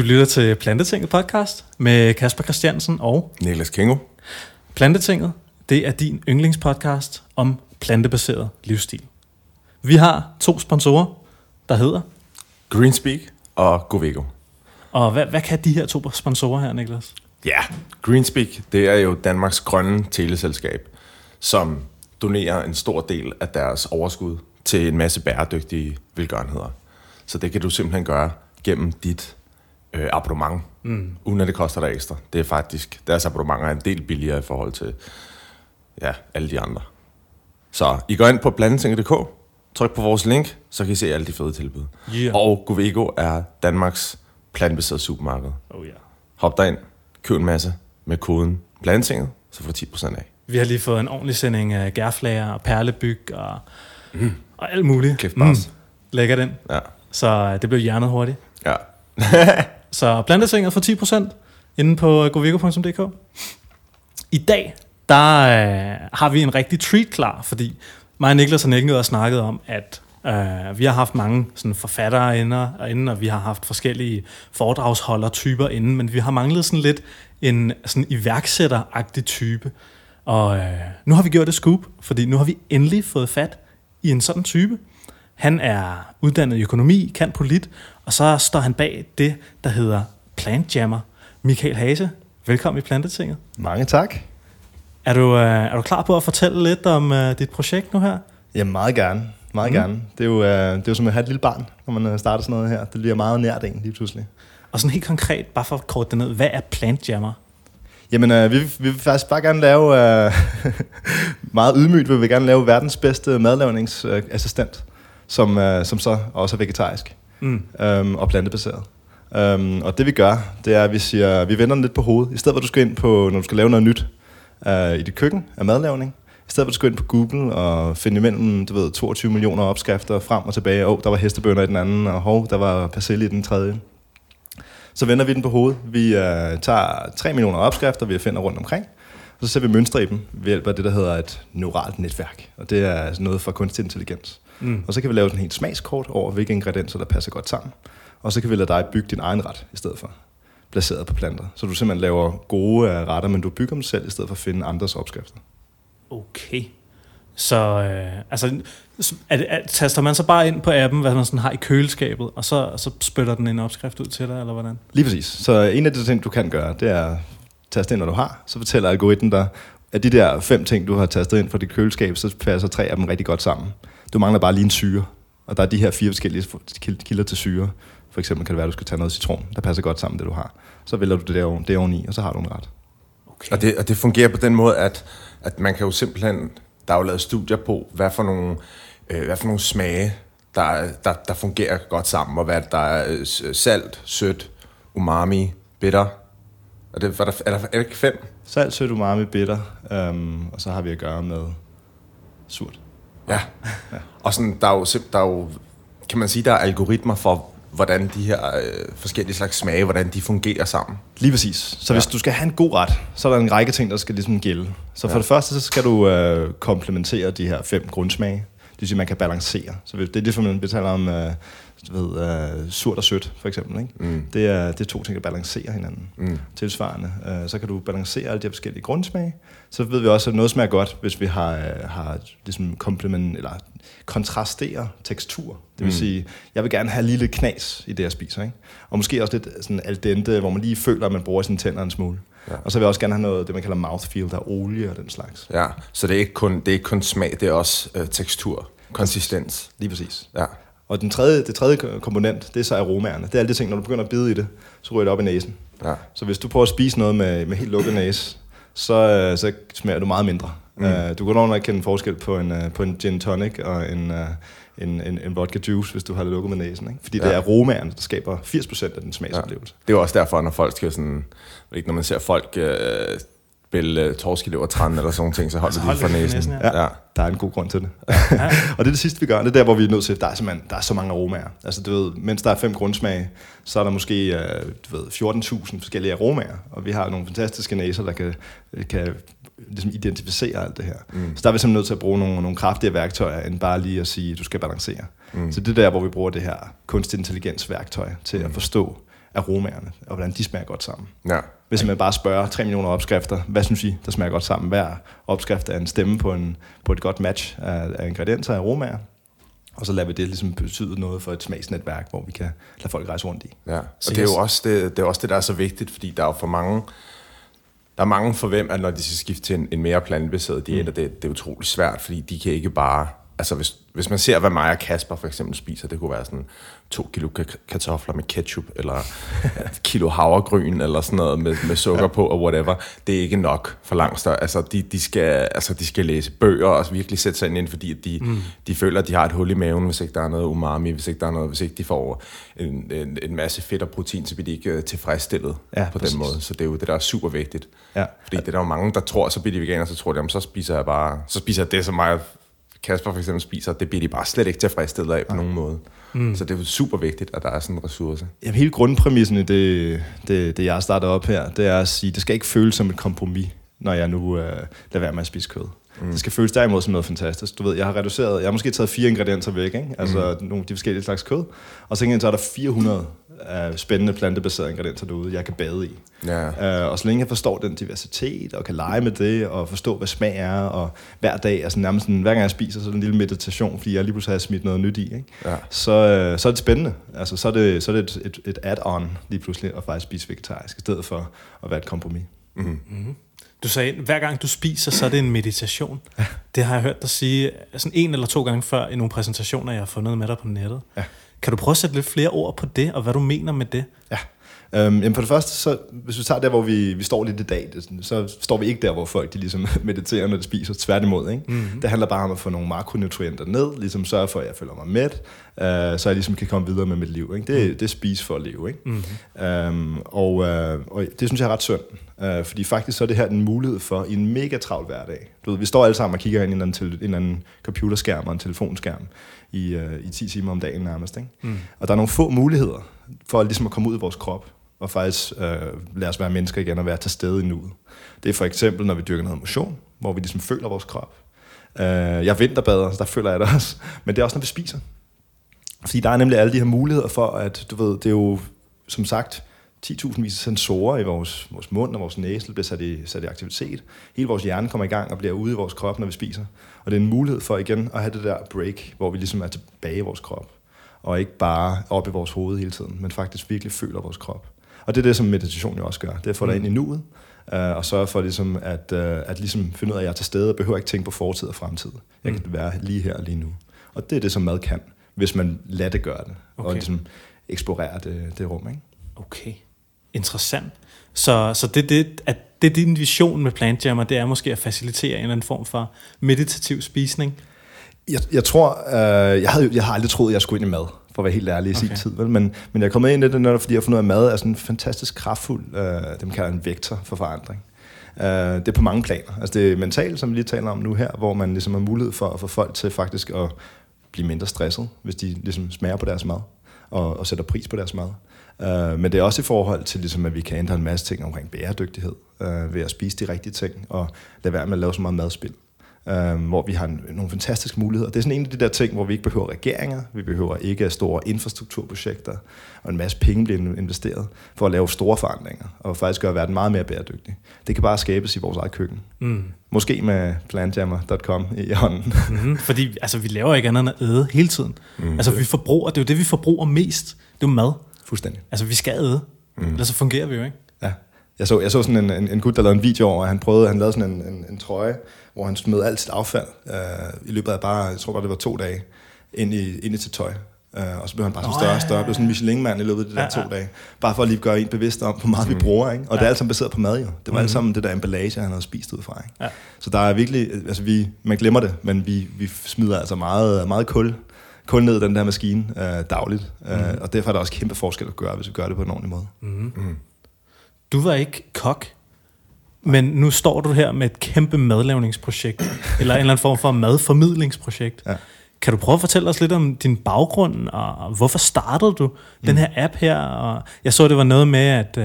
Du lytter til Plantetinget podcast med Kasper Christiansen og Niklas Kingo. Plantetinget, det er din yndlingspodcast om plantebaseret livsstil. Vi har to sponsorer, der hedder, Greenspeak og Govego. og hvad, hvad kan de her to sponsorer her, Niklas? Ja, Greenspeak, det er jo Danmarks grønne teleselskab, som donerer en stor del af deres overskud til en masse bæredygtige velgørenheder. Så det kan du simpelthen gøre gennem dit øh, abonnement, mm. uden at det koster dig ekstra. Det er faktisk, deres abonnementer er en del billigere i forhold til ja, alle de andre. Så I går ind på blandetinget.dk, tryk på vores link, så kan I se alle de fede tilbud. Yeah. Og Govego er Danmarks plantbaserede supermarked. Oh, ja. Hop derind, køb en masse med koden blandetinget, så får du 10% af. Vi har lige fået en ordentlig sending af gærflager og perlebyg og, mm. og alt muligt. Cliff Bars. Lækker den. Ja. Så øh, det blev hjernet hurtigt. Ja. Så plantetinget for 10% inde på øh, govego.dk. I dag, der øh, har vi en rigtig treat klar, fordi mig og Niklas har ikke og snakket om, at øh, vi har haft mange sådan, forfattere inde, og inde, og vi har haft forskellige foredragsholdertyper inde, men vi har manglet sådan lidt en sådan iværksætteragtig type. Og øh, nu har vi gjort det scoop, fordi nu har vi endelig fået fat i en sådan type. Han er uddannet i økonomi, kan polit, og så står han bag det, der hedder Plant Jammer. Michael Hase, velkommen i Plantetinget. Mange tak. Er du, øh, er du klar på at fortælle lidt om øh, dit projekt nu her? Ja, meget gerne. Meget Mm. gerne. Det er, jo, øh, det er jo som at have et lille barn, når man starter sådan noget her. Det bliver meget nært en lige pludselig. Og sådan helt konkret, bare for at korte det ned, hvad er Plant Jammer? Jamen, øh, vi, vi vil faktisk bare gerne lave, øh, meget ydmygt vil vi gerne lave verdens bedste madlavningsassistent, som, øh, som så også er vegetarisk Mm. øhm, og plantebaseret. Øhm, og det vi gør, det er, at vi siger, vi vender den lidt på hovedet. I stedet for at du skal ind på, når du skal lave noget nyt øh, i dit køkken af madlavning, i stedet for at du skal ind på Google og finde imellem, du ved, 22 millioner opskrifter frem og tilbage. Åh, oh, der var hestebønder i den anden, og hov, der var persille i den tredje. Så vender vi den på hovedet. Vi øh, tager 3 millioner opskrifter, vi finder rundt omkring, og så ser vi mønstre i dem ved hjælp af det, der hedder et neuralt netværk. Og det er noget fra kunstig intelligens. Mm. Og så kan vi lave sådan en helt smagskort over, hvilke ingredienser, der passer godt sammen. Og så kan vi lade dig bygge din egen ret i stedet for, placeret på planter. Så du simpelthen laver gode retter, men du bygger dem selv, i stedet for at finde andres opskrifter. Okay. Så øh, altså, er det, er, taster man så bare ind på appen, hvad man sådan har i køleskabet, og så, så spytter den en opskrift ud til dig, eller hvordan? Lige præcis. Så en af de ting, du kan gøre, det er at taste ind, når du har. Så fortæller algoritmen dig, at de der fem ting, du har tastet ind fra dit køleskab, så passer tre af dem rigtig godt sammen. Du mangler bare lige en syre. Og der er de her fire forskellige kilder til syre. For eksempel kan det være, at du skal tage noget citron, der passer godt sammen med det, du har. Så vælger du det, der, det oveni, og så har du en ret. Okay. Og det, og det fungerer på den måde, at, at man kan jo simpelthen, der er jo lavet studier på, hvad for nogle, øh, hvad for nogle smage, der, der, der fungerer godt sammen, og hvad der er øh, s- salt, sødt, umami, bitter. Og det, er, der, er, der, er der fem? Salt, sødt, umami, bitter, øhm, og så har vi at gøre med surt. Ja. Og sådan, der er, jo, der er jo, kan man sige, der er algoritmer for, hvordan de her øh, forskellige slags smage, hvordan de fungerer sammen. Lige præcis. Så ja. hvis du skal have en god ret, så er der en række ting, der skal ligesom gælde. Så for ja. det første, så skal du øh, komplementere de her fem grundsmage. Det vil sige, man kan balancere. Så det er det, man vi taler om øh, ved, øh, surt og sødt, for eksempel. Ikke? Mm. Det, er, det er to ting, der balancerer hinanden. Mm. Tilsvarende. Øh, så kan du balancere alle de her forskellige grundsmage. Så ved vi også, at noget smager godt, hvis vi har, øh, har ligesom komplement, eller kontrasterer tekstur. Det vil Mm. sige, jeg vil gerne have lidt knas i det, jeg spiser. Ikke? Og måske også lidt sådan al dente, hvor man lige føler, at man bruger sine tænder en smule. Ja. Og så vil jeg også gerne have noget, det man kalder mouthfeel, der er olie og den slags. Ja, så det er ikke kun, det er ikke kun smag, det er også øh, tekstur, konsistens. Lige præcis. Ja. Og den tredje, det tredje komponent, det er så aromaerne. Det er alle de ting, når du begynder at bide i det, så ryger det op i næsen. Ja. Så hvis du prøver at spise noget med, med helt lukket næse, så, øh, så smager du meget mindre. Mm. Uh, du kan nok ikke kende forskel på en, uh, på en gin tonic og en, uh, en, en, en vodka juice, hvis du har det lukket med næsen. Ikke? Fordi ja. det Ja. er aromaerne, der skaber 80% af den smagsoplevelse. Det er også derfor, når folk skal sådan, ikke, når man ser folk øh, spille øh, torskelevertræn eller sådan nogle ting, så holder Så de for næsen. næsen, ja. ja. Der er en god grund til det. Ja. og det er det sidste, vi gør. Det er der, hvor vi er nødt til. Der er simpelthen der er så mange aromaer. Altså, du ved, mens der er fem grundsmage, så er der måske øh, du ved, 14.000 forskellige aromaer. Og vi har nogle fantastiske næser, der kan, kan ligesom identificere alt det her. Mm. Så der er vi simpelthen nødt til at bruge nogle, nogle kraftige værktøjer, end bare lige at sige, at du skal balancere. Mm. Så det er der, hvor vi bruger det her kunstig intelligens værktøj til at Mm. forstå, aromaerne, og hvordan de smager godt sammen. Ja. Hvis man bare spørger 3 millioner opskrifter, hvad synes I, der smager godt sammen? Hver opskrift er en stemme på, en, på et godt match af, af ingredienser og aromaer. Og så lader vi det ligesom betyde noget for et smagsnetværk, hvor vi kan lade folk rejse rundt i. Ja, og Så det er, jo også det, det er også det, der er så vigtigt, fordi der er jo for mange, der er mange for hvem, at når de skal skifte til en, en mere plantebaseret diæt, mm. det, det er utrolig svært, fordi de kan ikke bare, altså hvis, hvis man ser, hvad mig og Kasper for eksempel spiser, det kunne være sådan to kilo ka- kartofler med ketchup, eller et kilo havregryn, eller sådan noget med, med sukker på, og whatever. Det er ikke nok for langt større. Altså, de, de, skal, altså, de skal læse bøger og virkelig sætte sig ind, fordi de, mm. de føler, at de har et hul i maven, hvis ikke der er noget umami, hvis ikke der er noget, hvis ikke de får en, en, en masse fedt og protein, så bliver de ikke øh, tilfredsstillet Ja, på præcis. den måde. Så det er jo det, der er super vigtigt. Ja. Fordi det er der jo mange, der tror, så bliver de veganer, så tror de, jamen, så spiser jeg bare, så spiser jeg det, som mig Kasper for eksempel spiser, det bliver de bare slet ikke tilfredsstillet af på nogen måde. Mm. Så det er super vigtigt, at der er sådan en ressource. Jamen, hele grundpræmissen i det, det, det, jeg starter op her, det er at sige, det skal ikke føles som et kompromis, når jeg nu øh, lader være med at spise kød. Mm. Det skal føles derimod som noget fantastisk. Du ved, jeg har reduceret, jeg har måske taget fire ingredienser væk, ikke? altså mm. nogle af de forskellige slags kød, og så, så er der 400 uh, spændende plantebaserede ingredienser derude, jeg kan bade i. Ja. Uh, og så længe jeg forstår den diversitet, og kan lege med det, og forstå, hvad smag er, og hver dag, altså nærmest sådan, hver gang jeg spiser, så er det en lille meditation, fordi jeg lige pludselig har smidt noget nyt i, ikke? Ja. Så, øh, så er det spændende. Altså, så er det, så er det et, et, et add-on lige pludselig at faktisk spise vegetarisk, i stedet for at være et kompromis. Du sagde, hver gang du spiser, så er det en meditation. Det har jeg hørt dig sige sådan en eller to gange før i nogle præsentationer, jeg har fundet med dig på nettet. Ja. Kan du prøve at sætte lidt flere ord på det, og hvad du mener med det? Ja. Øhm, jamen for det første, så, hvis vi tager der, hvor vi, vi står lidt i dag, det, så står vi ikke der, hvor folk de ligesom mediterer, når de spiser. Tværtimod, ikke? Mm-hmm. Det handler bare om at få nogle makronutrienter ned, ligesom sørge for, at jeg føler mig mæt, øh, så jeg ligesom kan komme videre med mit liv. Ikke? Det, mm. det er spise for at leve. Ikke? Mm-hmm. Øhm, og, øh, og det synes jeg er ret synd, øh, fordi faktisk så er det her en mulighed for i en mega travl hverdag. Du ved, vi står alle sammen og kigger ind i en eller anden, til, en eller anden computerskærm og en telefonskærm i, øh, i 10 timer om dagen nærmest. Ikke? Mm. Og der er nogle få muligheder for ligesom at komme ud af vores krop og faktisk øh, lade os være mennesker igen og være til stede i nuet. Det er for eksempel, når vi dyrker noget motion, hvor vi ligesom føler vores krop. Øh, jeg vinterbader, så der føler jeg det også. Men det er også, når vi spiser. Fordi der er nemlig alle de her muligheder for, at du ved, det er jo som sagt 10.000 vis sensorer i vores, vores mund og vores næse, der bliver sat i, sat i aktivitet. Hele vores hjerne kommer i gang og bliver ude i vores krop, når vi spiser. Og det er en mulighed for igen at have det der break, hvor vi ligesom er tilbage i vores krop. Og ikke bare op i vores hoved hele tiden, men faktisk virkelig føler vores krop. Og det er det, som meditation jo også gør. Det er at få dig ind i nuet, øh, og sørge for ligesom at, øh, at ligesom finde ud af, at jeg er til stede og behøver ikke tænke på fortid og fremtid. Jeg kan være lige her og lige nu. Og det er det, som mad kan, hvis man lader det gøre det, okay. og ligesom eksplorerer det, det rum. Ikke? Okay, interessant. Så, så det, det, at det er din vision med Plant Jammer, det er måske at facilitere en eller anden form for meditativ spisning. Jeg, jeg tror, øh, jeg, havde, jeg har aldrig troet, at jeg skulle ind i mad, for at være helt ærlig i sin Okay. tid. Vel? Men, men jeg er kommet ind i det, netop fordi jeg har fundet ud af, mad er sådan fantastisk kraftfuld, øh, det man kalder en vektor for forandring. Øh, det er på mange planer. Altså det er mentalt, som vi lige taler om nu her, hvor man ligesom har mulighed for at få folk til faktisk at blive mindre stresset, hvis de ligesom smager på deres mad og, og sætter pris på deres mad. Uh, men det er også i forhold til, ligesom, at vi kan ændre en masse ting omkring bæredygtighed uh, ved at spise de rigtige ting og lade være med at lave så meget madspild. Uh, hvor vi har en, nogle fantastiske muligheder. Det er sådan en af de der ting, hvor vi ikke behøver regeringer, vi behøver ikke store infrastrukturprojekter, og en masse penge bliver investeret for at lave store forandringer, og faktisk gøre verden meget mere bæredygtig. Det kan bare skabes i vores eget køkken. Mm. Måske med plantjammer.com i hånden. Mm-hmm. Fordi altså, vi laver ikke andet end at æde hele tiden. Mm. Altså vi forbruger, det er jo det, vi forbruger mest. Det er jo mad. Fuldstændig. Altså vi skal æde, mm. ellers så fungerer vi jo ikke. Ja. Jeg så, jeg så sådan en, en, en gut, der lavede en video over, at han prøvede, han lavede sådan en, en, en trøje, hvor han smed alt sit affald øh, i løbet af bare, jeg tror bare, det var to dage, ind i, ind i sit tøj. Øh, og så blev han bare sådan større ja, og større, blev sådan en Michelin-mand i løbet af de der Ja, to ja. dage. Bare for at lige gøre en bevidst om, hvor meget vi bruger. Ikke? Og det er alt sammen baseret på mad jo. Det var alt sammen det der emballage, han havde spist ud fra. Ikke? Ja. Så der er virkelig, altså vi, man glemmer det, men vi, vi smider altså meget, meget kul, kul ned i den der maskine øh, dagligt. Mm. Øh, og derfor er der også kæmpe forskel at gøre, hvis vi gør det på en ordentlig måde. Du var ikke kok, men nu står du her med et kæmpe madlavningsprojekt, eller en eller anden form for madformidlingsprojekt. Ja. Kan du prøve at fortælle os lidt om din baggrund, og hvorfor startede du den her app her? Og jeg så, det var noget med, at uh,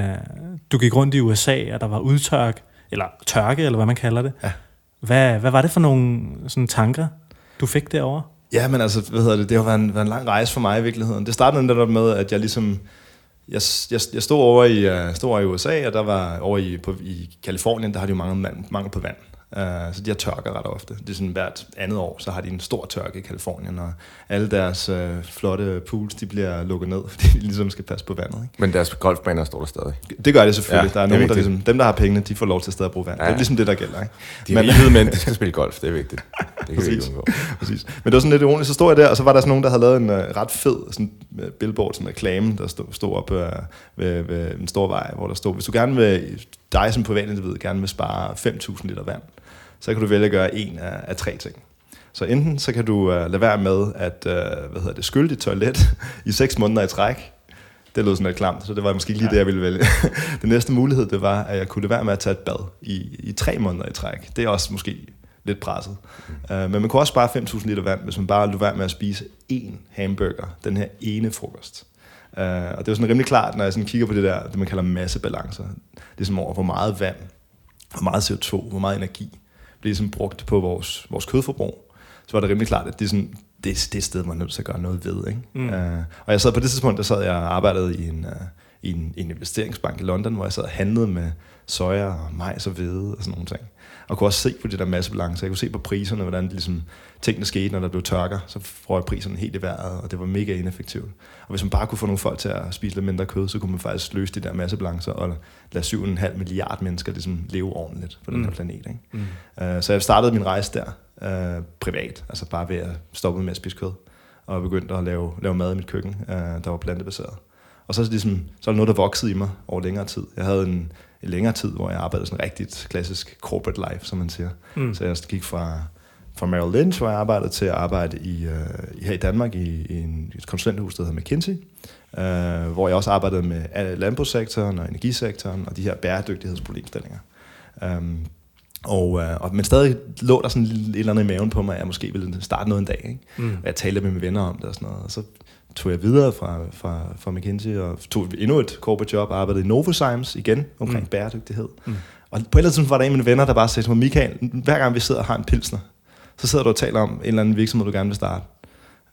du gik rundt i USA, og der var udtørk, eller tørke, eller hvad man kalder det. Ja. Hvad, hvad var det for nogle sådan, tanker, du fik derovre? Ja, men altså, hvad hedder det, det har været en, været en lang rejse for mig i virkeligheden. Det startede netop med, at jeg ligesom, jeg, jeg, jeg stod over i, uh, stod over i USA, og der var over i, på, i Kalifornien, der har de jo mange mangel, mangel på vand. Uh, så de har tørker ret ofte. Det er sådan hvert andet år, så har de en stor tørke i Kalifornien, og alle deres uh, flotte pools, de bliver lukket ned, fordi de ligesom skal passe på vandet. Ikke? Men deres golfbaner står der stadig. Det gør det selvfølgelig. Ja, der er er nogen, der ligesom, dem, der har pengene, de får lov til at stadig at bruge vand. Ja. Ja. Det er ligesom det, der gælder. Ikke? De hvide mænd, de skal spille golf, det er vigtigt. Det kan vi Præcis. undgå. Præcis. Men det var sådan lidt ironisk. Så stod jeg der, og så var der sådan nogen, der havde lavet en uh, ret fed sådan, uh, billboard, sådan en reklame, der stod, stod op uh, ved, ved en stor vej, hvor der stod, hvis du gerne vil, dig som privatindivid, gerne vil spare 5.000 liter vand, så kan du vælge at gøre en af, af tre ting. Så enten så kan du uh, lade være med at uh, hvad hedder det, skylle dit toilet i 6 måneder i træk. Det lød sådan lidt klamt, så det var måske ikke lige det, jeg ville vælge. Den næste mulighed, det var, at jeg kunne lade være med at tage et bad i, i tre måneder i træk. Det er også måske lidt presset. Uh, men man kunne også spare 5.000 liter vand, hvis man bare lod være med at spise én hamburger, den her ene frokost. Uh, og det er jo sådan rimelig klart, når jeg sådan kigger på det der, det man kalder massebalancer. Det er som over, hvor meget vand, hvor meget CO2, hvor meget energi sådan brugt på vores, vores kødforbrug. Så var det rimelig klart, at det er, sådan, det, det er sted, man er nødt til at gøre noget ved. Ikke? Mm. Uh, og jeg sad på det tidspunkt, der sad jeg og arbejdede i en, uh, i en, en investeringsbank i London, hvor jeg sad og handlede med soja og majs og hvede og sådan nogle ting. Og kunne også se på det der massebalance. Jeg kunne se på priserne, hvordan det ligesom, tingene skete, når der blev tørker. Så røg priserne helt i vejret, og det var mega ineffektivt. Og hvis man bare kunne få nogle folk til at spise lidt mindre kød, så kunne man faktisk løse de der massebalancer og lade 7,5 milliard mennesker ligesom leve ordentligt på den her planet. Ikke? Mm. Uh, så jeg startede min rejse der uh, privat, altså bare ved at stoppe med at spise kød, og begyndte at lave, lave mad i mit køkken, uh, der var plantebaseret. Og så, er det ligesom, så er det noget, der voksede i mig over længere tid. Jeg havde en, en længere tid, hvor jeg arbejdede sådan rigtigt klassisk corporate life, som man siger. Mm. Så jeg gik fra, fra Merrill Lynch, hvor jeg arbejdede, til at arbejde i, uh, her i Danmark i, i en, et konsulenthus, der hedder McKinsey, uh, hvor jeg også arbejdede med øh, landbrugssektoren og energisektoren og de her bæredygtighedsproblemstillinger. Um, og, øh, og, men stadig lå der sådan et eller andet i maven på mig, at jeg måske ville starte noget en dag. Ikke? Mm. Og jeg talte med mine venner om det og sådan noget. Og så tog jeg videre fra, fra, fra McKinsey og tog endnu et corporate job og arbejdede i Novozymes igen omkring mm. bæredygtighed. Mm. Og på et eller andet tidspunkt var der en af mine venner, der bare sagde til mig, Michael, hver gang vi sidder og har en pilsner, så sidder du og taler om en eller anden virksomhed, du gerne vil starte.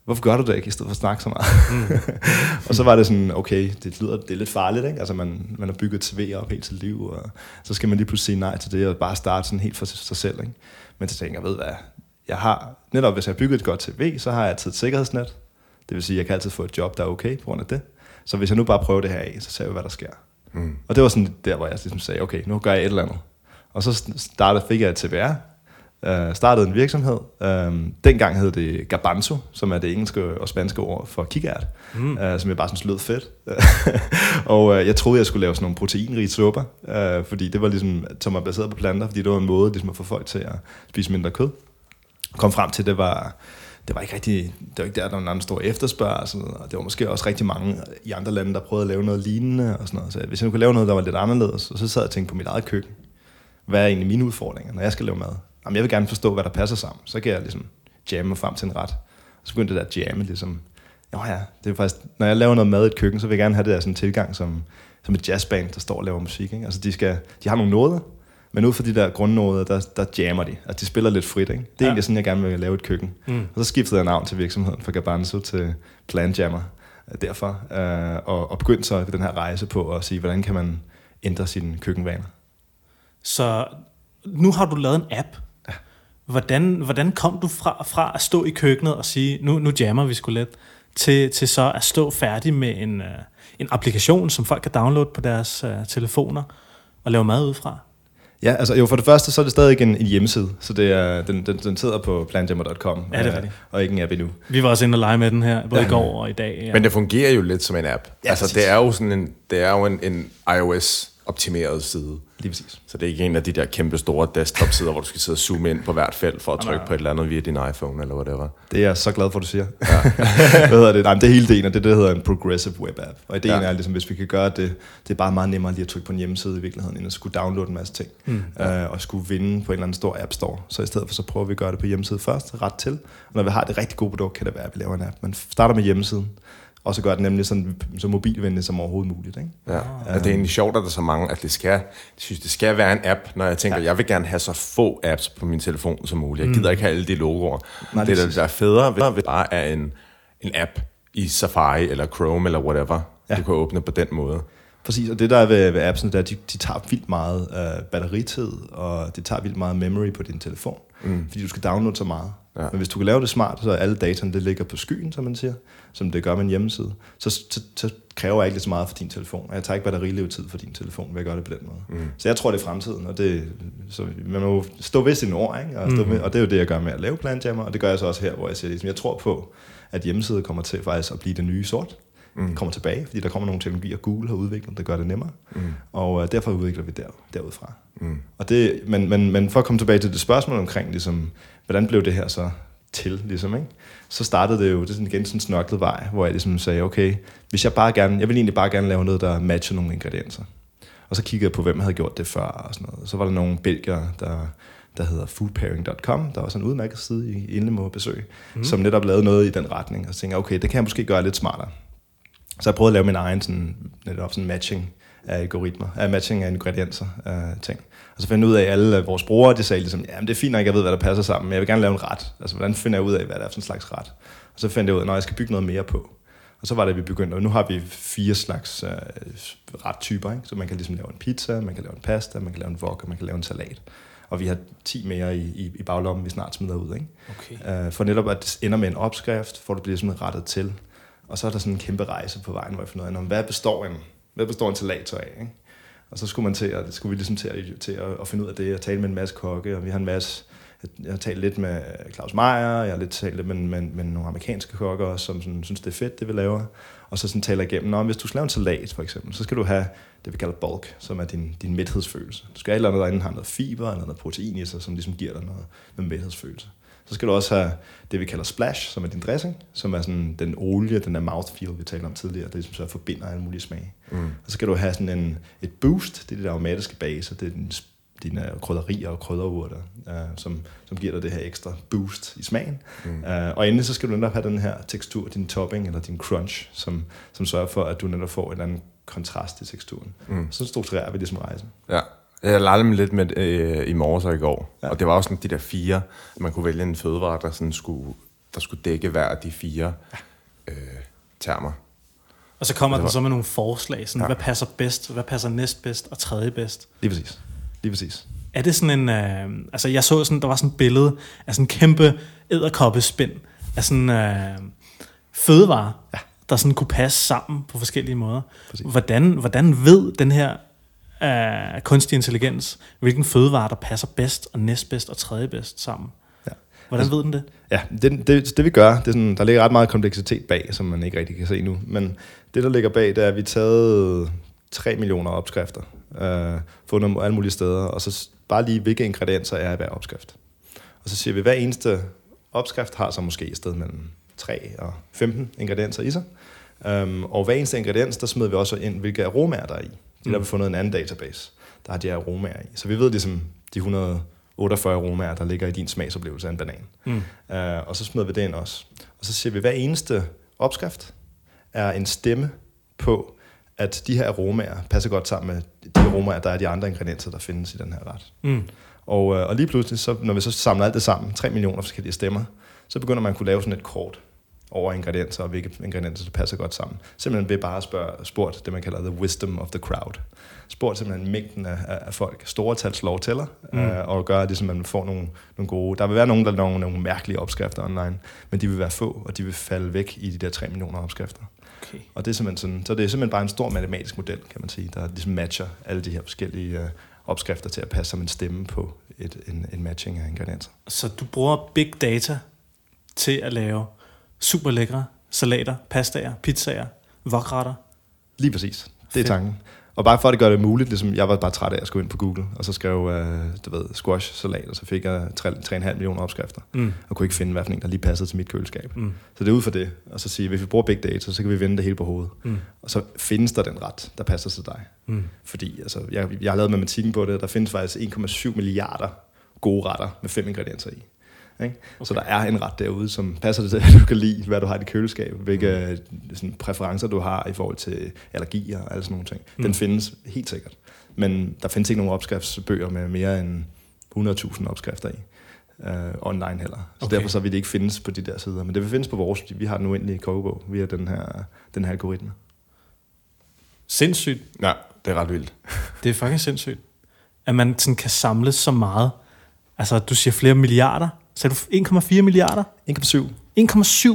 Hvorfor gør du det ikke, i stedet for at snakke så meget? Mm. og så var det sådan, okay, det lyder det er lidt farligt, ikke? Altså man, man har bygget TV op hele sit liv, og så skal man lige pludselig sige nej til det, og bare starte sådan helt for sig selv, ikke? Men så tænker jeg, ved hvad, jeg har, netop hvis jeg har bygget et godt TV, så har jeg altid et sikkerhedsnet. Det vil sige, at jeg kan altid få et job, der er okay på grund af det. Så hvis jeg nu bare prøver det her af, så ser vi, hvad der sker. Mm. Og det var sådan der, hvor jeg ligesom sagde, okay, nu gør jeg et eller andet. Og så startede, fik jeg et TVR, øh, startede en virksomhed. Øh, dengang hed det Garbanzo, som er det engelske og spanske ord for kikært, mm. øh, som jeg bare synes lød fedt. og øh, jeg troede, jeg skulle lave sådan nogle proteinrige supper, øh, fordi det var ligesom, som var baseret på planter, fordi det var en måde ligesom at få folk til at spise mindre kød. Kom frem til, at det var, det var ikke rigtig, det var ikke der, der var en stor efterspørgsel, og det var måske også rigtig mange i andre lande, der prøvede at lave noget lignende og sådan noget. Så hvis jeg nu kunne lave noget, der var lidt anderledes, og så sad jeg og tænkte på mit eget køkken. Hvad er egentlig mine udfordringer, når jeg skal lave mad? Jamen, jeg vil gerne forstå, hvad der passer sammen. Så kan jeg ligesom jamme mig frem til en ret. Og så begyndte det der jamme ligesom, jo ja, det er faktisk, når jeg laver noget mad i et køkken, så vil jeg gerne have det der sådan tilgang som, som et jazzband, der står og laver musik. Ikke? Altså de, skal, de har nogle noder, men ud fra de der grundnoder, der, der jammer de. Altså de spiller lidt frit. Ikke? Det er ja. egentlig sådan, jeg gerne vil lave et køkken. Mm. Og så skiftede jeg navn til virksomheden fra Garbanzo til Plan Jammer. øh, Derfor. Øh, og, og begyndte så den her rejse på at sige, hvordan kan man ændre sine køkkenvaner. Så nu har du lavet en app. Hvordan, hvordan kom du fra, fra at stå i køkkenet og sige, nu, nu jammer vi sgu lidt, til, til så at stå færdig med en, uh, en applikation, som folk kan downloade på deres uh, telefoner og lave mad ud fra? Ja, altså jo, for det første, så er det stadig en, en hjemmeside, så det er, den, den, den sidder på planjammer.com, Ja, det er øh, rigtigt. og ikke en app endnu. Vi var også inde og lege med den her, både ja. i går og i dag. Ja. Men det fungerer jo lidt som en app. Ja, altså, det er jo sådan en, det er jo en, en iOS-optimeret side. Lige præcis. Så det er ikke en af de der kæmpe store desktop-sider, hvor du skal sidde og zoome ind på hvert felt for at trykke på et eller andet via din iPhone eller whatever. Det er jeg så glad for, at du siger. Ja. Hvad hedder det? Nej, men det er hele ideen, og det er det, der hedder en progressive web app. Og ideen ja. Er ligesom, hvis vi kan gøre det, det er bare meget nemmere lige at trykke på en hjemmeside i virkeligheden, end at skulle downloade en masse ting, mm. øh, og skulle vinde på en eller anden stor app store. Så i stedet for, så prøver vi at gøre det på hjemmeside først, ret til. Og når vi har det rigtig gode produkt, kan det være, at vi laver en app. Men starter med hjemmesiden, og så gør det nemlig sådan, så mobilvenligt som overhovedet muligt. Ikke? Ja. Og det er egentlig sjovt, at der er så mange, at det skal, jeg synes, det skal være en app, når jeg tænker, ja. jeg vil gerne have så få apps på min telefon som muligt. Jeg gider ikke have alle de logoer. Nej, det, det er der, der er federe ved, ved bare er en, en app i Safari eller Chrome eller whatever. ja. du kan åbne på den måde. Præcis, og det der er ved, ved appsene, der, de, de tager vildt meget uh, batteritid, og det tager vildt meget memory på din telefon, mm. fordi du skal downloade så meget. Ja. Men hvis du kan lave det smart, så alle dataen det ligger på skyen, som man siger, som det gør med en hjemmeside, så, så, så kræver jeg ikke så meget for din telefon. Jeg tager ikke batterilevetid for din telefon ved at gøre det på den måde. Mm. Så jeg tror, det er fremtiden, og det, så man må stå ved sine ord, ikke? Og, stå mm. med, og det er jo det, jeg gør med at lave planjammer, og det gør jeg så også her, hvor jeg siger, ligesom, jeg tror på, at hjemmesider kommer til faktisk at blive det nye sort mm. kommer tilbage, fordi der kommer nogle teknologier, Google har udviklet, der gør det nemmere. Mm. Og uh, derfor udvikler vi der, derudfra. Mm. Og det, men, men, men for at komme tilbage til det spørgsmål omkring, ligesom, hvordan blev det her så til, ligesom, ikke? så startede det jo, det er sådan igen sådan en snørklet vej, hvor jeg ligesom sagde, okay, hvis jeg bare gerne, jeg vil egentlig bare gerne lave noget, der matcher nogle ingredienser. Og så kiggede jeg på, hvem havde gjort det før og sådan noget. Så var der nogle belgere, der, der hedder foodpairing.com, der var sådan en udmærket side, I endelig må besøge, mm. som netop lavede noget i den retning, og tænkte okay, det kan jeg måske gøre lidt smartere. Så jeg prøvede at lave min egen sådan, netop sådan matching af algoritmer, af matching af ingredienser af ting. Og så fandt ud af, at alle vores brugere, de sagde ligesom, ja, det er fint nok, jeg ved, hvad der passer sammen, men jeg vil gerne lave en ret. Altså, hvordan finder jeg ud af, hvad det er for en slags ret? Og så fandt jeg ud af, at jeg skal bygge noget mere på. Og så var det, at vi begyndte, og nu har vi fire slags uh, rettyper, ikke? så man kan ligesom lave en pizza, man kan lave en pasta, man kan lave en wok, og man kan lave en salat. Og vi har 10 mere i, i, i baglommen, vi snart smider ud. Ikke? Okay. Uh, for netop at det ender med en opskrift, for det bliver sådan rettet til. Og så er der sådan en kæmpe rejse på vejen, hvor jeg finder ud af, hvad består en, hvad består en salat af? Ikke? Og så skulle, man til at, skulle vi ligesom til, at, til at, at finde ud af det, og tale med en masse kokke, og vi har en masse, jeg har talt lidt med Claus Meier, jeg har lidt talt lidt med, med, med nogle amerikanske kokker også, som sådan, synes, det er fedt, det vi laver. Og så sådan taler igennem, om hvis du skal lave en salat for eksempel, så skal du have det, vi kalder bulk, som er din, din mæthedsfølelse. Du skal have et eller andet, der enten har noget fiber eller noget protein i sig, som ligesom giver dig noget, noget mæthedsfølelse. Så skal du også have det, vi kalder splash, som er din dressing, som er sådan den olie, den der mouthfeel, vi talte om tidligere, det som så forbinder alle mulige smage. Mm. Og så skal du have sådan en, et boost, det er det aromatiske base, det er din, dine krydderier og krydderurter, uh, som, som giver dig det her ekstra boost i smagen. Mm. Uh, og endelig så skal du netop have den her tekstur, din topping eller din crunch, som, som sørger for, at du netop får en eller anden kontrast i teksturen. Mm. Så strukturerer vi ligesom rejsen. Ja. Jeg lavede mig lidt med øh, i morges og i går, ja. og det var også sådan de der fire, man kunne vælge en fødevare, der, sådan skulle, der skulle dække hver af de fire øh, termer. Og så kommer den så med nogle forslag, sådan, ja. hvad passer bedst, hvad passer næst bedst og tredje bedst. Lige præcis. Lige præcis. Er det sådan en, øh, altså jeg så sådan, der var sådan et billede af sådan en kæmpe æderkoppespind af sådan øh, fødevare, ja. der sådan kunne passe sammen på forskellige måder. Hvordan, hvordan ved den her af kunstig intelligens, hvilken fødevare, der passer bedst og næstbedst og tredje bedst sammen. Ja. Hvordan altså, ved den det? Ja, det, det, det vi gør, det er sådan, der ligger ret meget kompleksitet bag, som man ikke rigtig kan se nu. Men det, der ligger bag, det er, at vi har taget 3 millioner opskrifter, øh, fundet dem alle mulige steder, og så bare lige, hvilke ingredienser er i hver opskrift. Og så siger vi, at hver eneste opskrift har så måske et sted mellem 3 og 15 ingredienser i sig. Um, og hver eneste ingrediens, der smider vi også ind, hvilke aromaer der er i. Det mm. vi fundet en anden database, der har de her aromaer i. Så vi ved ligesom de 148 aromaer, der ligger i din smagsoplevelse af en banan. Mm. Uh, og så smider vi det ind også. Og så siger vi, at hver eneste opskrift er en stemme på, at de her aromaer passer godt sammen med de aromaer, der er de andre ingredienser, der findes i den her ret. Mm. Og, uh, og lige pludselig, så, når vi så samler alt det sammen, 3 millioner forskellige stemmer, så begynder man at kunne lave sådan et kort over ingredienser, og hvilke ingredienser, der passer godt sammen. Simpelthen ved bare at spørge, spurgt det, man kalder the wisdom of the crowd. Spurgt simpelthen mængden af, af folk. Store tals lov tæller, mm. øh, og gør, at ligesom, man får nogle, nogle gode... Der vil være nogen, der laver nogle mærkelige opskrifter online, men de vil være få, og de vil falde væk i de der 3 millioner opskrifter. Okay. Og det er simpelthen sådan, så det er simpelthen bare en stor matematisk model, kan man sige, der ligesom matcher alle de her forskellige øh, opskrifter til at passe som en stemme på et, en, en matching af ingredienser. Så du bruger big data til at lave super lækre salater, pastaer, pizzaer, vokretter. Lige præcis. Det er tanken. Og bare for at det gør det muligt, ligesom jeg var bare træt af at skulle ind på Google, og så skrev, uh, du ved, squash salat, og så fik jeg 3,5 millioner opskrifter, mm. og kunne ikke finde, hvad for en, der lige passede til mit køleskab. Mm. Så det er ud for det, og så sige, hvis vi bruger big data, så kan vi vende det hele på hovedet. Mm. Og så findes der den ret, der passer til dig. Mm. Fordi altså, jeg, jeg har lavet matematikken på det, der findes faktisk 1,7 milliarder gode retter med fem ingredienser i. Ikke? Okay. Så der er en ret derude, som passer til, at du kan lide, hvad du har i dit køleskab, hvilke mm. sådan, præferencer du har i forhold til allergier og alle sådan nogle ting. Mm. Den findes helt sikkert. Men der findes ikke nogen opskriftsbøger med mere end 100.000 opskrifter i. Uh, online heller. Så okay. derfor så vil det ikke findes på de der sider. Men det vil findes på vores, vi har den uendelige kogebog via den her, den her algoritme. Sindssygt. Ja, det er ret vildt. Det er fucking sindssygt. At man sådan kan samle så meget. Altså, du siger flere milliarder. Sagde du 1,4 milliarder? 1,7.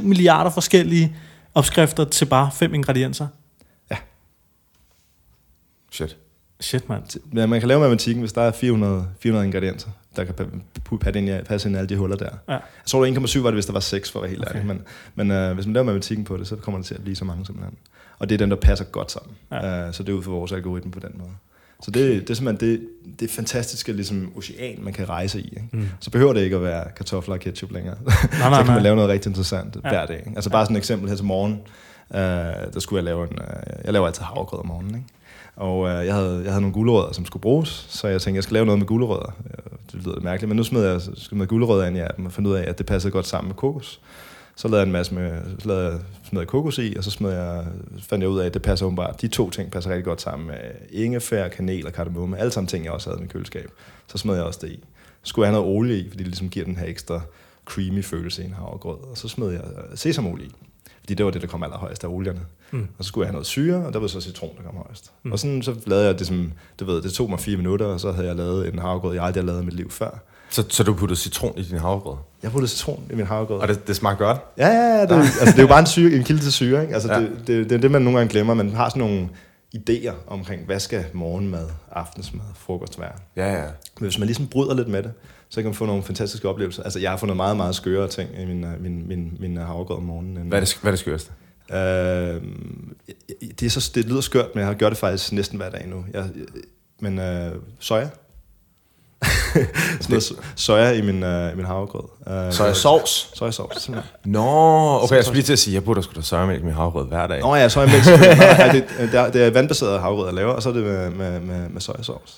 1,7 milliarder forskellige opskrifter til bare fem ingredienser. Shit. Shit, mand. Ja, man kan lave matematikken, hvis der er 400, 400 ingredienser, der kan pa- passe ind, i, passe ind i alle de huller der. Ja. Jeg tror, det var 1,7 var det, hvis der var 6, for at være helt Okay. ærlig. Men, men øh, hvis man laver matematikken på det, så kommer det til at blive så mange simpelthen. Og det er den, der passer godt sammen. Ja. Ja. Uh, så det er ud for vores algoritme på den måde. Så det, det er simpelthen det, det fantastiske ligesom, ocean, man kan rejse i. Ikke? Mm. Så behøver det ikke at være kartofler og ketchup længere. Nej, så nej, kan nej. man lave noget rigtig interessant Ja. hver dag. Ikke? Altså bare sådan et eksempel her til morgen. Uh, der skulle jeg lave en... Uh, jeg laver altid havregrød om morgenen, ikke? Og uh, jeg, havde, jeg havde nogle gulerødder, som skulle bruges, så jeg tænkte, jeg skal lave noget med gulerødder. Uh, det lyder lidt mærkeligt, men nu smed jeg smed jeg gulerødder ind i appen og fandt ud af, at det passede godt sammen med kokos. Så lavede jeg en masse med, så lavede jeg, smed jeg kokos i, og så smed jeg, fandt jeg ud af, at det passer åbenbart. De to ting passer rigtig godt sammen med ingefær, kanel og kardemomme. Alle sammen ting, jeg også havde i mit køleskab. Så smed jeg også det i. Så skulle jeg have noget olie i, fordi det ligesom giver den her ekstra creamy følelse i en havregrød. Og så smed jeg sesamolie i. Fordi det var det, der kom allerhøjst af olierne. Mm. Og så skulle jeg have noget syre, og der var så citron, der kom højst. Mm. Mm. Og sådan så lavede jeg det som, du ved, det tog mig fire minutter, og så havde jeg lavet en havregrød, jeg aldrig havde lavet i mit liv før. Så, så du puttede citron i din havregrød? Jeg puttede citron i min havregrød. Og det, det smagte godt? Ja, ja, ja. Det, altså, det er jo bare en, syre, en kilde til syre. Ikke? Altså, Ja. det, det, det, er det, man nogle gange glemmer. Man har sådan nogle idéer omkring, hvad skal morgenmad, aftensmad, frokost være. Ja, ja. Men hvis man ligesom bryder lidt med det, så kan man få nogle fantastiske oplevelser. Altså, jeg har fundet meget, meget skøre ting i min, øh, min, min, min havregrød om morgenen. Hvad er det, hvad er det skørste? Øh, det, er så, det lyder skørt, men jeg gjort det faktisk næsten hver dag nu. Jeg, men øh, soja. sådan noget so- soja i min, øh, min havregrød. Øh, Så er sovs? Sojasauce, simpelthen. Nå, okay, jeg skulle lige til at sige, jeg burde sgu da sojamælk i min havregrød hver dag. Nå ja, sojamælk. Nej, det, det, er, det er vandbaseret havregrød, jeg laver, og så er det med, med, med, med sojasauce.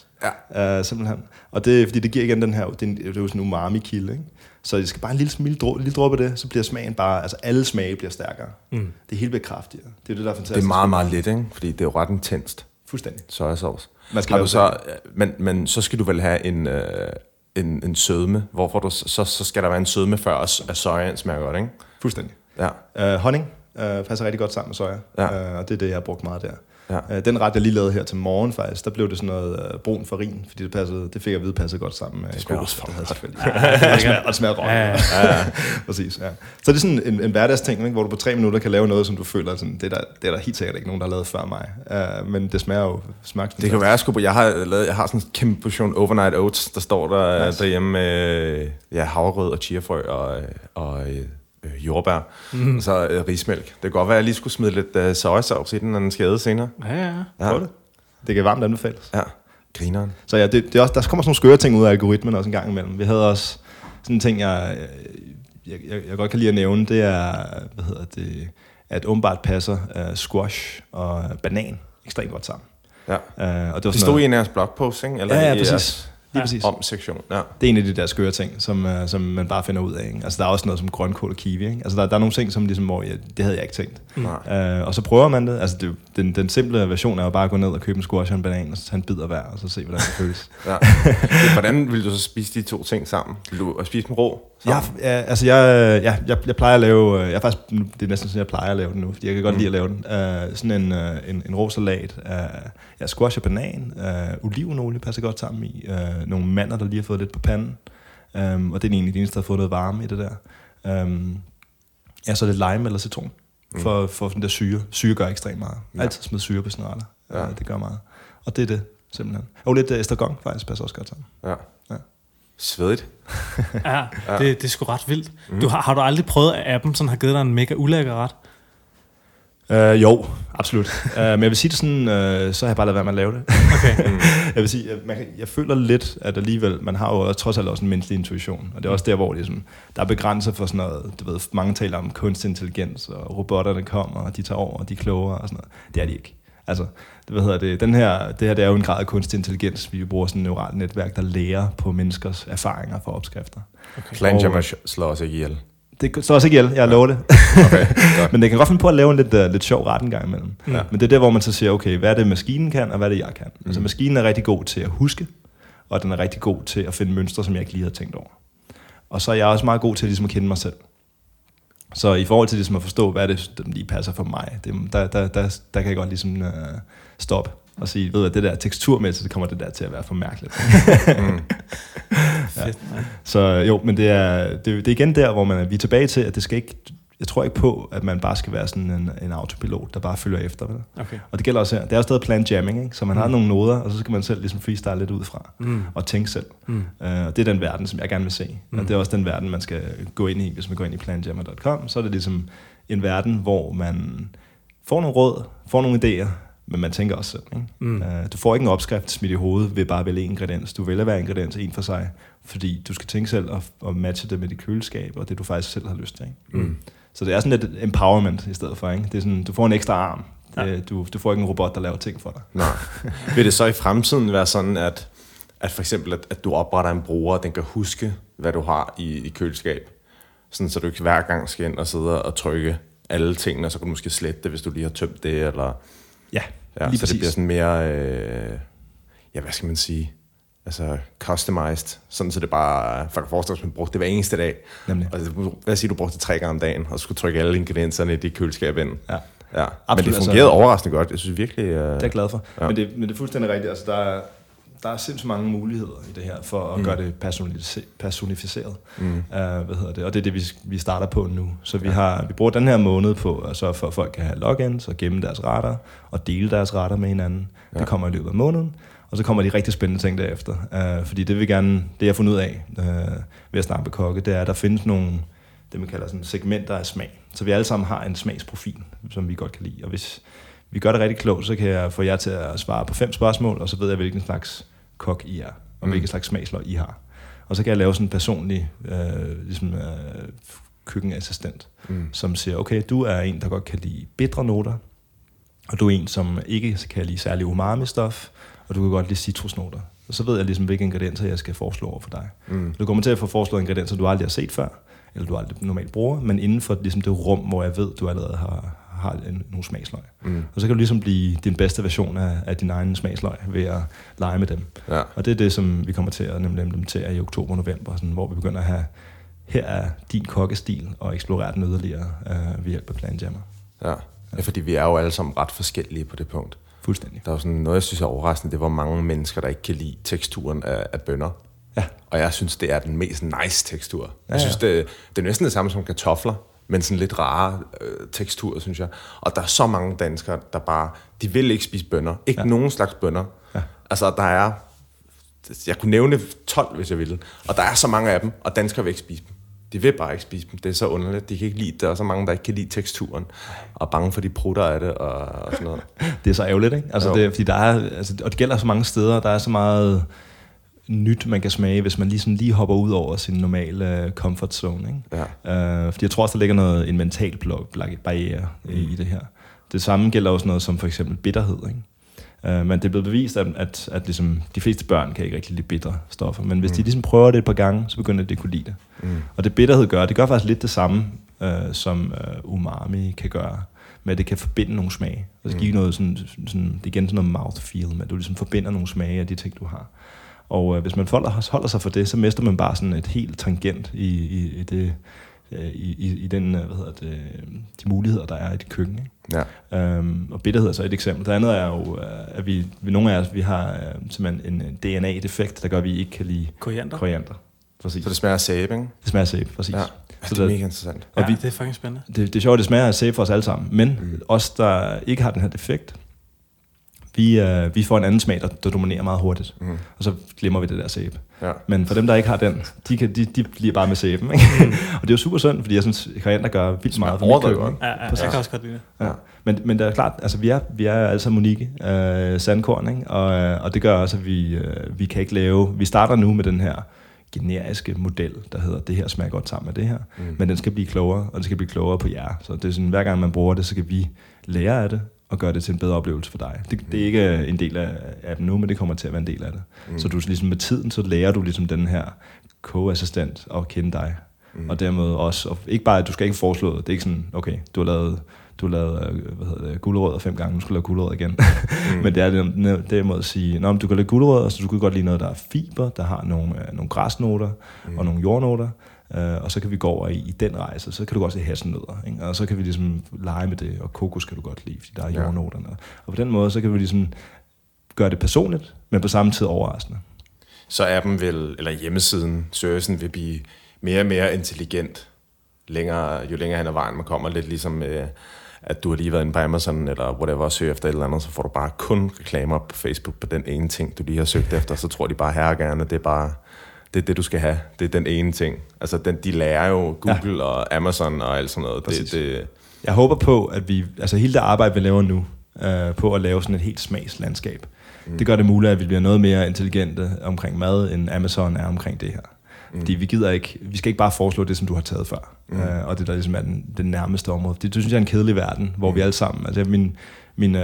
Ja. Uh, simpelthen. Og det er, fordi det giver igen den her, det er, en- det er jo sådan en umami-kilde, ikke? Så det skal bare en lille, lille, dråbe, lille dråbe af det, så bliver smagen bare, altså alle smage bliver stærkere. Mm. Det hele bliver kraftigere. Det er det, der er fantastisk. Det er meget, meget let, ikke? Fordi det er jo ret intenst, Fuldstændig. sojasauce. Man skal Har du så, men, men så skal du vel have en, øh, en, en sødme, hvorfor du, så, så skal der være en sødme før, at sojaen smager godt, ikke? Fuldstændig. Ja. Uh, honning uh, passer rigtig godt sammen med soja, Ja. uh, og det er det, jeg har brugt meget der. Ja. Uh, den ret, jeg lige lavede her til morgen faktisk, der blev det sådan noget uh, brun farin, fordi det, passede, det fik jeg at vide passede godt sammen med Det smager også det havde selvfølgelig. og smager, og det smager. Ja, ja. ja, ja. Præcis, ja. Så det er sådan en, en hverdagsting, ikke, hvor du på tre minutter kan lave noget, som du føler, sådan, det, er der, det er der helt sikkert ikke nogen, der har lavet før mig. Uh, men det smager jo smager Det kan være, jeg, skulle, jeg, har lavet, jeg har sådan en kæmpe portion overnight oats, der står der Nice. derhjemme med ja, havregrød og chiafrø og, og øh, øh, jordbær. Mm. Og så øh, rismælk. Det kan godt være, at jeg lige skulle smide lidt øh, sojasauce i den, når den skal æde senere. Ja, ja. Ja. Det. Det kan varmt anbefales. Ja, grineren. Så ja, det, det er også, der kommer sådan nogle skøre ting ud af algoritmen også en gang imellem. Vi havde også sådan en ting, jeg, jeg, jeg, jeg godt kan lide at nævne, det er, hvad hedder det, at åbenbart passer uh, squash og banan ekstremt godt sammen. Ja. Uh, og det var Det stod noget, i en af jeres blogposts, ikke? Eller Ja, ja, præcis. jeres Lige præcis. om-sektion. Ja. Det er en af de der skøre ting, som, uh, som man bare finder ud af. Ikke? Altså, der er også noget som grønkål og kiwi. Ikke? Altså, der, der er nogle ting, som ligesom, hvor jeg, det havde jeg ikke tænkt. Nej. Uh, og så prøver man det. Altså, det, den, den simple version er jo bare at gå ned og købe en squash og en banan, og så tage en bid af hver, og så se, hvordan det føles. Ja. Hvordan vil du så spise de to ting sammen? Vil du spise dem rå? Jeg, sammen? ja, altså jeg, jeg, jeg, jeg plejer at lave, øh, jeg er faktisk, det er næsten sådan, jeg plejer at lave den nu, fordi jeg kan godt Mm. lide at lave den. Uh, sådan en, uh, en, en rå salat, uh, ja, squash og banan, uh, olivenolie passer godt sammen i, uh, nogle mander, der lige har fået lidt på panden, um, og det er egentlig det eneste, der har fået noget varme i det der. Um, ja, så er det lime eller citron, Mm. for, for den der syre. Syre gør ekstremt meget. Ja. Altid smid syre på sådan Ja. ja. uh, det gør meget. Og det er det, simpelthen. Og lidt uh, estragon faktisk passer også godt sammen. Ja. Ja. Svedigt. ja det, det er sgu ret vildt. Du har, har du aldrig prøvet, at appen sådan har givet dig en mega ulækker ret? Uh, jo, absolut. Uh, men jeg vil sige det sådan, uh, så har jeg bare lavet være med at lave det. Okay. jeg vil sige, at man, kan- jeg føler lidt, at alligevel, man har jo også, trods alt også en menneskelig intuition, og det er også der, hvor sådan, der er begrænset for sådan noget, du ved, mange taler om kunstig intelligens, og robotterne kommer, og de tager over, og de er klogere, og sådan noget. Det er de ikke. Altså, det, hvad hedder det, den her, det her det er jo en grad af kunstig intelligens. Vi bruger sådan et neuralt netværk, der lærer på menneskers erfaringer for opskrifter. Planjammer slår os ikke ihjel. Det står også ikke ihjel, jeg lover det. Okay. Men det kan godt finde på at lave en lidt, uh, lidt sjov ret en gang imellem. Ja. Men det er der, hvor man så siger, okay, hvad er det maskinen kan, og hvad er det jeg kan? Mm. Altså maskinen er rigtig god til at huske, og den er rigtig god til at finde mønstre, som jeg ikke lige havde tænkt over. Og så er jeg også meget god til ligesom at kende mig selv. Så i forhold til ligesom at forstå, hvad det der lige passer for mig, det, der, der, der, der kan jeg godt ligesom uh, stoppe og sige, ved du, det der teksturmæssigt, det kommer det der til at være for mærkeligt. Fedt, ja. Så jo, men det er, det, det er igen der, hvor man, vi er tilbage til, at det skal ikke, jeg tror ikke på, at man bare skal være sådan en, en autopilot, der bare følger efter. Vel? Okay. Og det gælder også her. Det er jo stadig plan jamming, ikke? så man mm. har nogle noder, og så skal man selv ligesom freestyle lidt ud fra, Mm. og tænke selv. Mm. Uh, og det er den verden, som jeg gerne vil se. Mm. Og det er også den verden, man skal gå ind i, hvis man går ind i planjammer.com. Så er det ligesom en verden, hvor man får nogle råd, får nogle idéer, men man tænker også selv. Ikke? Mm. Uh, du får ikke en opskrift smidt i hovedet ved bare at vælge en ingrediens. Du vælger hver ingrediens en for sig, fordi du skal tænke selv og, og matche det med dit køleskab, og det du faktisk selv har lyst til. Ikke? Mm. Så det er sådan lidt empowerment i stedet for. Ikke? Det er sådan, du får en ekstra arm. Ja. Ja. Du, du får ikke en robot, der laver ting for dig. Nej. Vil det så i fremtiden være sådan, at, at for eksempel, at, at du opretter en bruger, og den kan huske, hvad du har i, i køleskab? Sådan, så du ikke hver gang skal ind og sidde og trykke alle tingene, og så kan du måske slette det, hvis du lige har tømt det, eller... Ja, Ja, lige så præcis. det bliver sådan mere, øh, ja, hvad skal man sige, altså customized, sådan så det bare, for at forestille sig, at man brugte det hver eneste dag. Nemlig. Og det- hvad siger du, brugte det tre gange om dagen, og skulle trykke alle ingredienserne i dit køleskab ind. Ja. Ja, men Absolut, det altså- fungerede overraskende godt. Jeg synes virkelig... Øh, Det er jeg glad for. Ja. Ja. Men, det, men det er fuldstændig rigtigt. Altså, der, er, der er sindssygt mange muligheder i det her, for at Mm. gøre det personificeret. mm, Uh, hvad hedder det? Og det er det, vi, vi starter på nu. Så vi, har, vi bruger den her måned på at sørge for, at folk kan have logins og gemme deres retter og dele deres retter med hinanden. Ja. Ja. Det kommer i løbet af måneden. Og så kommer de rigtig spændende ting derefter. Uh, fordi det vi gerne, det jeg har fundet ud af uh, ved at snakke med kokke, det er, at der findes nogle det, man kalder sådan segmenter af smag. Så vi alle sammen har en smagsprofil, som vi godt kan lide. Og hvis vi gør det rigtig klogt, så kan jeg få jer til at svare på fem spørgsmål, og så ved jeg, hvilken slags kok I er, og Mm. hvilken slags smagsløg I har. Og så kan jeg lave sådan en personlig øh, ligesom, øh, køkkenassistent, mm, som siger, okay, du er en, der godt kan lide bitre noter, og du er en, som ikke kan lide særlig umami-stof, og du kan godt lide citrusnoter. Og så ved jeg ligesom, hvilke ingredienser jeg skal foreslå over for dig. mm, Du kommer til at få foreslået ingredienser, du aldrig har set før, eller du aldrig normalt bruger, men inden for ligesom det rum, hvor jeg ved, du allerede har, har en, nogle smagsløg. mm, Og så kan du ligesom blive din bedste version af, af din egen smagsløg ved at lege med dem. ja, Og det er det, som vi kommer til at nemlig implementere i oktober og november, sådan, hvor vi begynder at have, her er din kokkestil, og eksplorere den yderligere øh, ved hjælp af Plan Jammer. ja. ja. fordi vi er jo alle sammen ret forskellige på det punkt. Fuldstændig. Der er sådan noget, jeg synes er overraskende, det er, hvor mange mennesker, der ikke kan lide teksturen af, af bønner. Ja. Og jeg synes, det er den mest nice tekstur. Jeg Ja, ja. synes, det, det er næsten det samme som kartofler, men sådan lidt rare øh, tekstur, synes jeg. Og der er så mange danskere, der bare, de vil ikke spise bønner. Ikke ja. Nogen slags bønner. Ja. Altså, der er, jeg kunne nævne 12, hvis jeg ville. Og der er så mange af dem, og danskere vil ikke spise dem. De vil bare ikke spise dem. Det er så underligt. De kan ikke lide det. Der er så mange, der ikke kan lide teksturen. Og er bange for de prutter af det, og, og sådan noget. Det er så ærgerligt, ikke? Altså, Jo. det, er, fordi der er, altså, og det gælder så mange steder, der er så meget nyt, man kan smage, hvis man lige, sådan lige hopper ud over sin normale uh, comfort zone. Ikke? Ja. Uh, fordi jeg tror også, der ligger noget, en mental barriere mm. i, i det her. Det samme gælder også noget som for eksempel bitterhed. Ikke? Uh, men det er blevet bevist, at, at, at ligesom, de fleste børn kan ikke rigtig lide bitre stoffer. Men hvis mm. de ligesom prøver det et par gange, så begynder de at kunne lide det. Mm. Og det bitterhed gør, det gør faktisk lidt det samme, øh, som øh, umami kan gøre. Med at det kan forbinde nogle smage. Og det give noget sådan, sådan, det er igen sådan noget mouthfeel, med at du ligesom forbinder nogle smage af de ting, du har. Og øh, hvis man holder, holder sig for det, så mister man bare sådan et helt tangent i, i, i det, øh, i, i, i den, øh, hvad hedder det, de muligheder, der er i dit køkken. Ikke? Ja. Øhm, og bitterhed er så et eksempel. Det andet er jo, øh, at vi, vi nogle af os, vi har øh, simpelthen en øh, DNA-defekt, der gør, at vi ikke kan lide Koriander. koriander. Præcis. Så det smager af sæbe, ikke? Det smager sæbe, præcis. Ja. Ja. Ja, Så det er mega interessant. Ja, Og vi- det er fucking spændende. Det, det er sjovt, det smager af sæbe for os alle sammen. Men mm. os, der ikke har den her defekt, vi, øh, vi får en anden smag, der, der dominerer meget hurtigt. Mm. Og så glemmer vi det der sæbe. Ja. Men for dem, der ikke har den, de, kan, de, de bliver bare med sæben. Ikke? og det er jo super synd, fordi jeg synes, koriander gør vildt meget for mit køkken. Ja, ja, Præcis. jeg kan også godt lide det. Ja. Men, men det er klart, altså vi er, vi er alle sammen unikke øh, sandkorn, ikke? Og, øh, og det gør også, at vi, øh, vi kan ikke lave... Vi starter nu med den her generiske model, der hedder, det her smager godt sammen med det her. Mm. Men den skal blive klogere, og den skal blive klogere på jer. Så det er sådan, hver gang man bruger det, så kan vi lære af det, og gøre det til en bedre oplevelse for dig. Det, det er ikke en del af appen nu, men det kommer til at være en del af det. Mm. Mm. Så du ligesom med tiden, så lærer du ligesom den her co-assistent at kende dig. Mm. Mm. Og dermed også, og ikke bare, at du skal ikke foreslå det, det er ikke sådan, okay, du har lavet, du lavet øh, hvad hedder det, gulerødder fem gange, nu skal du lave gulerødder igen. Mm. Men det er det, derimod at sige, Nå, men du kan lave gulerødder, så du kan godt lide noget, der er fiber, der har nogle, øh, nogle græsnoter Mm. og nogle jordnoter. Øh, og så kan vi gå over i, i den rejse, så kan du godt se hasselnødder, ikke? og så kan vi ligesom lege med det, og kokos kan du godt lide, fordi der er Ja. jordnoterne. Og på den måde, så kan vi ligesom gøre det personligt, men på samme tid overraskende. Så er dem vel, eller hjemmesiden, servicen vil blive mere og mere intelligent, længere, jo længere hen ad vejen man kommer. Lidt ligesom, øh, at du har lige været inde på Amazon, eller whatever, og søger efter et eller andet, så får du bare kun reklamer på Facebook på den ene ting, du lige har søgt efter. Så tror de bare, her gerne, det er bare det, er det, du skal have. Det er den ene ting. Altså, den, de lærer jo Google ja. og Amazon og alt sådan noget. Det, det, Jeg håber på, at vi, altså hele det arbejde, vi laver nu, øh, på at lave sådan et helt smagslandskab, mm. det gør det muligt, at vi bliver noget mere intelligente omkring mad, end Amazon er omkring det her. Mm. Fordi vi gider ikke, vi skal ikke bare foreslå det, som du har taget før, mm. øh, og det der ligesom er den, den nærmeste område. Det, det synes jeg er en kedelig verden, hvor mm. vi alle sammen, altså min, min uh,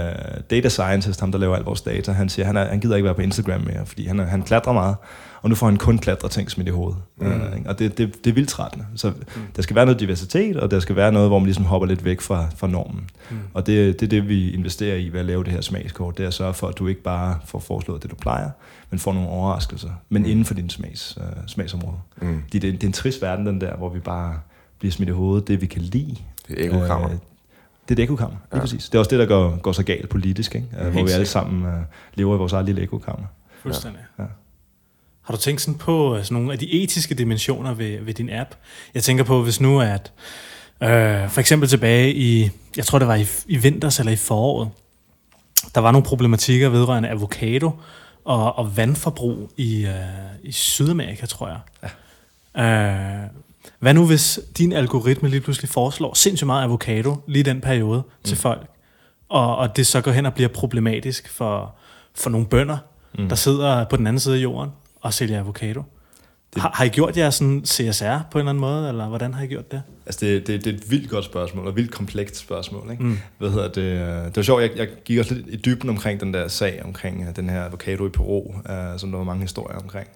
data scientist, ham der laver al vores data, han siger, han, er, han gider ikke være på Instagram mere, fordi han, er, han klatrer meget, og nu får han kun klatre ting smidt i hovedet. Mm. Uh, ikke? og det, det, det er vildt trættende. Så mm. der skal være noget diversitet, og der skal være noget, hvor man ligesom hopper lidt væk fra, fra normen. Mm. Og det, det er det, vi investerer i ved at lave det her smagskort. Det er at sørge for, at du ikke bare får foreslået det, du plejer, men får nogle overraskelser, men mm. inden for din smags, uh, smagsområde. Mm. Det, det, det er en trist verden, den der, hvor vi bare bliver smidt i hovedet, det vi kan lide. det er ekokammer. Øh, det er det ekokammer, lige ja. præcis. Det er også det, der går, går så galt politisk, ikke? Uh, hvor vi alle sammen uh, lever i vores eget lille ekokammer. Fuldstændig. Ja. Har du tænkt sådan på altså, nogle af de etiske dimensioner ved, ved din app? Jeg tænker på, hvis nu at, øh, for eksempel tilbage i, jeg tror det var i, i vinters eller i foråret, der var nogle problematikker vedrørende avocado og, og vandforbrug i, øh, i Sydamerika, tror jeg. Ja. Øh, hvad nu, hvis din algoritme lige pludselig foreslår sindssygt meget avocado lige i den periode mm. til folk, og, og det så går hen og bliver problematisk for, for nogle bønder, mm. der sidder på den anden side af jorden og sælger avocado. Det... Har, har I gjort jer sådan CSR på en eller anden måde, eller hvordan har I gjort det? Altså, det, det, det er et vildt godt spørgsmål, og et vildt komplekst spørgsmål. Ikke? Mm. Hvad hedder det? øh, Det var sjovt, jeg, jeg gik også lidt i dybden omkring den der sag, omkring øh, den her avocado i Peru, uh, som der var mange historier omkring.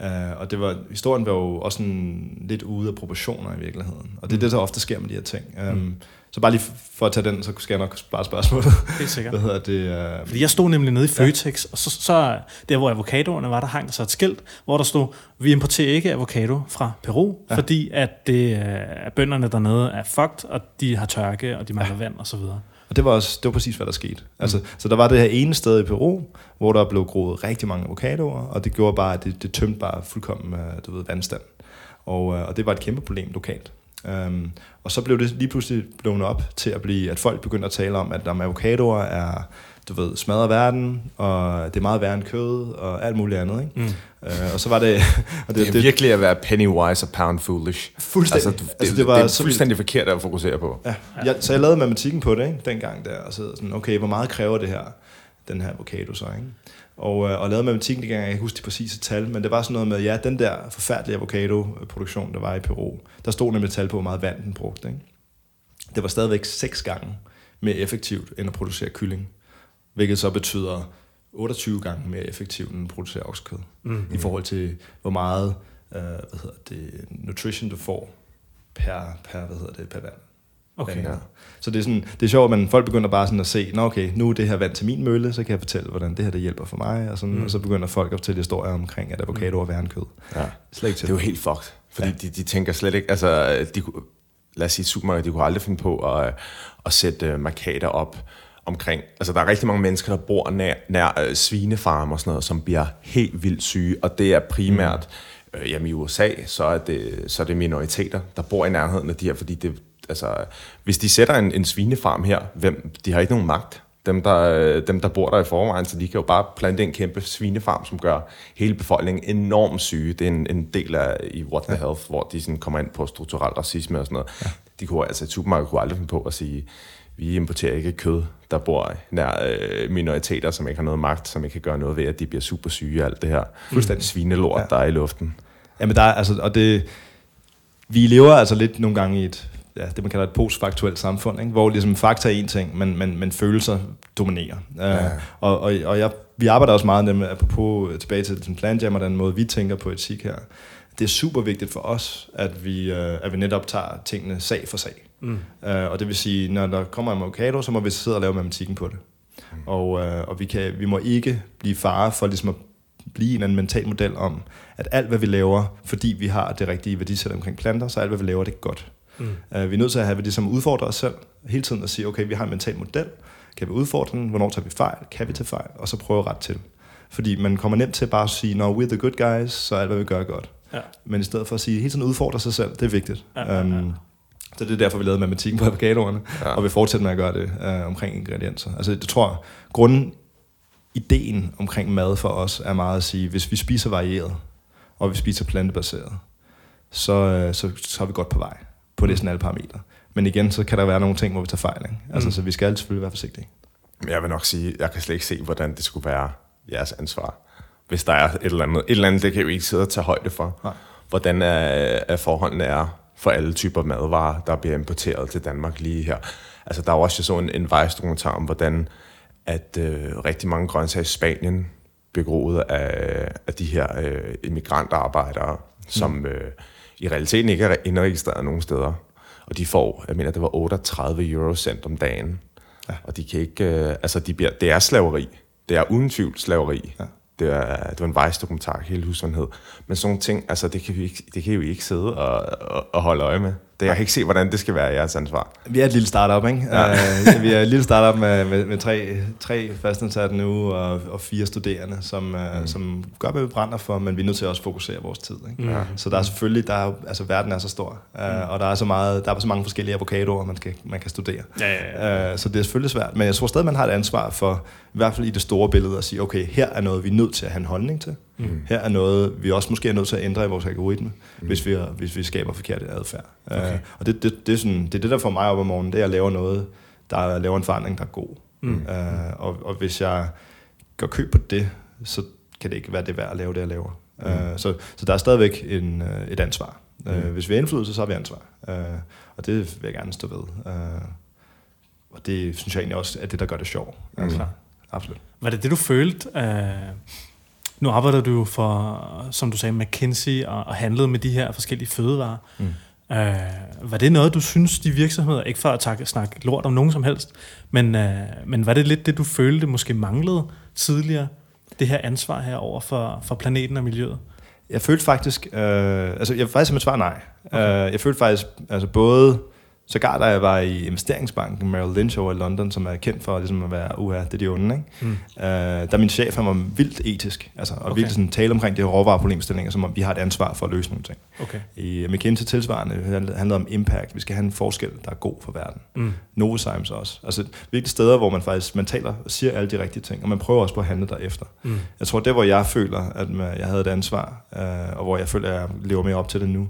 Uh, og det var, historien var jo også sådan lidt ude af proportioner i virkeligheden. Og det er det, der ofte sker med de her ting. Um, mm. Så bare lige for at tage den, så skal jeg nok spare spørgsmålet. Helt sikkert. Hvad hedder det? Uh, Fordi jeg stod nemlig nede i Føtex, ja. og så, så der, hvor avocadoerne var, der hang der så et skilt, hvor der stod, vi importerer ikke avocado fra Peru, ja. fordi at det er bønderne dernede er fucked, og de har tørke, og de mangler ja. vand og så videre. Og det var, også, det var præcis, hvad der skete. Altså, Så der var det her ene sted i Peru, hvor der blev groet rigtig mange avocadoer, og det gjorde bare, at det, det tømte bare fuldkommen øh, du ved, vandstand. Og, øh, og det var et kæmpe problem lokalt. Um, og så blev det lige pludselig blevet op til at blive, at folk begyndte at tale om, at om avocadoer er, du ved, smadrer verden, og det er meget værre end kød, og alt muligt andet, ikke? Mm. Uh, og så var det... og Det er virkelig at være penny wise og pound foolish. Fuldstændig. Altså, det, Altså, det var det er så fuldstændig forkert at fokusere på. Ja, jeg, så jeg lavede matematikken på det, ikke, dengang der, og så sådan, okay, hvor meget kræver det her, den her avocado så, ikke? Og, øh, og lavede matematikken dengang, jeg kan huske de præcise tal, men det var sådan noget med, ja, den der forfærdelige avocado-produktion, der var i Peru, der stod nemlig tal på, hvor meget vand den brugte, ikke? Det var stadigvæk seks gange mere effektivt, end at producere kylling, hvilket så betyder 28 gange mere effektivt, end at producere oksekød, mm. i forhold til, hvor meget øh, hvad hedder det, nutrition du får per, per, hvad hedder det, per vand. Okay. Ja. Så det er, sådan, det er sjovt, at man, folk begynder bare sådan at se, Nå okay, nu er det her vand til min mølle, så kan jeg fortælle, hvordan det her det hjælper for mig, og, sådan, mm. og så begynder folk at fortælle historier omkring, at avocado er værre end kød. Ja. Slet ikke til Det er jo helt fucked, fordi ja. de, de tænker slet ikke, altså, de, kunne- lad os sige, supermarkedet, de kunne aldrig finde på at, at sætte øh, markader op omkring, altså der er rigtig mange mennesker, der bor nær, nær øh, svinefarme og sådan noget, som bliver helt vildt syge, og det er primært, mm. øh, jamen i USA, så er, det, så er det minoriteter, der bor i nærheden af de her, fordi det, altså, hvis de sætter en, en svinefarm her, hvem, de har ikke nogen magt, dem der, øh, dem, der bor der i forvejen, så de kan jo bare plante en kæmpe svinefarm, som gør hele befolkningen enormt syge. Det er en, en del af i What the Health, hvor de sådan kommer ind på strukturel racisme og sådan noget. Ja. De kunne altså, et supermarked kunne aldrig finde på at sige, vi importerer ikke kød, der bor nær øh, minoriteter, som ikke har noget magt, som ikke kan gøre noget ved, at de bliver super syge og alt det her. Fuldstændig svinelort, ja. der er i luften. Jamen der er, altså, og det, vi lever altså lidt nogle gange i et, ja, det man kalder et postfaktuelt samfund, ikke? hvor ligesom fakta er en ting, men, men, men følelser dominerer. Ja. Uh, og og, og jeg, vi arbejder også meget med, apropos tilbage til den plan jam og den måde, vi tænker på etik her. Det er super vigtigt for os, at vi, uh, at vi netop tager tingene sag for sag. Mm. Uh, og det vil sige, når der kommer en avocado, så må vi sidde og lave matematikken på det. Mm. Og, uh, og vi, kan, vi må ikke blive fare for ligesom at blive en eller anden mental model om, at alt hvad vi laver, fordi vi har det rigtige værdisæt omkring planter, så alt hvad vi laver, det er godt. Mm. Uh, vi er nødt til at have det som udfordrer os selv, hele tiden at sige, okay, vi har en mental model, kan vi udfordre den, hvornår tager vi fejl, kan vi tage fejl, og så prøve ret til. Fordi man kommer nemt til bare at sige, no, we're the good guys, så alt hvad vi gør er godt. Ja. Men i stedet for at sige, hele tiden udfordre sig selv, det er vigtigt. Ja, ja, ja. Um, så det er derfor, vi lavede matematikken på avocadoerne, ja. og vi fortsætter med at gøre det uh, omkring ingredienser. Altså, jeg tror, grunden, ideen omkring mad for os er meget at sige, hvis vi spiser varieret, og vi spiser plantebaseret, så, uh, så, så er vi godt på vej på næsten alle parametre. Men igen, så kan der være nogle ting, hvor vi tager fejl. Ikke? Altså, mm. Så vi skal selvfølgelig være forsigtige. Jeg vil nok sige, jeg kan slet ikke se, hvordan det skulle være jeres ansvar. Hvis der er et eller andet. Et eller andet, det kan vi ikke sidde og tage højde for. Nej. Hvordan er, er forholdene er for alle typer madvarer, der bliver importeret til Danmark lige her. Altså, der er også sådan en, en vejsdokumentar om, hvordan at øh, rigtig mange grøntsager i Spanien bliver groet af, af de her øh, immigrantarbejdere, som mm. øh, i realiteten ikke er indregistreret nogen steder. Og de får, jeg mener, det var 38 eurocent om dagen. Ja. Og de kan ikke, øh, altså de bliver, det er slaveri. Det er uden tvivl slaveri. Ja. Det, er, det var en vejsdokumentar, hele husundhed. Men sådan nogle ting, altså det kan vi ikke, det kan vi ikke sidde og, og, og holde øje med. Det, jeg kan ikke se, hvordan det skal være jeres ansvar. Vi er et lille startup, ikke? Ja. uh, vi er et lille startup med, med, med tre, tre fastansatte nu og, og fire studerende, som, uh, mm. som gør, hvad vi brænder for, men vi er nødt til at også fokusere vores tid. Ikke? Mm. Så der er selvfølgelig, der er, altså verden er så stor, uh, mm. og der er så, meget, der er så mange forskellige avocadoer, man, skal, man kan studere. Ja, ja, ja. Uh, så det er selvfølgelig svært, men jeg tror stadig, man har et ansvar for, i hvert fald i det store billede, at sige, okay, her er noget, vi er nødt til at have en holdning til. Mm. Her er noget, vi også måske er nødt til at ændre i vores algoritme, mm. hvis, vi, hvis vi skaber forkert adfærd. Okay. Uh, og det, det, det, er sådan, det er det, der får mig op om morgenen, det er at lave noget, der laver en forandring, der er god. Mm. Uh, og, og hvis jeg går køb på det, så kan det ikke være det værd at lave det, jeg laver. Mm. Uh, så, så der er stadigvæk en, uh, et ansvar. Mm. Uh, hvis vi har indflydelse, så har vi ansvar. Uh, og det vil jeg gerne stå ved. Uh, og det synes jeg egentlig også er det, der gør det sjovt. Mm. Absolut. Var det det, du følte... Uh nu arbejder du for, som du sagde, McKinsey og, og handlede med de her forskellige fødevarer. Mm. Øh, var det noget, du synes, de virksomheder, ikke for at takke, snakke lort om nogen som helst, men, øh, men var det lidt det, du følte måske manglede tidligere, det her ansvar her over for, for planeten og miljøet? Jeg følte faktisk, øh, altså jeg faktisk som et svar nej. Okay. Øh, jeg følte faktisk, altså både Sågar da jeg var i investeringsbanken Merrill Lynch over i London, som er kendt for ligesom at være, uha, det er de onde, ikke? Mm. Uh, der min chef, han var vildt etisk, altså, og okay. virkelig sådan, tale omkring de her råvareproblemstillinger, som om vi har et ansvar for at løse nogle ting. Okay. I McKinsey tilsvarende handlede om impact. Vi skal have en forskel, der er god for verden. Mm. Novozymes også. Altså virkelig steder, hvor man faktisk man taler og siger alle de rigtige ting, og man prøver også på at handle derefter. Mm. Jeg tror, det hvor jeg føler, at jeg havde et ansvar, uh, og hvor jeg føler, at jeg lever mere op til det nu,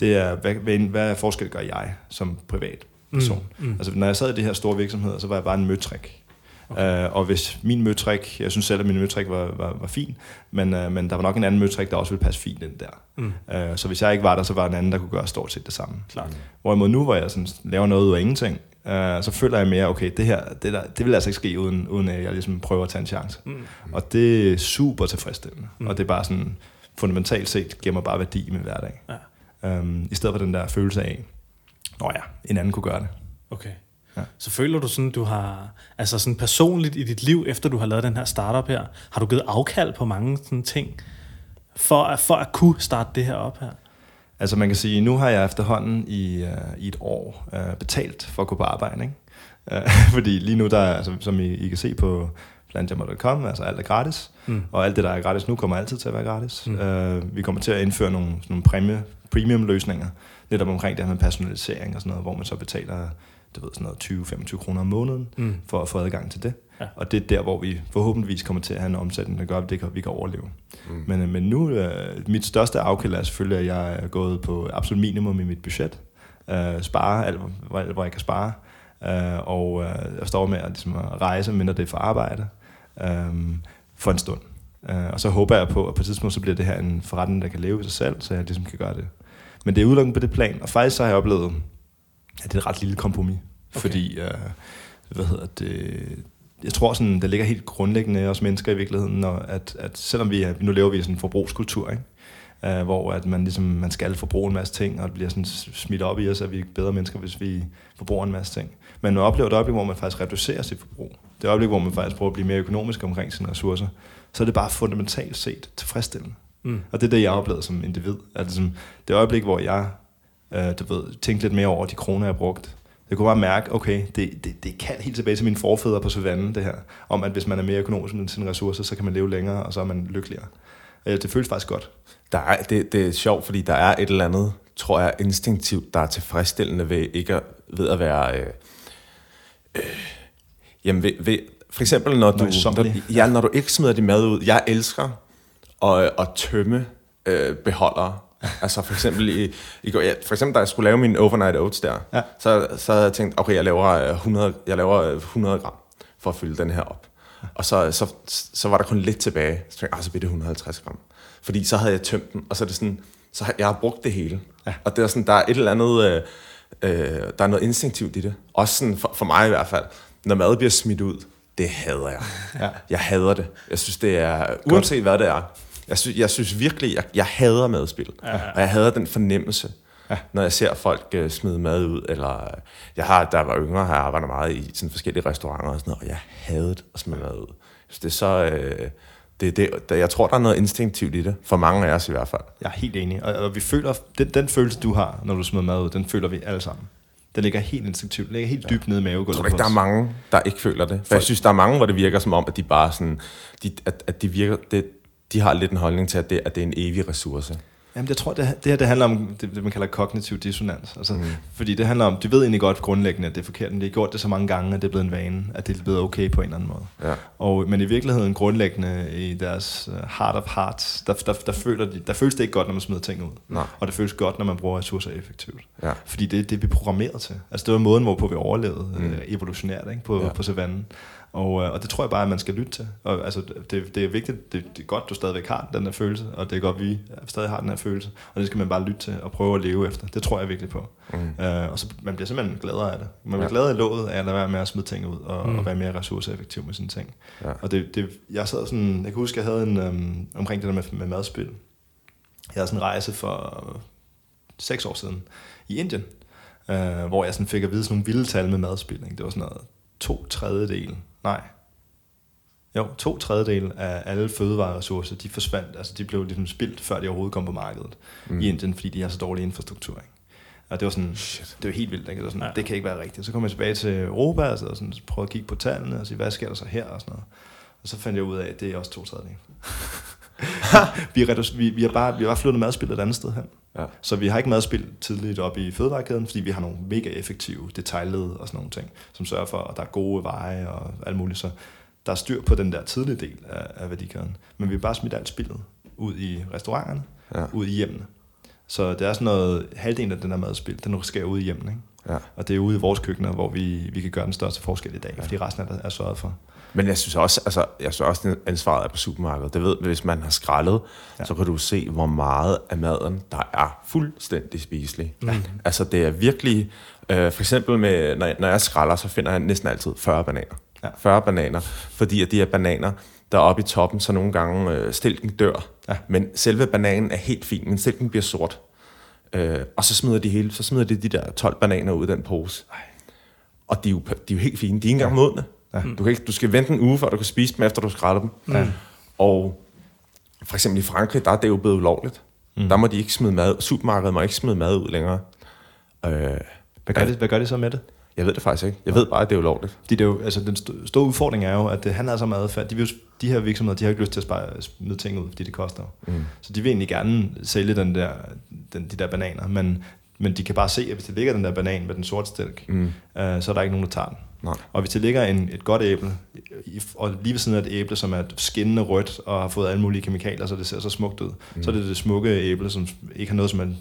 det er, hvad, hvad, hvad forskel gør jeg som privat person? Mm, mm. Altså, når jeg sad i de her store virksomheder, så var jeg bare en møtrik. Okay. Uh, og hvis min møtrik, jeg synes selv, at min møtrik var, var, var fin, men, uh, men der var nok en anden møtrik, der også ville passe fint ind der. Mm. Uh, så hvis jeg ikke var der, så var en anden, der kunne gøre stort set det samme. Klart. Hvorimod nu, hvor jeg sådan, laver noget ud af ingenting, uh, så føler jeg mere, okay, det her, det, der, det vil altså ikke ske, uden, uden at jeg ligesom prøver at tage en chance. Mm. Og det er super tilfredsstillende. Mm. Og det er bare sådan, fundamentalt set, giver mig bare værdi i min hverdag. Ja. Øhm, I stedet for den der følelse af, nå ja, en anden kunne gøre det. Okay. Ja. Så føler du sådan, du har, altså sådan personligt i dit liv, efter du har lavet den her startup her, har du givet afkald på mange sådan ting, for at, for at kunne starte det her op her? Altså man kan sige, nu har jeg efterhånden i, uh, i et år uh, betalt for at gå på arbejde, ikke? Uh, fordi lige nu, der er, altså, som I, I kan se på plantjammer.com, altså alt er gratis, mm. og alt det, der er gratis nu, kommer altid til at være gratis. Mm. Uh, vi kommer til at indføre nogle, nogle præmie premium-løsninger, netop omkring det her med personalisering og sådan noget, hvor man så betaler du ved, sådan noget 20-25 kroner om måneden mm. for at få adgang til det. Ja. Og det er der, hvor vi forhåbentligvis kommer til at have en omsætning, der gør, at det kan, vi kan overleve. Mm. Men, men nu, uh, mit største afkald er selvfølgelig, at jeg er gået på absolut minimum i mit budget. Uh, spare alt, hvor, hvor jeg kan spare. Uh, og uh, jeg står med at, ligesom, at rejse, mindre det er for arbejde, uh, for en stund. Uh, og så håber jeg på, at på et tidspunkt så bliver det her en forretning, der kan leve i sig selv, så jeg ligesom kan gøre det men det er udelukkende på det plan. Og faktisk så har jeg oplevet, at det er et ret lille kompromis. Okay. Fordi, øh, hvad hedder det, jeg tror sådan, der ligger helt grundlæggende os mennesker i virkeligheden, når, at, at selvom vi, er, nu lever vi i sådan en forbrugskultur, ikke? Uh, hvor at man, ligesom, man skal forbruge en masse ting, og det bliver sådan smidt op i os, at vi er bedre mennesker, hvis vi forbruger en masse ting. Men man oplever et øjeblik, hvor man faktisk reducerer sit forbrug. Det et øjeblik, hvor man faktisk prøver at blive mere økonomisk omkring sine ressourcer. så er det bare fundamentalt set tilfredsstillende. Mm. Og det er det, jeg oplevede som individ. At ligesom, det øjeblik, hvor jeg øh, du ved, tænkte lidt mere over de kroner, jeg brugte, jeg kunne bare mærke, okay, det, det, det kan helt tilbage til mine forfædre på savannen, det her. Om at hvis man er mere økonomisk med sine ressourcer, så kan man leve længere, og så er man lykkeligere. Øh, Det føles faktisk godt. Der er, det, det er sjovt, fordi der er et eller andet, tror jeg, instinktivt, der er tilfredsstillende ved ikke at, ved at være... Øh, øh, jamen, ved, ved, for eksempel, når du, når, ja, når du ikke smider din mad ud. Jeg elsker at, at tømme øh, beholdere. Altså for eksempel, i, i går, ja, for eksempel da jeg skulle lave min overnight oats der, Ja. så, så havde jeg tænkt, okay, jeg laver, øh, 100, jeg laver øh, 100 gram for at fylde den her op. Og så, så, så var der kun lidt tilbage. Så tænkte jeg, ah, så bliver det 150 gram. Fordi så havde jeg tømt den, og så er det sådan, så har, jeg har brugt det hele. Ja. Og det er sådan, der er et eller andet, øh, øh, der er noget instinktivt i det. Også sådan, for, for mig i hvert fald, når mad bliver smidt ud, det hader jeg. Ja. Jeg hader det. Jeg synes, det er, uanset hvad det er, jeg synes, jeg synes virkelig, jeg, jeg hader madspil. Ja. Og jeg hader den fornemmelse, ja. når jeg ser folk uh, smide mad ud. Eller, øh, jeg har, da jeg var yngre, har jeg arbejdet meget i sådan forskellige restauranter og sådan noget, og jeg hadede at smide mad ud. Så det er så... Øh, det, det, der, jeg tror, der er noget instinktivt i det. For mange af os i hvert fald. Jeg er helt enig. Og, og vi føler, den, den følelse, du har, når du smider mad ud, den føler vi alle sammen. Den ligger helt instinktivt. Den ligger helt dybt nede i Jeg mavegulvet tror ikke, der er mange, der ikke føler det. For jeg synes, der er mange, hvor det virker som om, at de bare sådan... De, at, at de virker... Det, de har lidt en holdning til, at det, at det er en evig ressource. Jamen, jeg tror, det, det her det handler om det, det, man kalder kognitiv dissonans. Altså, mm. Fordi det handler om, de ved egentlig godt grundlæggende, at det er forkert, men de har gjort det så mange gange, at det er blevet en vane, at det er blevet okay på en eller anden måde. Ja. Og, men i virkeligheden grundlæggende i deres uh, heart of hearts, der, der, der, føler de, der føles det ikke godt, når man smider ting ud. Nej. Og det føles godt, når man bruger ressourcer effektivt. Ja. Fordi det er det, vi er programmeret til. Altså det var måden, hvorpå vi overlevede mm. øh, evolutionært ikke? På, ja. på savannen. Og, øh, og det tror jeg bare, at man skal lytte til. Og, altså, det, det er vigtigt, det, det er godt, du stadigvæk har den her følelse, og det er godt, vi stadig har den her følelse. Og det skal man bare lytte til og prøve at leve efter. Det tror jeg virkelig på. Mm. Øh, og så man bliver simpelthen gladere af det. Man bliver Ja. gladere i låget af at lade være med at smide ting ud, og, mm. og være mere ressourceeffektiv med sine ting. Ja. Og det, det, jeg sad sådan, jeg kan huske, jeg havde en, øhm, omkring det der med, med madspil. Jeg havde sådan en rejse for øh, seks år siden i Indien, øh, hvor jeg sådan fik at vide sådan nogle vilde tal med madspil. Ikke? Det var sådan noget to tredjedel, nej, jo, to tredjedel af alle fødevareressourcer, de forsvandt, altså de blev ligesom spildt, før de overhovedet kom på markedet mm. i Indien, fordi de har så dårlig infrastruktur. Ikke? Og det var sådan, Shit. det var helt vildt, ikke? Det, var sådan, Ja. det kan ikke være rigtigt. Så kom jeg tilbage til Europa, og så sådan, prøvede at kigge på tallene, og sige, hvad sker der så her, og sådan noget. Og så fandt jeg ud af, at det er også to tredjedel. vi, vi, vi, har bare, vi har bare flyttet madspil et andet sted hen. Ja. Så vi har ikke madspil tidligt op i fødevarekæden, fordi vi har nogle mega effektive detaljled og sådan nogle ting, som sørger for, at der er gode veje og alt muligt. Så der er styr på den der tidlige del af, af værdikæden. Men vi har bare smidt alt spillet ud i restauranterne, Ja. ud i hjemmene. Så det er sådan noget, halvdelen af den der madspil, den sker ude i hjemmene. Ikke? Ja. Og det er ude i vores køkkener, hvor vi, vi kan gøre den største forskel i dag, ja. fordi resten er, er sørget for. Men jeg synes også, altså, jeg synes også, at ansvaret er på supermarkedet. Det ved, hvis man har skrællet, ja. Ja. så kan du se, hvor meget af maden, der er fuldstændig spiselig. Mm. Altså, det er virkelig... Øh, for eksempel, med, når, jeg, når jeg skræller, så finder jeg næsten altid 40 bananer. Ja. 40 bananer, fordi at de her bananer, der er oppe i toppen, så nogle gange øh, stilken dør. Ja. Men selve bananen er helt fin, men stilken bliver sort. Øh, og så smider de hele, så smider de de der 12 bananer ud af den pose. Og de er, jo, de er jo helt fine. De er ikke engang modne. Ja. Du, kan ikke, du skal vente en uge, før du kan spise dem, efter du skræller dem. Ja. Og for eksempel i Frankrig, der er det jo blevet ulovligt. Mm. Der må de ikke smide mad. Supermarkedet må ikke smide mad ud længere. Øh, Hvad gør, det, hvad gør det så med det? jeg ved det faktisk ikke. Jeg ved bare, at det er ulovligt. Det er jo, altså, den st- store udfordring er jo, at det handler så meget adfærd. De, vil jo, de her virksomheder, de har ikke lyst til at spare, smide ting ud, fordi det koster. Mm. Så de vil egentlig gerne sælge den der, den, de der bananer, men, men de kan bare se, at hvis det ligger den der banan med den sorte stilk, mm. øh, så er der ikke nogen, der tager den. Nej. Og hvis det ligger en, et godt æble, og lige ved siden af et æble, som er skinnende rødt og har fået alle mulige kemikalier, så det ser så smukt ud, mm. så er det det smukke æble, som ikke har noget som en,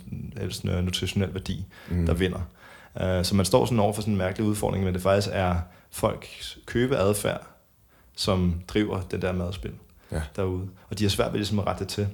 en nutritionel værdi, mm. der vinder. Uh, så man står sådan over for sådan en mærkelig udfordring, men det faktisk er folks købeadfærd, som driver det der madspil Ja. derude. Og de har svært ved ligesom at rette det til.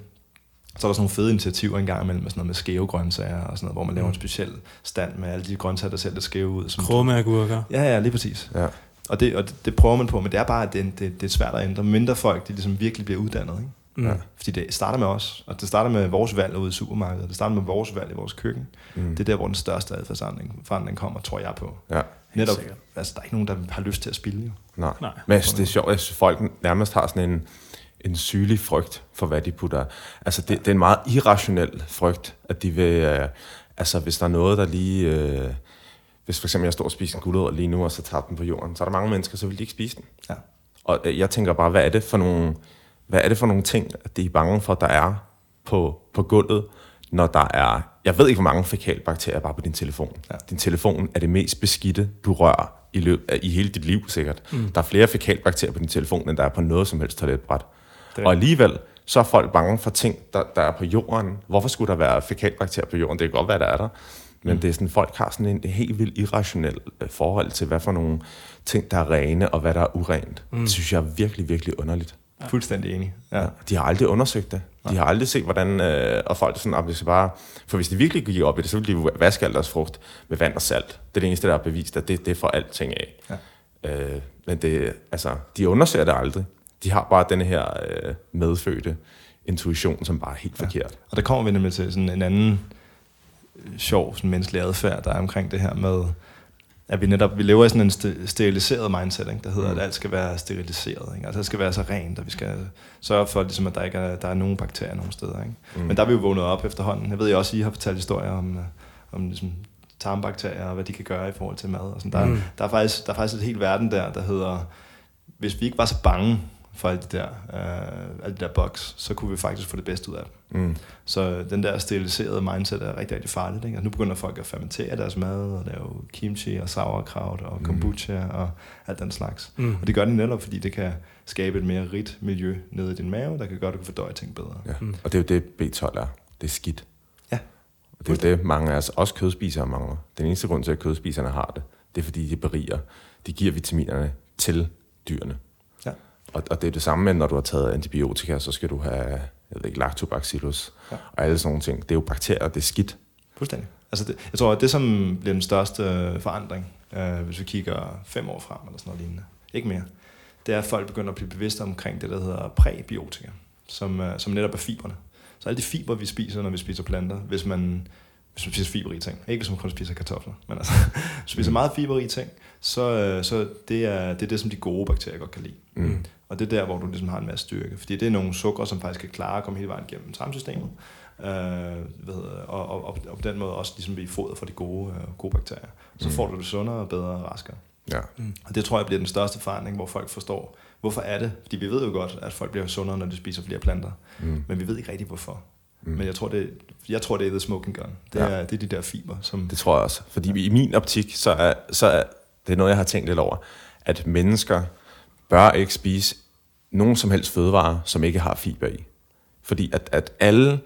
Så er der sådan nogle fede initiativer engang imellem med sådan noget med skæve grøntsager og sådan noget, hvor man laver en speciel stand med alle de grøntsager, der ser lidt skæve ud. Som Krumme agurker. Ja, ja, lige præcis. Ja. Og det, og det, det prøver man på, men det er bare, at det, det, det er svært at ændre. Mindre folk, de ligesom virkelig bliver uddannet. Ikke? Mm. Ja. Fordi det starter med os, og det starter med vores valg ude i supermarkedet. Det starter med vores valg i vores køkken. Mm. Det er der, hvor den største adfærdsforandring forandring kommer, tror jeg på. Ja. Netop, altså, der er ikke nogen, der har lyst til at spille. Jo. Nej. Nej. Men synes, det er sjovt, at folk nærmest har sådan en, en sygelig frygt for, hvad de putter. Altså, det, det er en meget irrationel frygt, at de vil... Øh, altså, hvis der er noget, der lige... Øh, hvis for eksempel jeg står og spiser en gulerod lige nu, og så tager den på jorden, så er der mange mennesker, så vil de ikke spise den. Ja. Og øh, jeg tænker bare, hvad er det for nogle, hvad er det for nogle ting, at de er bange for, der er på, på gulvet, når der er, jeg ved ikke, hvor mange fekalbakterier bare på din telefon. Ja. Din telefon er det mest beskidte, du rører i, løb, i hele dit liv, sikkert. Mm. Der er flere fekalbakterier på din telefon, end der er på noget som helst toiletbræt. Det Og alligevel, så er folk bange for ting, der, der er på jorden. Hvorfor skulle der være fekalbakterier på jorden? Det kan godt være, der er der. Men mm. det er sådan, folk har sådan en helt vildt irrationel øh, forhold til, hvad for nogle ting, der er rene, og hvad der er urent. Mm. Det synes jeg er virkelig, virkelig underligt. Fuldstændig enig. Ja. Ja. De har aldrig undersøgt det. De har aldrig set, hvordan... Øh, og folk sådan, skal bare... For hvis de virkelig gik op i det, så ville de vaske al deres frugt med vand og salt. Det er det eneste, der er bevist, at det, det får alting af. Ja. Øh, men det, altså, de undersøger det aldrig. De har bare den her øh, medfødte intuition, som bare er helt ja. forkert. Og der kommer vi nemlig til sådan en anden øh, sjov sådan menneskelig adfærd, der er omkring det her med, at vi netop vi lever i sådan en st- steriliseret mindset, ikke? der hedder, mm. at alt skal være steriliseret. Ikke? Altså, det skal være så rent, og vi skal sørge for, ligesom, at der ikke er, der er nogen bakterier nogen steder. Ikke? Mm. Men der er vi jo vågnet op efterhånden. Jeg ved jo også, at I har fortalt historier om, øh, om ligesom, tarmbakterier, og hvad de kan gøre i forhold til mad. Og sådan. Der, mm. der, er faktisk, der er faktisk et helt verden der, der hedder, hvis vi ikke var så bange for alle de der, øh, alle de der bugs, så kunne vi faktisk få det bedste ud af dem. Mm. Så den der steriliserede mindset er rigtig, rigtig farligt. Ikke? Altså, nu begynder folk at fermentere deres mad, og lave kimchi og sauerkraut og kombucha mm. og alt den slags. Mm. Og det gør de netop, fordi det kan skabe et mere rigt miljø nede i din mave, der kan gøre, at du kan fordøje ting bedre. Ja. Mm. Og det er jo det, B12 er. Det er skidt. Ja. Og det er jo det, mange af os, også kødspisere, mangler. Den eneste grund til, at kødspiserne har det, det er, fordi de beriger. De giver vitaminerne til dyrene. Og, og det er det samme med, når du har taget antibiotika, så skal du have jeg ved ikke, lactobacillus ja. og alle sådan nogle ting. Det er jo bakterier, det er skidt. Fuldstændig. Altså det, jeg tror, at det som bliver den største øh, forandring, øh, hvis vi kigger fem år frem eller sådan noget lignende, ikke mere, det er, at folk begynder at blive bevidste omkring det, der hedder præbiotika, som, øh, som netop er fiberne. Så alle de fiber, vi spiser, når vi spiser planter, hvis man, hvis man spiser fiberrige ting, ikke hvis man kun spiser kartofler, men altså, hvis man spiser meget fiberrige ting, så, øh, så det, er, det er det, som de gode bakterier godt kan lide. Mm. Og det er der, hvor du ligesom har en masse styrke. Fordi det er nogle sukker, som faktisk kan klare at komme hele vejen gennem tarmsystemet. Øh, hvad hedder, og, og, og, og, på den måde også ligesom blive foder for de gode, øh, gode bakterier. Så Mm. får du det sundere, bedre og raskere. Ja. Og det tror jeg bliver den største forandring, hvor folk forstår, hvorfor er det? Fordi vi ved jo godt, at folk bliver sundere, når de spiser flere planter. Mm. Men vi ved ikke rigtig, hvorfor. Mm. Men jeg tror, det, jeg tror, det er the smoking gun. Det, Ja. er, det er de der fiber, som... Det tror jeg også. Fordi i min optik, så er, så er det er noget, jeg har tænkt lidt over, at mennesker bør ikke spise nogen som helst fødevarer, som ikke har fiber i. Fordi at, at alle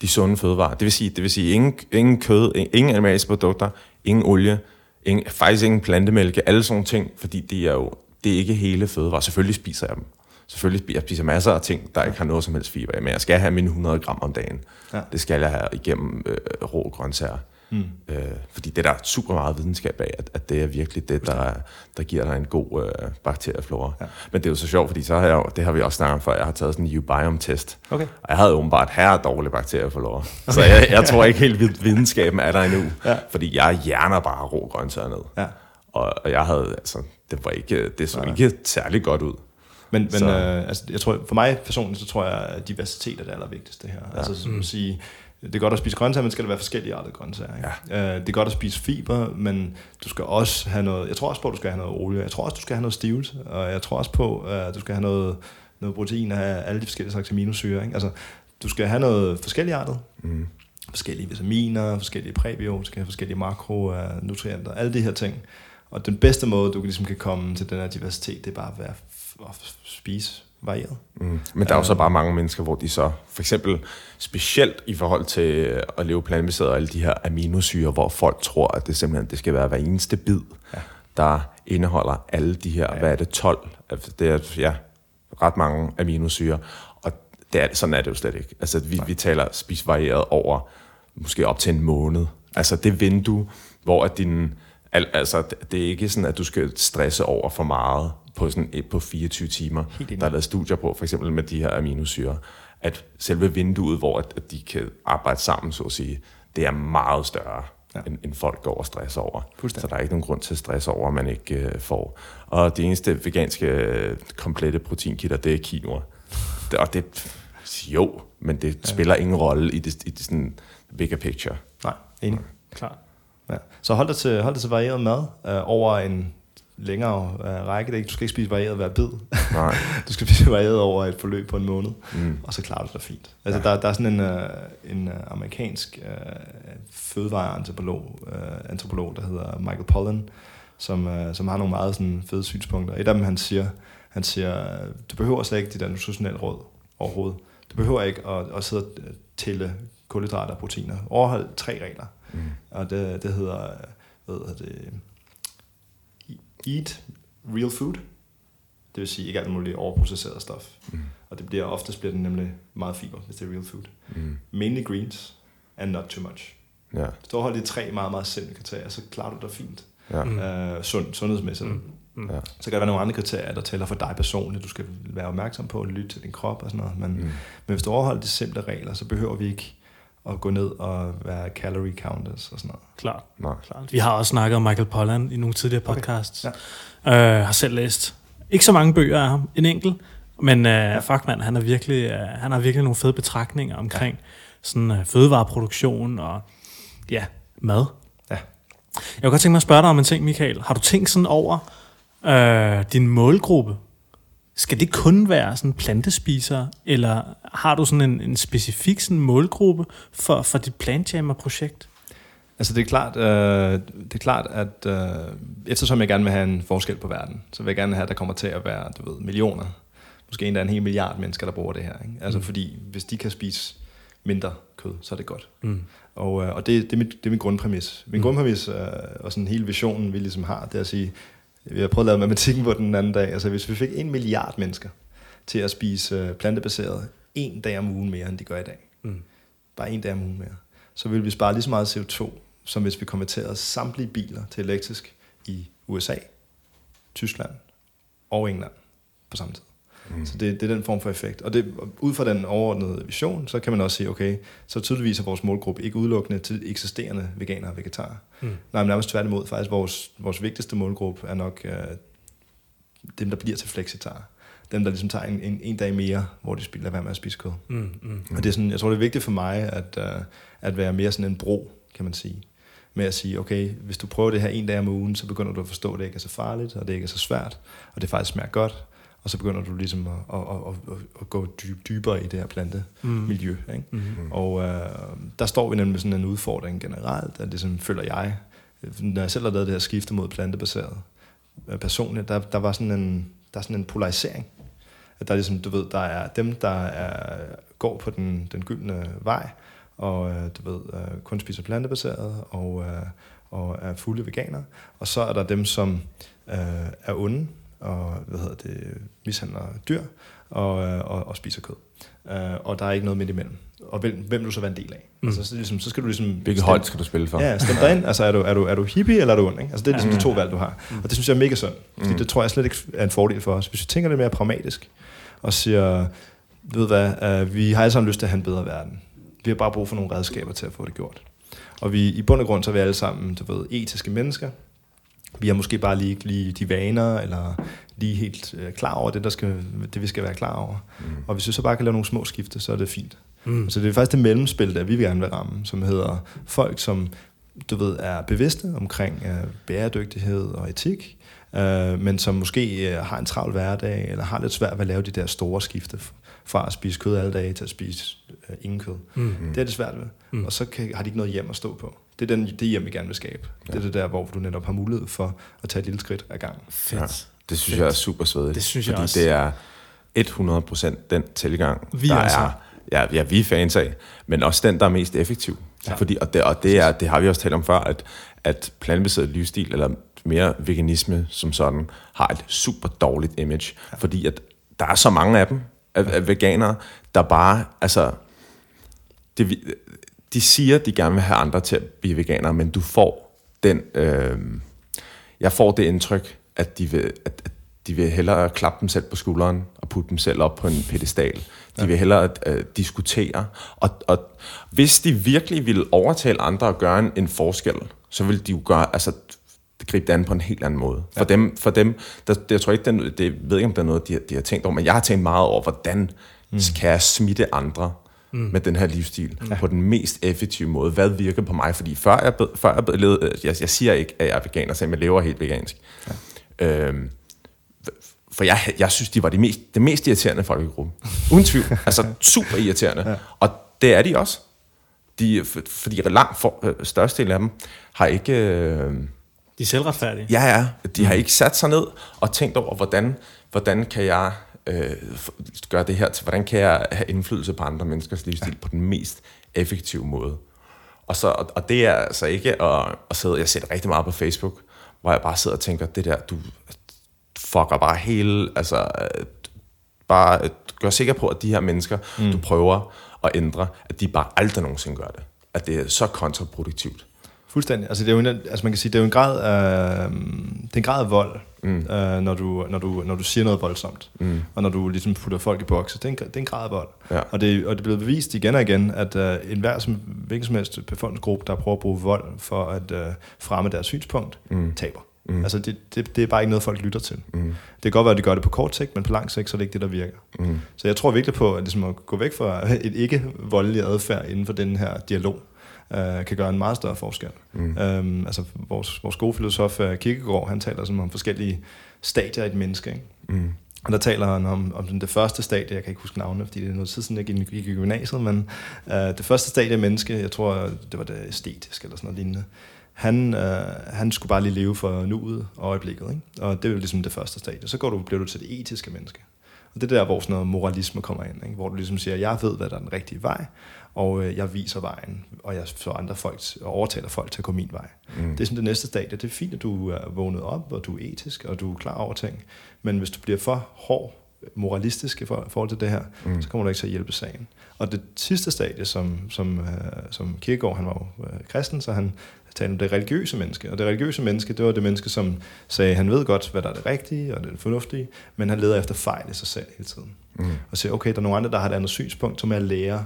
de sunde fødevarer, det vil sige, det vil sige ingen, ingen kød, ingen animaliske produkter, ingen olie, ingen, faktisk ingen plantemælke, alle sådan nogle ting, fordi det er jo det er ikke hele fødevarer. Selvfølgelig spiser jeg dem. Selvfølgelig spiser jeg spiser masser af ting, der ikke har noget som helst fiber i, men jeg skal have mine 100 gram om dagen. Ja. Det skal jeg have igennem øh, rå grøntsager. Mm. Øh, fordi det er der super meget videnskab af, at, at det er virkelig det, der, der giver dig en god øh, bakterieflora. Ja. Men det er jo så sjovt, fordi så har jeg, jo- det har vi også snakket om før, jeg har taget sådan en ubiome-test. Okay. Og jeg havde åbenbart her dårlig bakterieflora. Så jeg, jeg tror ikke helt, vid- videnskaben er der endnu. Ja. Fordi jeg hjerner bare rå grøntsager ned. Ja. Og, og jeg havde, altså, det var ikke, det så ikke særlig godt ud. Men, men Så- øh, altså, jeg tror, for mig personligt, så tror jeg, at diversitet er det allervigtigste her. Ja. Altså som Mm. at sige, det er godt at spise grøntsager, men skal det være forskellige arter grøntsager. Ikke? Ja. Øh, det er godt at spise fiber, men du skal også have noget, jeg tror også på, at du skal have noget olie. Jeg tror også, du skal have noget stivelse, og jeg tror også på, at du skal have noget, noget protein af alle de forskellige slags aminosyre. Ikke? Altså, du skal have noget forskellige artet, Mm. forskellige vitaminer, forskellige præbiotika, forskellige makronutrienter, alle de her ting. Og den bedste måde, du ligesom kan komme til den her diversitet, det er bare at, være, at spise varieret. Mm. Men der er jo så bare mange mennesker, hvor de så, for eksempel specielt i forhold til øh, at leve plantebaseret og alle de her aminosyre, hvor folk tror, at det simpelthen det skal være hver eneste bid, Ja. der indeholder alle de her, Ja. ja. hvad er det, 12? Altså, Det er ja, ret mange aminosyre, og det er, sådan er det jo slet ikke. Altså, vi, vi taler spis varieret over måske op til en måned. Altså det vindue, hvor at din, al, altså det er ikke sådan, at du skal stresse over for meget på, sådan et, på 24 timer. Der er lavet studier på, for eksempel med de her aminosyre, at selve vinduet, hvor at, at de kan arbejde sammen, så at sige, det er meget større, Ja. ja. end, end folk går og stresser over. Så der er ikke nogen grund til at stresse over, at man ikke øh, får. Og det eneste veganske øh, komplette proteinkilder, det er quinoa. det, og det, jo, men det ja. spiller ingen rolle i det, i det sådan bigger picture. Nej, enig. Klart. Ja. Så hold dig til, hold dig til varieret mad øh, over en længere øh, række. Det ikke, du skal ikke spise varieret hver bid. Nej. du skal spise varieret over et forløb på en måned, Mm. og så klarer du dig fint. Altså, ja. der, der er sådan en, øh, en øh, amerikansk øh, fødevareantropolog, øh, antropolog, der hedder Michael Pollan, som, øh, som har nogle meget sådan, fede synspunkter. Et af dem, han siger, han siger, du behøver slet ikke det der nutritionelle råd overhovedet. Du behøver ikke at, at sidde og tælle kulhydrater og proteiner. Overhold tre regler. Mm. Og det, det hedder, hvad hedder det, eat real food. Det vil sige ikke alt muligt overprocesseret stof. Mm. Og det bliver oftest bliver den nemlig meget fiber, hvis det er real food. Mm. Mainly greens and not too much. Ja, Hvis du overholder de tre meget, meget simple kriterier, så klarer du dig fint. ja. Mm. Mm. Øh, sund, sundhedsmæssigt. Mm. Mm. Ja. Så kan der være nogle andre kriterier, der tæller for dig personligt. Du skal være opmærksom på at lytte til din krop og sådan noget. Men. Mm. men hvis du overholder de simple regler, så behøver vi ikke at gå ned og være calorie counters og sådan noget. Klart. Nej. Klart. Vi har også snakket om Michael Pollan i nogle tidligere podcasts. Okay. Øh, har selv læst ikke så mange bøger af ham, en enkelt, men øh, ja. fuck mand, han, er virkelig, øh, han har virkelig nogle fede betragtninger omkring ja. sådan øh, fødevareproduktion og ja, mad. Ja. Jeg kunne godt tænke mig at spørge dig om en ting, Michael. Har du tænkt sådan over øh, din målgruppe? Skal det kun være sådan plantespisere, eller har du sådan en, en specifik sådan målgruppe for, for dit Plantjammer-projekt? Altså det er klart, øh, det er klart at øh, eftersom jeg gerne vil have en forskel på verden, så vil jeg gerne have, at der kommer til at være du ved, millioner, måske endda en hel milliard mennesker, der bruger det her. Ikke? Altså Mm. fordi hvis de kan spise mindre kød, så er det godt. Mm. Og, øh, og det, det, er mit, det er min grundpræmis. Min mm. grundpræmis øh, og sådan hele visionen, vi ligesom har, det er at sige, vi har prøvet at lave matematikken på den anden dag, altså hvis vi fik en milliard mennesker til at spise øh, plantebaseret en dag om ugen mere, end de gør i dag, Mm. bare en dag om ugen mere, så vil vi spare lige så meget CO2, som hvis vi konverterede samtlige biler til elektrisk i USA, Tyskland og England på samme tid. Mm. Så det, det er den form for effekt. Og det, ud fra den overordnede vision, så kan man også sige, okay, så tydeligvis er vores målgruppe ikke udelukkende til eksisterende veganere og vegetarer. Mm. Nej, men nærmest tværtimod. Faktisk vores, vores vigtigste målgruppe er nok øh, dem, der bliver til flexitar. Dem, der ligesom tager en, en, en dag mere, hvor de spiller være med at spise kød. Mm. Mm. Og det er sådan, jeg tror, det er vigtigt for mig at, uh, at være mere sådan en bro, kan man sige. Med at sige, okay, hvis du prøver det her en dag om ugen, så begynder du at forstå, at det ikke er så farligt, og det ikke er så svært, og det faktisk smager godt. Og så begynder du ligesom at, at, at, at, gå dyb, dybere i det her plantemiljø. Mm. Ikke? Mm. Og uh, der står vi nemlig med sådan en udfordring generelt, at det som føler jeg, når jeg selv har lavet det her skifte mod plantebaseret, øh, personligt, der, der var sådan en, der er sådan en polarisering. At der er ligesom, du ved, der er dem, der er, går på den, den gyldne vej, og øh, du ved, øh, kun spiser plantebaseret, og, øh, og er fulde veganer. Og så er der dem, som øh, er onde, og hvad hedder det, mishandler dyr, og, og, og spiser kød. Øh, og der er ikke noget midt imellem. Og hvem, hvem du så være en del af. Mm. Mm. Altså, så, ligesom, så skal du ligesom... Hvilket hold skal du spille for? Ja, stem dig ind. Altså, er du, er, du, er du hippie, eller er du ond? Ikke? Altså, det er ligesom Ja. de to valg, du har. Og det synes jeg er mega sundt. Fordi Mm. det tror jeg slet ikke er en fordel for os. Hvis vi tænker lidt mere pragmatisk, og siger, ved hvad, uh, vi har alle sammen lyst til at have en bedre verden. Vi har bare brug for nogle redskaber til at få det gjort. Og vi, i bund og grund, så er vi alle sammen, du ved, etiske mennesker. Vi har måske bare lige, lige de vaner, eller lige helt øh, klar over det, der skal, det, vi skal være klar over. Mm. Og hvis vi så bare kan lave nogle små skifte, så er det fint. Mm. Så det er faktisk det mellemspil, der vi gerne vil ramme, som hedder folk, som du ved, er bevidste omkring øh, bæredygtighed og etik, øh, men som måske øh, har en travl hverdag, eller har lidt svært ved at lave de der store skifte fra at spise kød alle dage til at spise øh, ingen kød. Mm. Det er det svært ved. Mm. Og så kan, har de ikke noget hjem at stå på. Det er den, det hjem, vi gerne vil skabe. Ja. Det er det der, hvor du netop har mulighed for at tage et lille skridt ad gangen. Fedt. Ja. Det synes Fedt. jeg er super svedigt. Det synes jeg fordi også. det er 100% den tilgang, Vi der altså. er, ja, ja, vi er fans af, men også den, der er mest effektiv. Ja. Fordi, og det, og det, er, det har vi også talt om før, at, at plantebaseret livsstil, eller mere veganisme som sådan, har et super dårligt image, ja. fordi at der er så mange af dem, af, af veganere, der bare, altså, det, vi- de siger, de gerne vil have andre til at blive veganere, men du får den, øh, jeg får det indtryk, at de vil, at, at de vil hellere klappe dem selv på skulderen og putte dem selv op på en pedestal. De ja. vil hellere øh, diskutere. Og, og hvis de virkelig ville overtale andre og gøre en, en forskel, så ville de jo gøre, altså gribe det an på en helt anden måde. For dem, for dem der, jeg tror ikke, den, det, jeg ved ikke, om der er noget, de, har- de har tænkt over, men jeg har tænkt meget over, hvordan Mm. Kan jeg smitte andre mm. med den her livsstil mm. på den mest effektive måde? Hvad virker på mig? Fordi før jeg, før jeg, levede, jeg, jeg siger ikke, at jeg er veganer, selvom jeg lever helt vegansk. Ja. Øhm, for jeg, jeg synes, de var de mest, det mest irriterende folkegruppe. Uden tvivl. altså super irriterende. Ja. Og det er de også. De, for, fordi langt for, øh, størstedelen af dem har ikke... Øh, De er selvretfærdige. Ja, ja. De har ikke sat sig ned og tænkt over, hvordan, hvordan kan jeg øh, gøre det her til, hvordan kan jeg have indflydelse på andre menneskers livsstil ja. på den mest effektive måde. Og, så, og, og det er altså ikke at, at sidde, jeg ser rigtig meget på Facebook, hvor jeg bare sidder og tænker, det der, du fucker bare hele, altså bare gør sikker på, at de her mennesker, mm. du prøver at ændre, at de bare aldrig nogensinde gør det. At det er så kontraproduktivt. Fuldstændig. Altså, det er jo en, altså man kan sige, det er jo en grad af, det er en grad af vold, mm. øh, når, du, når, du, når du siger noget voldsomt. Mm. Og når du ligesom putter folk i bokse. Det er en, det er en grad af vold. Ja. Og, det, og det er blevet bevist igen og igen, at øh, enhver som, hvilken som helst befolkningsgruppe, der prøver at bruge vold for at øh, fremme deres synspunkt, mm. taber. Mm. Altså det, det, det er bare ikke noget, folk lytter til. Mm. Det kan godt være, at de gør det på kort sigt, men på lang sigt, så er det ikke det, der virker. Mm. Så jeg tror virkelig på, at, ligesom at gå væk fra et ikke-voldelig adfærd inden for den her dialog, øh, kan gøre en meget større forskel. Mm. Øhm, altså vores, vores gode filosof øh, Kierkegaard, han taler sådan om forskellige stadier i et menneske. Ikke? Mm. Og der taler han om, om det første stadie, jeg kan ikke huske navnet, fordi det er noget tid siden, jeg gik, gik i gymnasiet, men øh, det første stadie af menneske, jeg tror, det var det æstetiske eller sådan noget lignende, han, øh, han skulle bare lige leve for nuet og øjeblikket. Ikke? Og det er jo ligesom det første stadie. Så går du, bliver du til det etiske menneske. Og det er der, hvor sådan noget moralisme kommer ind. Ikke? Hvor du ligesom siger, jeg ved, hvad der er den rigtige vej, og øh, jeg viser vejen, og jeg får andre folk, og overtaler folk til at gå min vej. Mm. Det er sådan det næste stadie. Det er fint, at du er vågnet op, og du er etisk, og du er klar over ting. Men hvis du bliver for hård, moralistisk i forhold til det her, mm. så kommer du ikke til at hjælpe sagen. Og det sidste stadie, som, som, øh, som Kierkegaard, han var jo øh, kristen, så han talte om det religiøse menneske. Og det religiøse menneske, det var det menneske, som sagde, han ved godt, hvad der er det rigtige og det fornuftige, men han leder efter fejl i sig selv hele tiden. Mm. Og siger, okay, der er nogle andre, der har et andet synspunkt, som er at lære,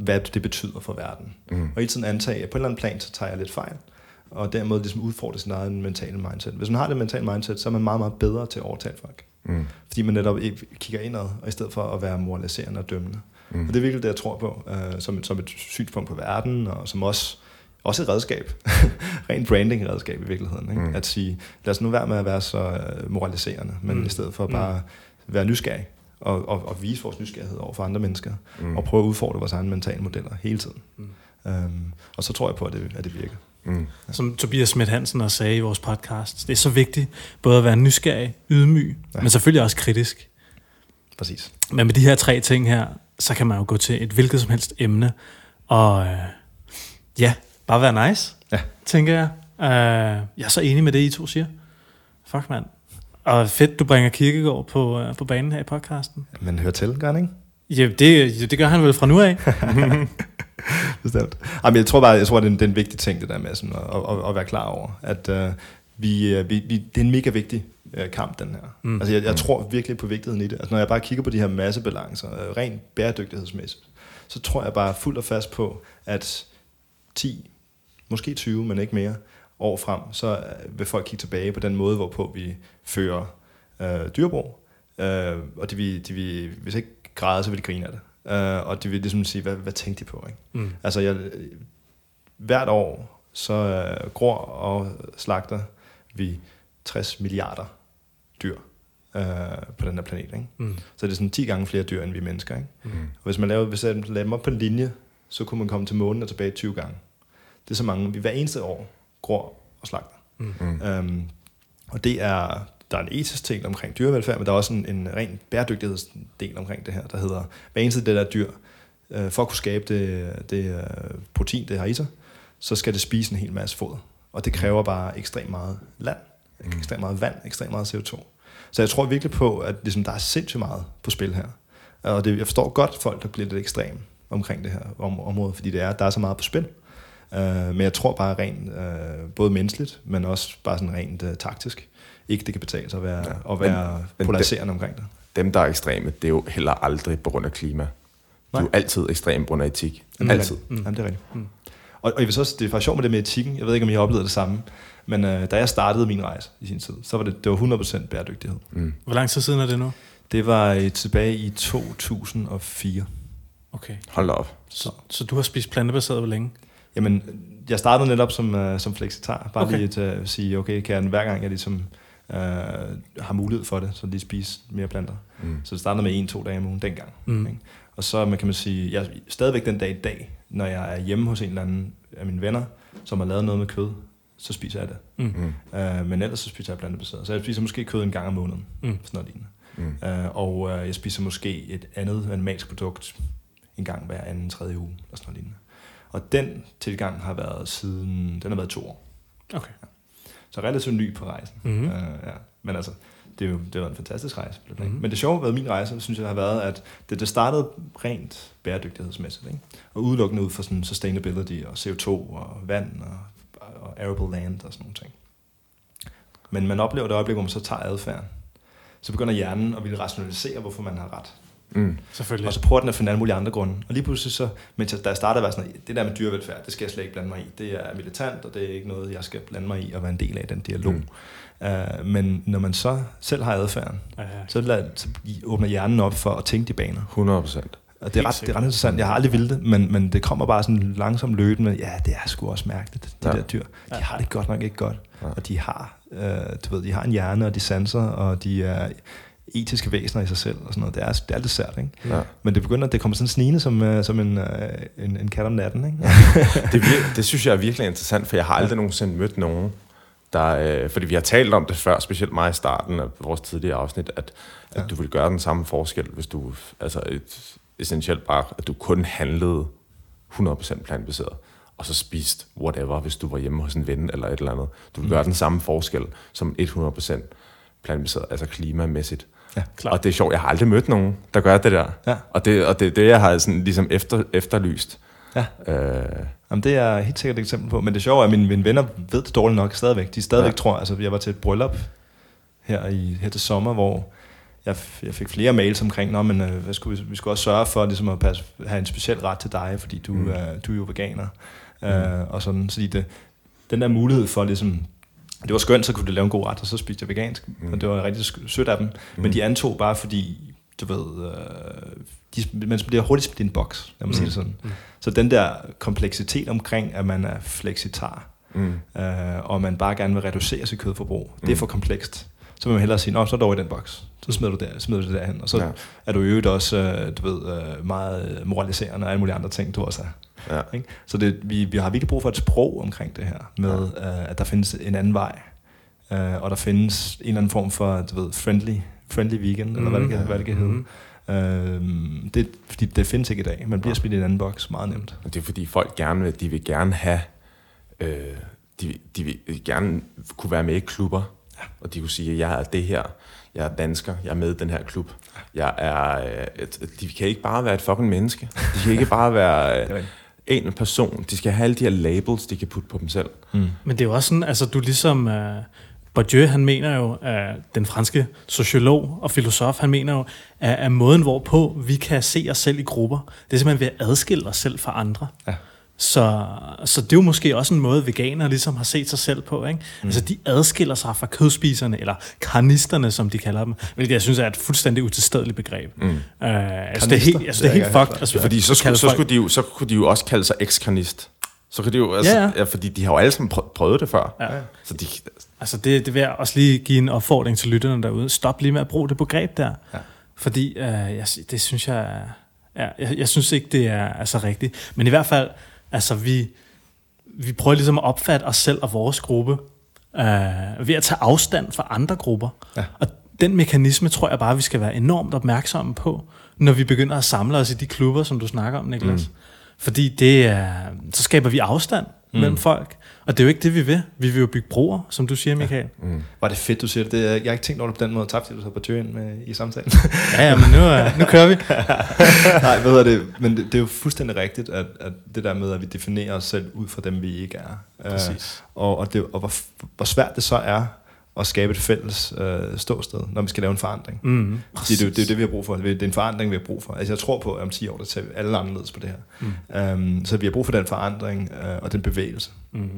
hvad det betyder for verden. Mm. Og i tiden antage, at på en eller anden plan, så tager jeg lidt fejl, og dermed ligesom udfordre sin egen mentale mindset. Hvis man har det mentale mindset, så er man meget, meget bedre til at overtale folk. Mm. Fordi man netop ikke kigger indad, og i stedet for at være moraliserende og dømmende. Mm. Og det er virkelig det, jeg tror på, uh, som, et, som et synspunkt på verden, og som også, også et redskab. Rent branding-redskab i virkeligheden. Ikke? Mm. At sige, lad os nu være med at være så uh, moraliserende, men mm. i stedet for bare mm. være nysgerrig, og, og, og vise vores nysgerrighed over for andre mennesker, mm. og prøve at udfordre vores egne mentale modeller hele tiden. Mm. Um, og så tror jeg på, at det, at det virker. Mm. Som Tobias Schmidt Hansen også sagde i vores podcast, det er så vigtigt både at være nysgerrig, ydmyg, ja. men selvfølgelig også kritisk. Præcis. Men med de her tre ting her, så kan man jo gå til et hvilket som helst emne, og øh, ja, bare være nice, ja. tænker jeg. Øh, jeg er så enig med det, I to siger. Fuck, mand. Og fedt, du bringer Kirkegaard på, øh, på banen her i podcasten. Men hør til, gør han ikke? Ja, det, det gør han vel fra nu af. Bestemt. Jamen, jeg tror bare, jeg tror, det er en, det er en vigtig ting, det der med sådan, at, at, at være klar over, at uh, vi, vi, vi, det er en mega vigtig uh, kamp, den her. Mm. Altså, jeg, jeg tror virkelig på vigtigheden i det. Altså, når jeg bare kigger på de her massebalancer, uh, rent bæredygtighedsmæssigt, så tror jeg bare fuldt og fast på, at 10, måske 20, men ikke mere, år frem, så vil folk kigge tilbage på den måde, hvorpå vi fører uh, dyrebrug. Uh, og de vil, de vil, hvis ikke græde, så vil de grine af det. Uh, og de vil ligesom sige, hvad, hvad tænkte de på? Ikke? Mm. Altså, jeg, hvert år, så uh, gror og slagter vi 60 milliarder dyr uh, på den her planet. Ikke? Mm. Så det er sådan 10 gange flere dyr, end vi mennesker. Ikke? Mm. Og hvis man laver, hvis man laver dem op på en linje, så kunne man komme til månen og tilbage 20 gange. Det er så mange, vi hver eneste år gror og slagter. Mm. Um, og det er der er en etisk del omkring dyrevelfærd, men der er også en, en ren bæredygtighedsdel omkring det her, der hedder, hver eneste det der dyr, øh, for at kunne skabe det, det øh, protein, det har i sig, så skal det spise en hel masse foder. Og det kræver bare ekstremt meget land, mm. ekstremt meget vand, ekstremt meget CO2. Så jeg tror virkelig på, at ligesom, der er sindssygt meget på spil her. Og det, jeg forstår godt folk, der bliver lidt ekstrem omkring det her om, område, fordi det er, der er så meget på spil. Uh, men jeg tror bare rent, uh, både menneskeligt, men også bare sådan rent uh, taktisk, ikke det kan betale sig at være, ja. at være men, polariserende dem, omkring det. Dem, der er ekstreme, det er jo heller aldrig på grund af klima. Nej. De er jo altid ekstreme på grund af etik. Mm. Altid. Mm. Jamen, det er rigtigt. Mm. Og, og jeg vil så, det er faktisk sjovt med det med etikken. Jeg ved ikke, om I har oplevet det samme. Men uh, da jeg startede min rejse i sin tid, så var det, det var 100% bæredygtighed. Mm. Hvor lang tid siden er det nu? Det var øh, tilbage i 2004. Okay. Hold da op. Så, så du har spist plantebaseret hvor længe? Jamen, jeg startede netop som, uh, som flexitar, bare Okay. lige til at sige, okay, kan jeg hver gang jeg ligesom uh, har mulighed for det, så lige spise mere planter. Mm. Så det startede med en-to dage om ugen dengang. Mm. Ikke? Og så man kan man sige, jeg er stadigvæk den dag i dag, når jeg er hjemme hos en eller anden af mine venner, som har lavet noget med kød, så spiser jeg det. Mm. Mm. Uh, men ellers så spiser jeg plantebaseret. Så jeg spiser måske kød en gang om måneden, Mm. sådan noget lignende. Mm. Uh, og uh, jeg spiser måske et andet animalsk produkt en gang hver anden, tredje uge, eller sådan noget lignende. Og den tilgang har været siden, den har været to år. Okay. Så relativt ny på rejsen. Mhm. Uh, ja. Men altså, det, er jo, det har været en fantastisk rejse. Mm. Mhm. Men det sjove ved min rejse, synes jeg, har været, at det, det startede rent bæredygtighedsmæssigt. Ikke? Og udelukkende ud fra sådan sustainability og CO2 og vand og, og arable land og sådan nogle ting. Men man oplever det øjeblik, hvor man så tager adfærden. Så begynder hjernen at ville rationalisere, hvorfor man har ret. Mm. Selvfølgelig. Og så prøver den at finde alle mulige andre grunde. Og lige pludselig så, mens jeg, da jeg startede, var sådan, det der med dyrevelfærd, det skal jeg slet ikke blande mig i. Det er militant, og det er ikke noget, jeg skal blande mig i og være en del af den dialog. Mm. Uh, men når man så selv har adfærden, Ja, ja. så, lad, så åbner hjernen op for at tænke de baner. 100 procent. Og det er, ret, det er ret interessant. Jeg har aldrig ville det, men, men det kommer bare sådan langsomt løbende med, ja, det er sgu også mærkeligt, de Ja. der dyr. De Ja. har det godt nok ikke godt. Ja. Og de har, øh, du ved, de har en hjerne, og de sanser, og de er etiske væsener i sig selv, og sådan noget. Det er, det er lidt sært, ikke? Ja. Men det begynder, det kommer sådan snigende som, øh, som en, øh, en, en kat om natten, ikke? det, vir- det synes jeg er virkelig interessant, for jeg har aldrig nogensinde mødt nogen, der, øh, fordi vi har talt om det før, specielt mig i starten af vores tidligere afsnit, at, at Ja. du vil gøre den samme forskel, hvis du, altså et, essentielt bare, at du kun handlede 100% plantebaseret, og så spiste whatever, hvis du var hjemme hos en ven eller et eller andet. Du vil Mm. gøre den samme forskel som 100% plantebaseret, altså klimamæssigt. Ja, klart. Og det er sjovt, jeg har aldrig mødt nogen, der gør det der. Ja. Og det, og det er det, jeg har sådan ligesom efter, efterlyst. Ja. Øh, Jamen, det er helt sikkert et eksempel på. Men det sjove er, at mine, mine venner ved det dårligt nok stadigvæk. De stadigvæk Ja. tror, altså jeg var til et bryllup her, i, her til sommer, hvor jeg, jeg fik flere mails omkring, Nå, men, øh, hvad skulle vi, vi skulle også sørge for ligesom at passe, have en speciel ret til dig, fordi du, Mm. er, du er jo veganer. Mm. Øh, og sådan, så det, den der mulighed for ligesom, det var skønt, så kunne du lave en god ret, og så spiste jeg vegansk, Mm. mm. og det var rigtig sødt af dem. Mm. Men de antog bare, fordi, du ved, øh, de, man bliver hurtigt smidt i en boks, lad mig mm. sige det sådan. Mm. Mm. Så den der kompleksitet omkring, at man er flexitar, mm. øh, og man bare gerne vil reducere sit kødforbrug, mm. det er Mm. for komplekst. Så vil man hellere sige, Nå, så er du over i den boks. Så smider du, der, smider du det derhen. Og så Ja. ja. er du i øvrigt også, øh, du ved, øh, meget moraliserende og alle mulige andre ting, du også er. Ja. Ikke? Så det, vi, vi har virkelig brug for et sprog omkring det her, med ja. øh, at der findes en anden vej, øh, og der findes en eller anden form for, du ved, friendly, friendly vegan, mm. eller hvad det kan, hvad det kan hedde. Mhm. Øh, det, fordi det findes ikke i dag. Man bliver smidt i en anden boks meget nemt. Det er fordi folk gerne vil, de vil gerne have, øh, de, vil- de vil gerne kunne være med i klubber, ja. og de kunne sige, at jeg er det her, jeg er dansker, jeg er med i den her klub. Jeg er, øh, de kan ikke bare være et fucking menneske. De kan ikke bare være øh. En person. De skal have alle de her labels, de kan putte på dem selv. Mm. Men det er jo også sådan, altså du ligesom, uh, Bourdieu, han mener jo, uh, den franske sociolog og filosof, han mener jo, at, at måden hvorpå vi kan se os selv i grupper, det er simpelthen ved at adskille os selv fra andre. Ja. Så, så det er jo måske også en måde, veganere ligesom har set sig selv på. Ikke? Mm. Altså de adskiller sig fra kødspiserne, eller karnisterne, som de kalder dem, hvilket jeg synes er et fuldstændig utilstedeligt begreb. Mm. Uh, altså, det er helt, altså, det er helt fucked. glad Altså, Fordi så, skulle, så, skulle de jo, så kunne de jo også kalde sig ekskarnist. Så kan de jo, altså, Ja, ja, ja. fordi de har jo alle sammen prø- prøvet det før. Ja. Så de, Altså det, det vil jeg også lige give en opfordring til lytterne derude. Stop lige med at bruge det begreb der. Ja. Fordi øh, jeg, det synes jeg, ja, jeg, jeg synes ikke, det er altså rigtigt. Men i hvert fald, altså vi, vi prøver ligesom at opfatte os selv og vores gruppe øh, ved at tage afstand fra andre grupper. Ja. Og den mekanisme tror jeg bare, vi skal være enormt opmærksomme på, når vi begynder at samle os i de klubber, som du snakker om, Niklas. Mm. Fordi det er, så skaber vi afstand mm. mellem folk. Og det er jo ikke det, vi vil. Vi vil jo bygge broer, som du siger, Michael. mm. Var det fedt, du siger det. er- Jeg har ikke tænkt over det på den måde. Tak, fordi du tager på ind med, i samtalen. Ja, ja, men nu, øh, nu kører vi. Nej, ved jeg det. Men det, det er jo fuldstændig rigtigt, at, at det der med, at vi definerer os selv ud fra dem, vi ikke er. Øh, Præcis. og, og, det, og hvor, hvor svært det så er at skabe et fælles øh, ståsted, når vi skal lave en forandring. Mm, Fordi det, er jo- det er det, vi har brug for. Det er en forandring, vi har brug for. Altså, jeg tror på, at om 10 år, der ser vi alle anderledes på det her. Mm. Um, så vi har brug for den forandring øh, og den bevægelse. Mm.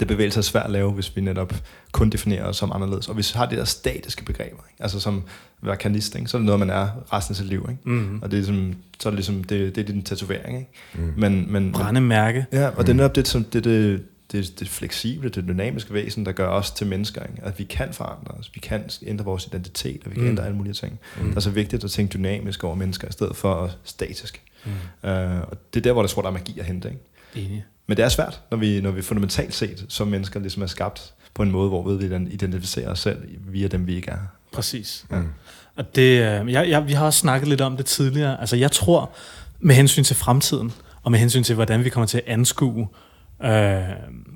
det bevægelse er svært at lave, hvis vi netop kun definerer os som anderledes. Og hvis vi har det der statiske begreber, ikke? altså som vakanist, ikke? så er det noget, man er resten af sit liv. Ikke? Mm. Og det er ligesom, så er det ligesom, det, det er din tatovering. Ikke? Mm. Men, men, Brændemærke. Ja, og det er netop det, som, det, det, det, det fleksible, det dynamiske væsen, der gør os til mennesker. Ikke? At vi kan forandre os, vi kan ændre vores identitet, og vi kan mm. ændre alle mulige ting. Mm. Det er så vigtigt at tænke dynamisk over mennesker, i stedet for at statisk. Mm. Uh, og det er der, hvor jeg tror, der er magi at hente. Ikke? Enig. Men det er svært, når vi, når vi fundamentalt set som mennesker ligesom er skabt på en måde, hvor vi identificerer os selv via dem, vi ikke er. Præcis. Ja. Og det, øh, jeg, jeg, vi har også snakket lidt om det tidligere. Altså jeg tror, med hensyn til fremtiden, og med hensyn til, hvordan vi kommer til at anskue øh,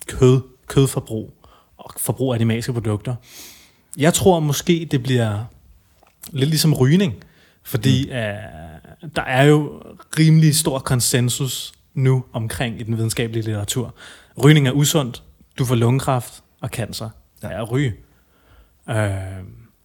kød, kødforbrug og forbrug af animalske produkter, jeg tror måske, det bliver lidt ligesom rygning. Fordi mm. øh, der er jo rimelig stor konsensus nu omkring i den videnskabelige litteratur. Rygning er usundt. Du får lungekræft og cancer ja. at ryge. Øh,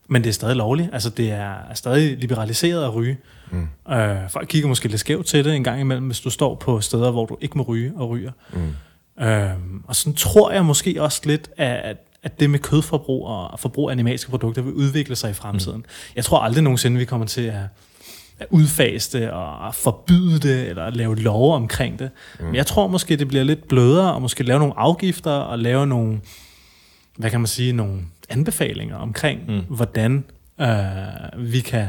men det er stadig lovligt. Altså, det er stadig liberaliseret at ryge. Mm. Øh, folk kigger måske lidt skævt til det en gang imellem, hvis du står på steder, hvor du ikke må ryge og ryger. Mm. Øh, og sådan tror jeg måske også lidt, at, at det med kødforbrug og forbrug af animalske produkter vil udvikle sig i fremtiden. Mm. Jeg tror aldrig nogensinde, vi kommer til at at udfase det og forbyde det, eller lave lov omkring det. Mm. Men jeg tror måske, det bliver lidt blødere, og måske lave nogle afgifter, og lave nogle, hvad kan man sige, nogle anbefalinger omkring, mm. hvordan øh, vi kan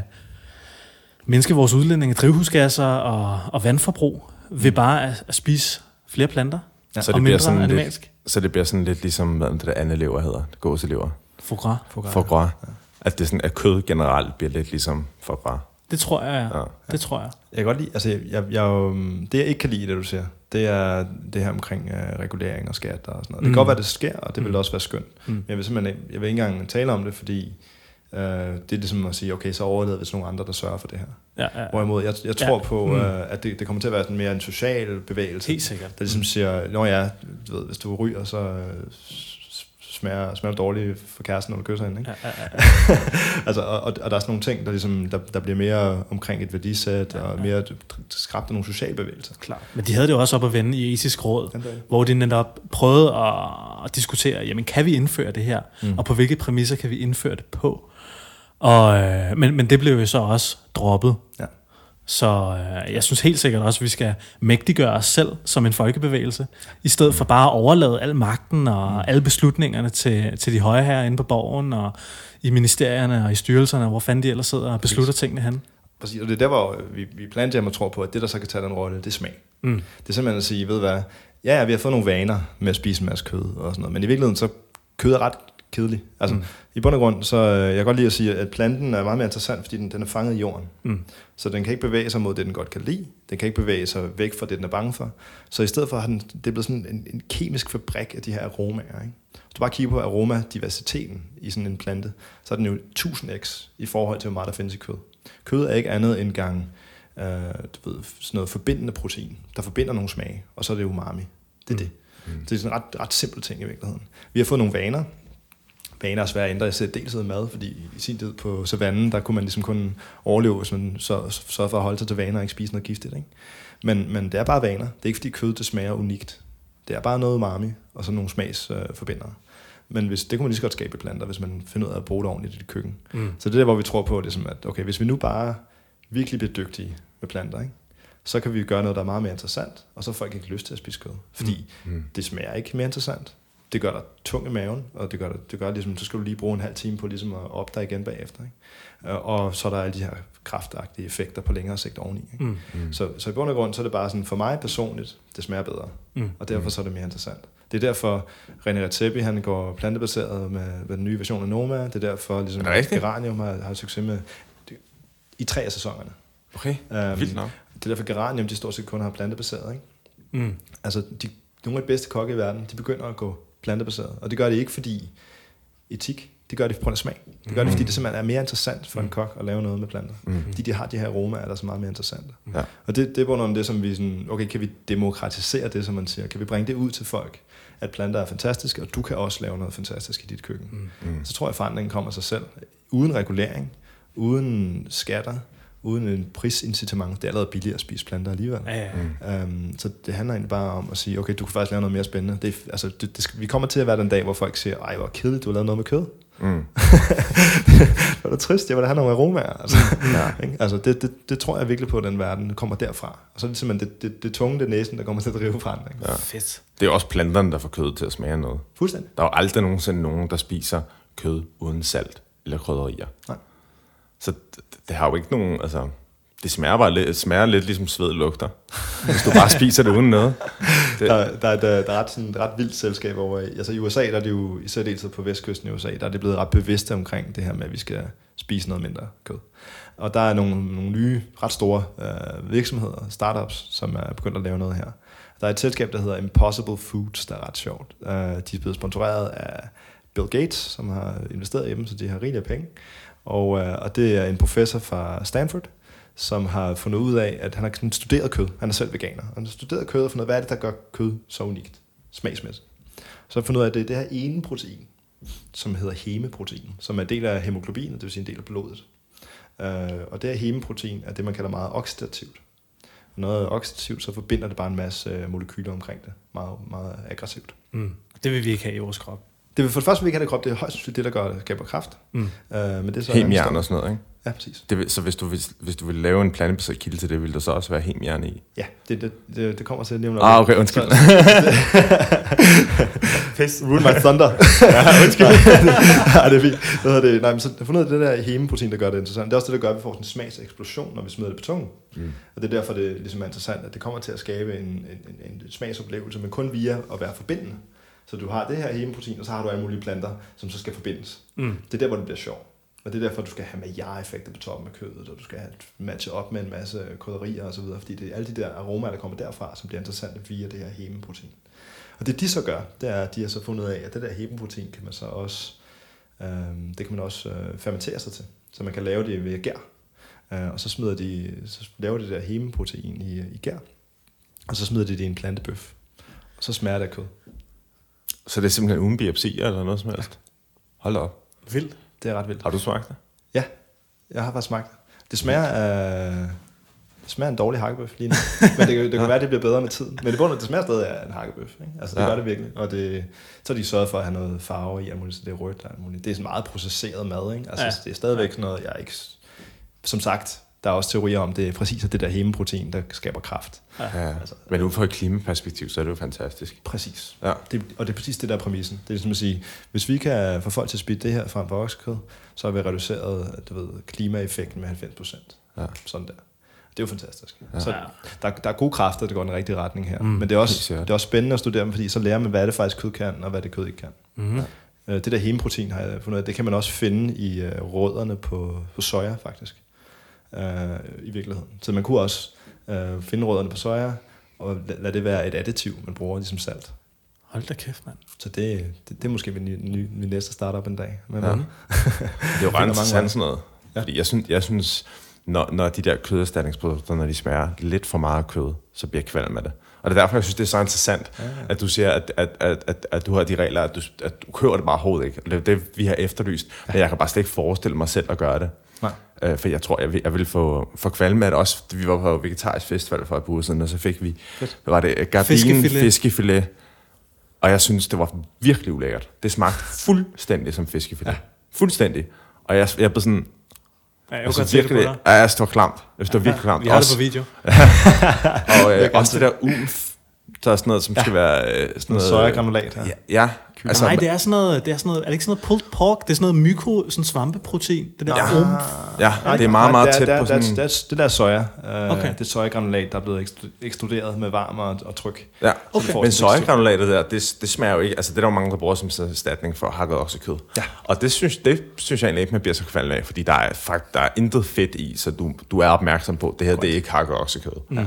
mindske vores udledning af drivhusgasser og, og vandforbrug ved mm. bare at, at spise flere planter ja. så det mindre sådan animalsk. Lidt, så det bliver sådan lidt ligesom, hvad det der andet lever hedder, gåselever. Foie gras. Foie gras. Ja. At, det sådan, at kød generelt bliver lidt ligesom foie gras. Det tror jeg, ja. ja. Det tror jeg. Jeg kan godt lide, altså jeg, jeg, det jeg ikke kan lide, det du siger, det er det her omkring uh, regulering og skat og sådan noget. Mm. Det kan godt være, det sker, og det vil mm. også være skønt. Mm. Men jeg vil simpelthen jeg vil ikke engang tale om det, fordi uh, det er ligesom at sige, okay, så overlader vi til nogle andre, der sørger for det her. Ja, ja. Hvorimod, jeg, jeg tror ja. på, uh, at det, det kommer til at være sådan mere en social bevægelse. Helt sikkert. Der ligesom siger, når ja, du ved, hvis du ryger, så smager, smager dårligt for kæresten, når du kysser hende. Ikke? Ja, ja, ja. altså, og, og, der er sådan nogle ting, der, ligesom, der, der bliver mere omkring et værdisæt, ja, ja. og mere skræbt af nogle sociale bevægelser. Klar. Men de havde det jo også op at vende i etisk råd, hvor de netop prøvede at, at diskutere, jamen kan vi indføre det her, mm. og på hvilke præmisser kan vi indføre det på? Og, øh, men, men det blev jo så også droppet. Ja. Så øh, jeg synes helt sikkert også, at vi skal mægtiggøre os selv som en folkebevægelse, i stedet for bare at overlade al magten og mm. alle beslutningerne til, til de høje her inde på borgen og i ministerierne og i styrelserne, hvor fanden de ellers sidder og beslutter Præcis. tingene hen. Præcis, og det er der, hvor vi, vi planter og tror på, at det, der så kan tage den rolle, det er smag. Mm. Det er simpelthen at sige, ved hvad, ja, ja, vi har fået nogle vaner med at spise en masse kød og sådan noget, men i virkeligheden så kød er ret kedelig. Altså, mm. i bund og grund, så øh, jeg kan godt lide at sige, at planten er meget mere interessant, fordi den, den er fanget i jorden. Mm. Så den kan ikke bevæge sig mod det, den godt kan lide. Den kan ikke bevæge sig væk fra det, den er bange for. Så i stedet for har den, det er blevet sådan en, en kemisk fabrik af de her aromaer. Ikke? Hvis du bare kigger på aromadiversiteten i sådan en plante, så er den jo 1000x i forhold til, hvor meget der findes i kød. Kød er ikke andet end gang øh, du ved, sådan noget forbindende protein, der forbinder nogle smage, og så er det umami. Det er mm. det. Mm. Det er sådan en ret, ret simpel ting i virkeligheden. Vi har fået nogle vaner, vaner er svære at ændre. Jeg ser dels mad, fordi i sin tid på savannen, der kunne man ligesom kun overleve, hvis man så, så for at holde sig til vaner og ikke spise noget giftigt. Ikke? Men, men det er bare vaner. Det er ikke fordi kød det smager unikt. Det er bare noget umami, og så nogle smagsforbindere. Øh, men hvis, det kunne man lige så godt skabe i planter, hvis man finder ud af at bruge det ordentligt i det køkken. Mm. Så det er der, hvor vi tror på, ligesom at okay, hvis vi nu bare virkelig bliver dygtige med planter, ikke? så kan vi gøre noget, der er meget mere interessant, og så får folk ikke lyst til at spise kød. Fordi mm. mm. det smager ikke mere interessant det gør dig tung i maven, og det gør, dig, det gør ligesom, så skal du lige bruge en halv time på ligesom at op dig igen bagefter. Ikke? Øh, og så er der alle de her kraftagtige effekter på længere sigt oveni. Ikke? Mm. Mm. Så, så i bund og grund, så er det bare sådan, for mig personligt, det smager bedre. Mm. Og derfor så er det mere interessant. Det er derfor, René Redzepi, han går plantebaseret med, med den nye version af Noma. Det er derfor, ligesom, er Geranium har, har succes med det, i tre af sæsonerne. Okay, um, vildt nok. Det er derfor, Geranium, de stort set kun har plantebaseret. Ikke? Mm. Altså, de, nogle af de bedste kokke i verden, de begynder at gå plantebaseret. Og det gør det ikke fordi etik, det gør det på grund af smag. Det gør det, fordi det simpelthen er mere interessant for en kok at lave noget med planter. Mm. Fordi de har de her aromaer, der er så meget mere interessante. Ja. Og det, det er på det, som vi sådan, okay, kan vi demokratisere det, som man siger? Kan vi bringe det ud til folk? At planter er fantastiske, og du kan også lave noget fantastisk i dit køkken. Mm. Så tror jeg, at forandringen kommer sig selv. Uden regulering, uden skatter, uden en prisincitament. Det er allerede billigere at spise planter alligevel. Ja, ja. Um, så det handler egentlig bare om at sige, okay, du kan faktisk lave noget mere spændende. Det, altså, det, det skal, vi kommer til at være den dag, hvor folk siger, ej, hvor kedeligt, du har lavet noget med kød. Mm. det var da trist, jeg vil da have nogle aromaer. Altså, Ja. ikke? altså det, det, det, tror jeg virkelig på, at den verden kommer derfra. Og så er det simpelthen det, det, det tunge, det næsen, der kommer til at drive forandring. Ja. Fedt. Det er også planterne, der får kødet til at smage noget. Fuldstændig. Der er jo aldrig nogensinde nogen, der spiser kød uden salt eller krydderier. Nej. Så det, det har jo ikke nogen, altså... Det smager, bare lidt, smager lidt ligesom sved lugter, hvis du bare spiser det uden noget. Det, Der, der, er et, øh, der er ret, sådan, et ret vildt selskab over i. Altså i USA, der er det jo, især deltid på vestkysten i USA, der er det blevet ret bevidste omkring det her med, at vi skal spise noget mindre kød. Og der er nogle, nogle nye, ret store øh, virksomheder, startups, som er begyndt at lave noget her. Der er et selskab, der hedder Impossible Foods, der er ret sjovt. Øh, de er blevet sponsoreret af Bill Gates, som har investeret i dem, så de har rigeligt af penge. Og, øh, og det er en professor fra Stanford, som har fundet ud af, at han har studeret kød. Han er selv veganer. Han har studeret kød og fundet ud af, hvad er det, der gør kød så unikt, smagsmæssigt. Så har han fundet ud af, at det er det her ene protein, som hedder hemeprotein, som er en del af hemoglobinet, det vil sige en del af blodet. Øh, og det her hemeprotein er det, man kalder meget oxidativt. Noget oxidativt, så forbinder det bare en masse molekyler omkring det. Meget, meget aggressivt. Mm. Det vil vi ikke have i vores krop. Det vil for det første, vi ikke have det krop, det er højst sandsynligt det, der gør, skaber kraft. Mm. Øh, men det er så hemjern og sådan noget, ikke? Ja, præcis. Det, vil- så hvis du, vil, hvis du vil lave en plantebaseret kilde til det, vil der så også være hemjern i? Ja, det, det, det, det kommer til lige om lidt. Ah, okay, undskyld. Pis, ruin my thunder. ja, undskyld. ja, det er fint. Hvad hedder det? Nej, men så fundet det der hemeprotein, der gør det interessant. Det er også det, der gør, at vi får sådan en smagseksplosion, når vi smider det på tungen. Mm. Og det er derfor, det ligesom er interessant, at det kommer til at skabe en, en, en, en smagsoplevelse, men kun via at være forbindende. Så du har det her hemeprotein, og så har du alle mulige planter, som så skal forbindes. Mm. Det er der, hvor det bliver sjovt. Og det er derfor, du skal have maillard-effekter på toppen af kødet, og du skal matche op med en masse krydderier og så videre, fordi det er alle de der aromaer, der kommer derfra, som bliver interessante via det her hemeprotein. Og det de så gør, det er, at de har så fundet af, at det der hemeprotein kan man så også, øh, det kan man også øh, fermentere sig til. Så man kan lave det ved gær. Øh, og så, smider de, så laver de det der hemeprotein i, i gær. Og så smider de det i en plantebøf. Og så smager det af kød. Så det er simpelthen uden biopsi eller noget som helst? Hold da op. Vildt. Det er ret vildt. Har du smagt det? Ja, jeg har faktisk smagt det. Det smager af... Det smager en dårlig hakkebøf lige nu. Men det, kan- det kan være, at det bliver bedre med tiden. Men det, bunder, det smager stadig af en hakkebøf. Ikke? Altså, det Ja. gør det virkelig. Og det, så har de sørget for at have noget farve i, muligt, så det er rødt og muligt. Det er sådan meget processeret mad. Ikke? Altså, Ja. ja. Det er stadigvæk noget, jeg ikke... Som sagt, der er også teorier om, det er præcis det der hemeprotein, der skaber kraft. Ja. Altså, Men ud fra et klimaperspektiv, så er det jo fantastisk. Præcis. Ja. Det, og det er præcis det, der er præmissen. Det er som at sige, hvis vi kan få folk til at spise det her frem for oksekød, så har vi reduceret du ved, klimaeffekten med 90 procent. Ja. Sådan der. Det er jo fantastisk. Ja. Så der, der er gode kræfter, der går i den rigtige retning her. Mm, Men det er, også, det er også spændende at studere dem, fordi så lærer man, hvad det faktisk kød kan, og hvad det kød ikke kan. Mm. Øh, Det der hemeprotein har jeg fundet det kan man også finde i øh, rødderne på, på soja, faktisk. Øh, I virkeligheden. Så man kunne også øh, finde rødderne på soja, og la- lade det være et additiv, man bruger ligesom salt. Hold da kæft, mand. Så det, det, det er måske min, ny, ny, min næste startup en dag. Men Ja. ja. Det er jo ret interessant sådan noget. Ja. Fordi jeg synes, jeg synes når, når de der køderstatningsprodukter, når de smager lidt for meget kød, så bliver jeg kvalm med det. Og det er derfor, jeg synes, det er så interessant, ja, ja. at du siger, at, at, at, at, at du har de regler, at du, at du kører det bare overhovedet ikke. Og Det er det, vi har efterlyst. Ja. Men jeg kan bare slet ikke forestille mig selv at gøre det. Nej. Øh, for jeg tror, jeg vil, jeg vil få, af det også. Vi var på vegetarisk festival for et par uger siden, og så fik vi, hvad var det, gardinen Fiskefilet. fiskefilet. Og jeg synes, det var virkelig ulækkert. Det smagte fuldstændig som fiskefilet. Ja. Fuldstændig. Og jeg, jeg blev sådan, Ja, jeg det på virkelig, dig. ja, jeg det var klamt. Jeg det var virkelig klamt. Vi har det Også- på video. og øh, også det der ulf, der er sådan noget, som ja. skal være... Øh, sådan Noget sojagranulat her. Ja, ja. Altså, Nej, det er sådan noget, det er sådan noget, er det ikke sådan noget pulled pork? Det er sådan noget myko, sådan svampeprotein. Det der Ja. ja. umf. ja, det er meget, meget det tæt det er- på det sådan... Det, er, det der er soja. Uh, Okay. Det sojagranulat, der er blevet ekstruderet med varme og, og tryk. Ja, Okay. men sojagranulatet der, det, det smager jo ikke... Altså, det er der jo mange, der bruger som erstatning for hakket oksekød. Ja. Og det synes, det synes jeg egentlig ikke, man bliver så kvalm af, fordi der er, fakt, der er intet fedt i, så du, du er opmærksom på, at det her, det er ikke hakket oksekød. Mm.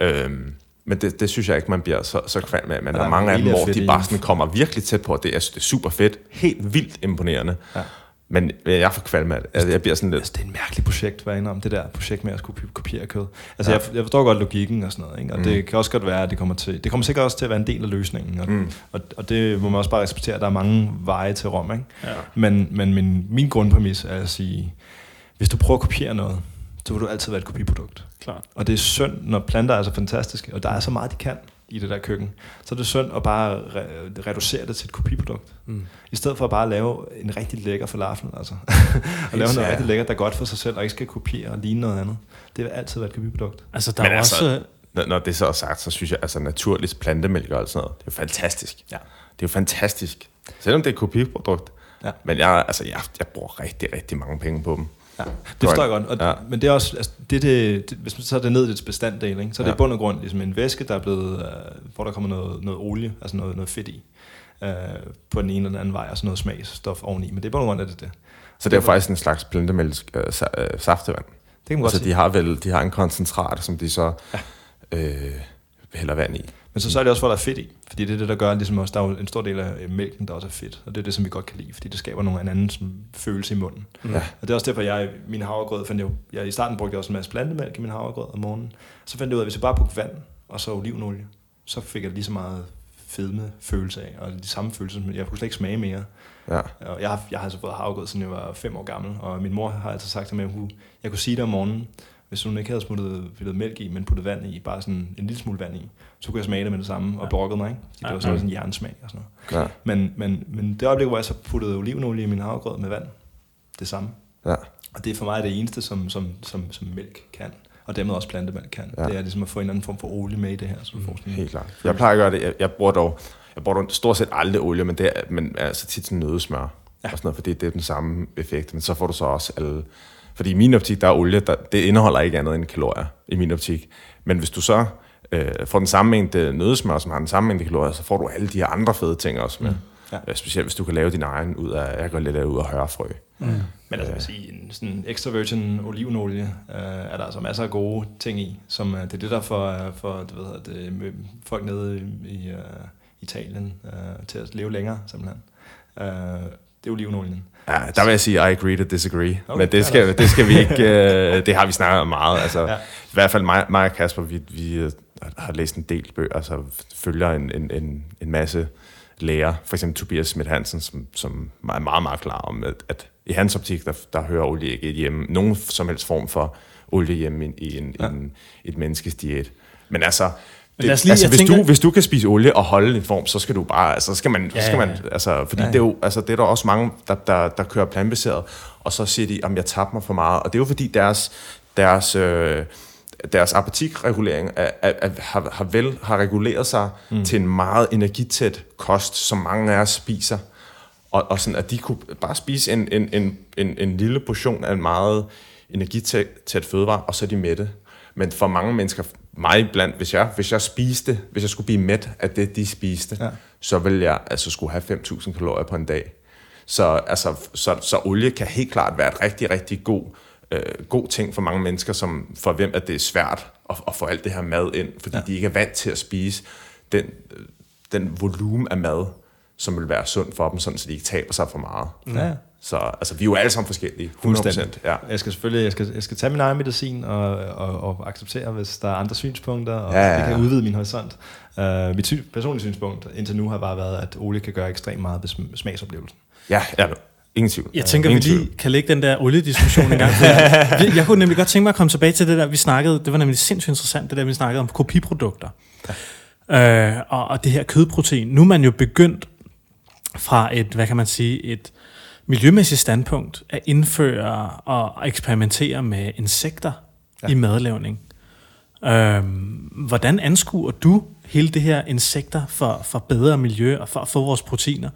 Øhm, men det, det synes jeg ikke, man bliver så, så kvalm af. Men der, der er er mange af dem, hvor de bare sådan kommer virkelig tæt på, og det er, det er super fedt. Helt vildt imponerende. Ja. Men jeg får kvalm af det. Altså, jeg bliver sådan lidt... Altså, det er et mærkeligt projekt, hvad om det der projekt med at skulle kopiere kød. Altså, Ja. jeg, jeg forstår godt logikken og sådan noget, ikke? og Mm. det kan også godt være, at det kommer til, det kommer sikkert også til at være en del af løsningen, og, mm. og, og det må man også bare respektere, at der er mange veje til Rom, ikke? Ja. Men, men min, min grundpræmis er at sige, hvis du prøver at kopiere noget, så vil du altid være et kopiprodukt. Klart. Og det er synd, når planter er så fantastiske, og der er så meget, de kan i det der køkken, så er det synd at bare re- reducere det til et kopiprodukt. Mm. I stedet for at bare lave en rigtig lækker falafel, altså. og lave noget rigtig lækkert, der er godt for sig selv, og ikke skal kopiere og ligne noget andet. Det vil altid være et kopiprodukt. Altså, der Men er altså- også... Når, når det så er sagt, så synes jeg, altså naturligt plantemælk og alt sådan noget, det er jo fantastisk. Ja. Det er jo fantastisk. Selvom det er et kopiprodukt. Ja. Men jeg, altså, jeg, jeg bruger rigtig, rigtig mange penge på dem. Ja, det forstår jeg godt. Og, Ja. Men det er også, altså, det, det, det, hvis man tager det ned i dets bestanddel, ikke, så er det Ja. i bund og grund ligesom en væske, der er blevet, øh, hvor der kommer noget, noget olie, altså noget, noget fedt i, øh, på den ene eller den anden vej, og så noget smagsstof oveni. Men det er i bund og grund, er det det. Så det er faktisk en slags plantemælk øh, sa- øh, saftevand. Det kan man godt Altså, sige. de har vel de har en koncentrat, som de så ja. øh, hælder vand i. Men så, så er det også, hvor der er fedt i. Fordi det er det, der gør, ligesom også, der er en stor del af øh, mælken, der også er fedt. Og det er det, som vi godt kan lide, fordi det skaber nogle en anden som, følelse i munden. Mm. Ja. Og det er også derfor, jeg min havregrød fandt jeg, jeg I starten brugte jeg også en masse plantemælk i min havregrød om morgenen. Så fandt jeg ud af, at hvis jeg bare brugte vand og så olivenolie, så fik jeg lige så meget fedme følelse af, og de samme følelser, men jeg kunne slet ikke smage mere. Ja. Og jeg, har, jeg har altså fået havregrød, siden jeg var fem år gammel, og min mor har altid sagt til mig, at jeg kunne, jeg kunne sige det om morgenen, hvis hun ikke havde smuttet pillet mælk i, men puttet vand i, bare sådan en lille smule vand i, så kunne jeg smage det med det samme, og brokkede mig, ikke? Fordi det var sådan sådan en jernsmag og sådan noget. Ja. Men, men, men det øjeblik, hvor jeg så puttede olivenolie i min havregrød med vand, det samme. Ja. Og det er for mig det eneste, som, som, som, som mælk kan. Og dermed også plantemælk kan. Ja. Det er ligesom at få en anden form for olie med i det her. Så du får sådan Helt klart. Jeg plejer at gøre det. Jeg, jeg bruger dog, jeg bruger dog stort set aldrig olie, men det er, men altså tit sådan nødesmør. Ja. Og sådan noget, fordi det er den samme effekt. Men så får du så også alle... Fordi i min optik, der er olie, der, det indeholder ikke andet end kalorier i min optik. Men hvis du så øh, får den samme mængde nødesmør, som har den samme mængde kalorier, så får du alle de her andre fede ting også med. Mm. Ja. Ja. Specielt hvis du kan lave din egen ud af, jeg går lidt af ud af hørfrø. Mm. Men altså, jeg sige, en sådan extra virgin olivenolie øh, er der altså masser af gode ting i, som øh, det er det, der får, øh, for, du ved, det, med folk nede i, øh, Italien øh, til at leve længere, simpelthen. Øh, det er olivenolien. Ja, der vil jeg sige, I agree to disagree. Okay, men det skal, det skal vi ikke, øh, det har vi snakket om meget. Altså, Ja. I hvert fald mig, mig og Kasper, vi, vi øh, har læst en del bøger, altså følger en, en, en, en masse læger, for eksempel Tobias Schmidt Hansen, som, som er meget, meget klar om, at, at i hans optik, der, der hører olie ikke hjemme, nogen som helst form for olie hjemme i, i, en, ja. En, et menneskes diæt. Men altså, det, os lige- altså hvis, tænker- du, hvis du kan spise olie og holde en form, så skal du bare, altså, så skal man, Ja, så skal man altså, fordi Ja, det er jo, altså, det er der også mange, der, der, der kører plantebaseret, og så siger de, at jeg tabte mig for meget, og det er jo fordi deres, deres, øh, deres appetitregulering er, er, er, har, har vel har reguleret sig mm. til en meget energitæt kost, som mange af os spiser, og, og sådan, at de kunne bare spise en, en, en, en, en lille portion af en meget energitæt tæt fødevare, og så er de mætte. Men for mange mennesker, mig blandt, hvis jeg, hvis jeg spiste, hvis jeg skulle blive mæt af det, de spiste, ja. så ville jeg altså skulle have 5.000 kalorier på en dag. Så, altså, så, så olie kan helt klart være et rigtig, rigtig god, øh, god ting for mange mennesker, som for hvem at det er svært at, at få alt det her mad ind, fordi ja. de ikke er vant til at spise den, øh, den volumen af mad, som vil være sund for dem, sådan, så de ikke taber sig for meget. Ja. Så altså, vi er jo alle sammen forskellige, 100%. Fuldstændig. Ja. Jeg skal selvfølgelig jeg skal, jeg skal tage min egen medicin og, og, og acceptere, hvis der er andre synspunkter, og Ja, ja, ja, det kan udvide min horisont. Uh, mit sy- personlige synspunkt indtil nu har bare været, at olie kan gøre ekstremt meget ved sm- smagsoplevelsen. Ja, ja, ingen tvivl. Jeg tænker, vi Ingen lige kan lægge den der oliediskussion en gang. jeg, jeg kunne nemlig godt tænke mig at komme tilbage til det der, vi snakkede, det var nemlig sindssygt interessant, det der, vi snakkede om kopiprodukter. Ja. Øh, og, og det her kødprotein. Nu er man jo begyndt fra et, hvad kan man sige, et miljømæssigt standpunkt at indføre og eksperimentere med insekter ja. i madlavning. Øhm, hvordan anskuer du hele det her insekter for, for bedre miljø og for at få vores proteiner?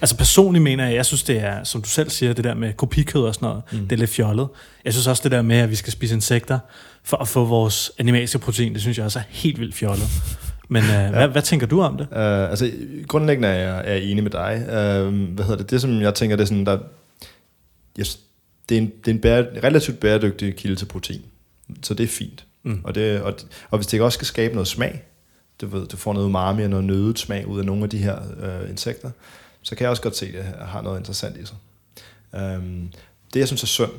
Altså personligt mener jeg, jeg synes det er, som du selv siger, det der med kopikød og sådan noget, mm. det er lidt fjollet. Jeg synes også det der med, at vi skal spise insekter for at få vores animalske protein, det synes jeg også er helt vildt fjollet. Men øh, ja. hvad, hvad tænker du om det? Uh, altså, grundlæggende er jeg, er jeg enig med dig. Uh, hvad hedder det? Det, som jeg tænker, det er sådan, der, yes, det er en, det er en bære, relativt bæredygtig kilde til protein. Så det er fint. Mm. Og, det, og, og hvis det også skal skabe noget smag, du, ved, du får noget umami og noget nødet smag ud af nogle af de her uh, insekter, så kan jeg også godt se, at det har noget interessant i sig. Um, det, jeg synes er synd,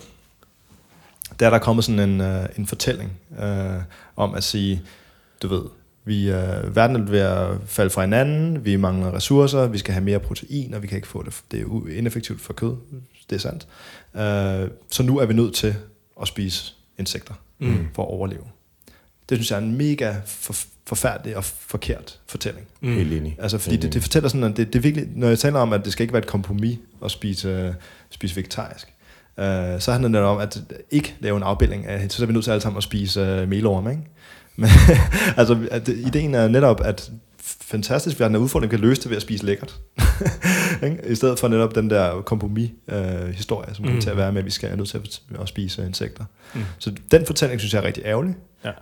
det er, der er kommet sådan en, uh, en fortælling uh, om at sige, du ved, vi er, verden er ved at falde fra hinanden, vi mangler ressourcer, vi skal have mere protein, og vi kan ikke få det. Det er ineffektivt for kød, det er sandt. Uh, så nu er vi nødt til at spise insekter Mm. for at overleve. Det synes jeg er en mega for, forfærdelig og forkert fortælling. Mm. Helt enig. Altså, fordi det, det fortæller sådan, at det, det er virkelig, når jeg taler om, at det skal ikke være et kompromis at spise, øh, spise vegetarisk, øh, så handler det om, at ikke lave en afbildning af, så er vi nødt til alle sammen at spise øh, melorm, ikke? Men, altså, at, ideen er netop, at fantastisk, vi har den her udfordring, vi kan løse det ved at spise lækkert. Ikke? I stedet for netop den der kompromis-historie, øh, historie, som kommer Mm. til at være med, at vi skal er nødt til at, at spise insekter. Mm. Så den fortælling synes jeg er rigtig ærgerlig.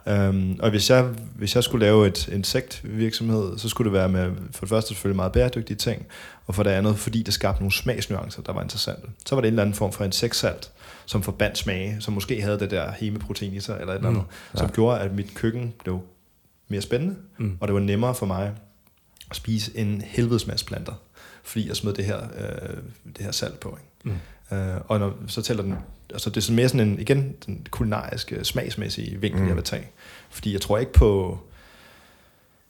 Ja. Øhm, og hvis jeg, hvis jeg skulle lave et insektvirksomhed, så skulle det være med for det første selvfølgelig meget bæredygtige ting, og for det andet, fordi det skabte nogle smagsnuancer, der var interessante. Så var det en eller anden form for insektsalt, som forbandt smage, som måske havde det der hemeprotein i sig, eller et eller andet, Mm. som gjorde, at mit køkken blev mere spændende, Mm. og det var nemmere for mig at spise en helvedes masse planter, fordi jeg smed det her, øh, det her salt på. Ikke? Mm. Øh, og når, så tæller den, altså det er sådan mere sådan en, igen, den kulinariske, smagsmæssige vinkel, Mm. mm. jeg vil tage. Fordi jeg tror ikke på,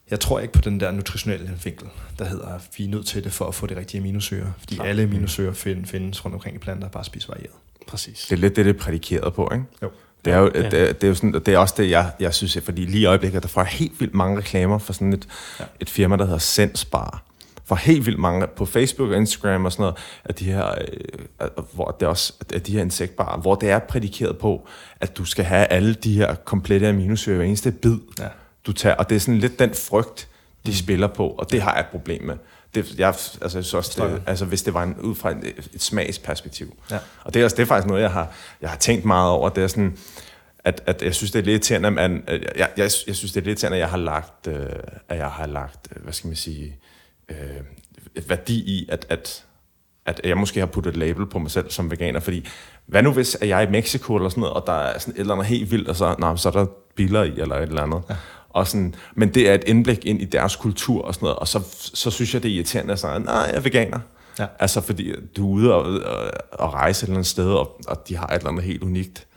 jeg tror ikke på den der nutritionelle vinkel, der hedder, at vi er nødt til det for at få det rigtige aminosyre. Fordi Klart. alle aminosyre find, findes rundt omkring i planter, bare spise varieret. Præcis. Det er lidt det, det er prædikeret på, ikke? Jo. Det er jo, Ja. det, er- det er jo sådan, det er også det, jeg, jeg synes, fordi lige i øjeblikket, der får jeg helt vildt mange reklamer for sådan et, ja. et firma, der hedder Sensbar. For helt vildt mange på Facebook og Instagram og sådan noget, at de her, øh, hvor det også, at de her insektbarer, hvor det er prædikeret på, at du skal have alle de her komplette aminosyre hver eneste bid, Ja. du tager. Og det er sådan lidt den frygt, de mm. spiller på, og det har jeg et problem med. Det, jeg, altså, jeg synes også, det, altså, hvis det var en, ud fra et, et smagsperspektiv. Ja. Og det er, også, det er faktisk noget, jeg har, jeg har tænkt meget over. Det er sådan, at, at jeg synes, det er lidt irriterende, at man, jeg, jeg, jeg synes, det er lidt irriterende, at jeg har lagt, øh, at jeg har lagt, øh, hvad skal man sige, øh, værdi i, at, at, at jeg måske har puttet et label på mig selv som veganer, fordi hvad nu hvis at jeg er i Mexico eller sådan noget, og der er sådan et eller andet helt vildt, og så, nej, så er der biller i, eller et eller andet. Ja. Og sådan, men det er et indblik ind i deres kultur og sådan noget, og så, så synes jeg, det er irriterende at sige, nej, jeg er veganer. Ja. Altså fordi du er ude og, og, og rejse et eller andet sted, og, og de har et eller andet helt unikt.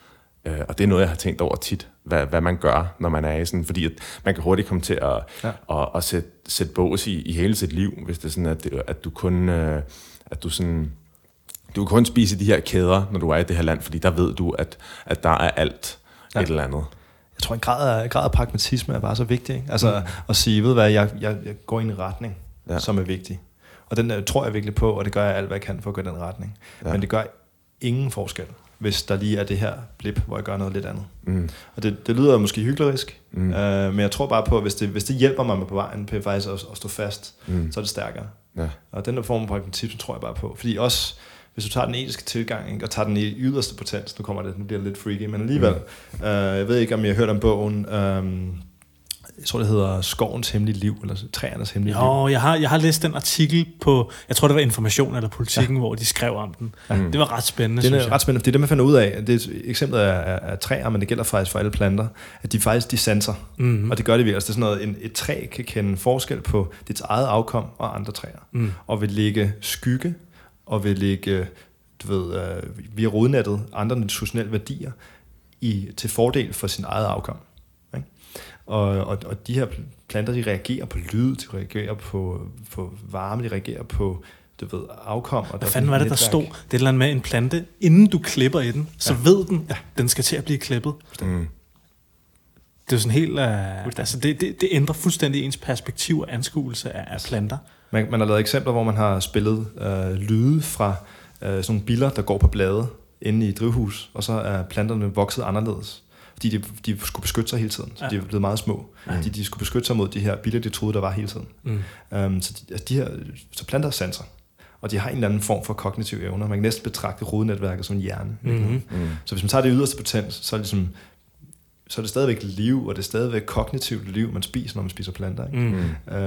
Øh, og det er noget, jeg har tænkt over tit, hvad, hvad man gør, når man er i sådan, fordi at man kan hurtigt komme til at, Ja. at, at sætte, sætte bås i, i hele sit liv, hvis det er sådan, at, det, at du kun, øh, at du sådan, du kan kun spise de her kæder, når du er i det her land, fordi der ved du, at, at der er alt Ja. et eller andet. Jeg tror, en grad af, grad af pragmatisme er bare så vigtig. Ikke? Altså mm. at sige, ved hvad, jeg, jeg, jeg går i en retning, ja. Som er vigtig. Og den der, tror jeg virkelig på, og det gør jeg alt, hvad jeg kan for at gå i den retning. Ja. Men det gør ingen forskel, hvis der lige er det her blip, hvor jeg gør noget lidt andet. Mm. Og det, det lyder måske hyklerisk, mm. Øh, men jeg tror bare på, at hvis det, hvis det hjælper mig med på vejen til faktisk at, at stå fast, Mm. så er det stærkere. Ja. Og den der form for pragmatisme tror jeg bare på. Fordi også, hvis du tager den etiske tilgang, ikke, og tager den i yderste potens, nu kommer det, nu bliver det lidt freaky, men alligevel, mm. øh, jeg ved ikke, om I har hørt om bogen, øh, jeg tror, det hedder Skovens Hemmelige Liv, eller Træernes Hemmelige Liv. Jo, jeg har, jeg har læst den artikel på, jeg tror det var Information eller Politikken, ja. hvor de skrev om den. Ja. Det var ret spændende, Det er ret spændende, fordi det man finder ud af, det er et eksempel af, af, af træer, men det gælder faktisk for alle planter, at de faktisk de sanser. Mm. Og det gør det virkelig. Altså, det er sådan noget, en, et træ kan kende forskel på dets eget afkom og andre træer. Mm. Og vil lægge skygge, og vil lægge, du ved, øh, via rodnettet, andre nutritionelle værdier i, til fordel for sin eget afkom. Og, og, og de her planter, de reagerer på lyd, de reagerer på, på varme, de reagerer på du ved, afkom. Og Hvad fanden var det, der stod? Det er et eller andet med en plante. Inden du klipper i den, så ja. ved den, at den skal til at blive klippet. Mm. Det er jo sådan helt... Uh, altså det, det, det ændrer fuldstændig ens perspektiv og anskuelse af, af planter. Man, man har lavet eksempler, hvor man har spillet øh, lyde fra øh, sådan nogle biller, der går på blade inde i et drivhus, og så er planterne vokset anderledes. Fordi de, de skulle beskytte sig hele tiden, så Ja. de er blevet meget små. Ja. De, de skulle beskytte sig mod de her biller, de troede, der var hele tiden. Mm. Um, så, de, altså de her, så planter er sanser, og de har en eller anden form for kognitive evner. Man kan næsten betragte rodnetværket som en hjerne. Mm-hmm. Mm. Så hvis man tager det yderste potens, så er det, ligesom, så er det stadigvæk liv, og det er stadigvæk kognitivt liv, man spiser, når man spiser planter. Ikke? Mm. Mm.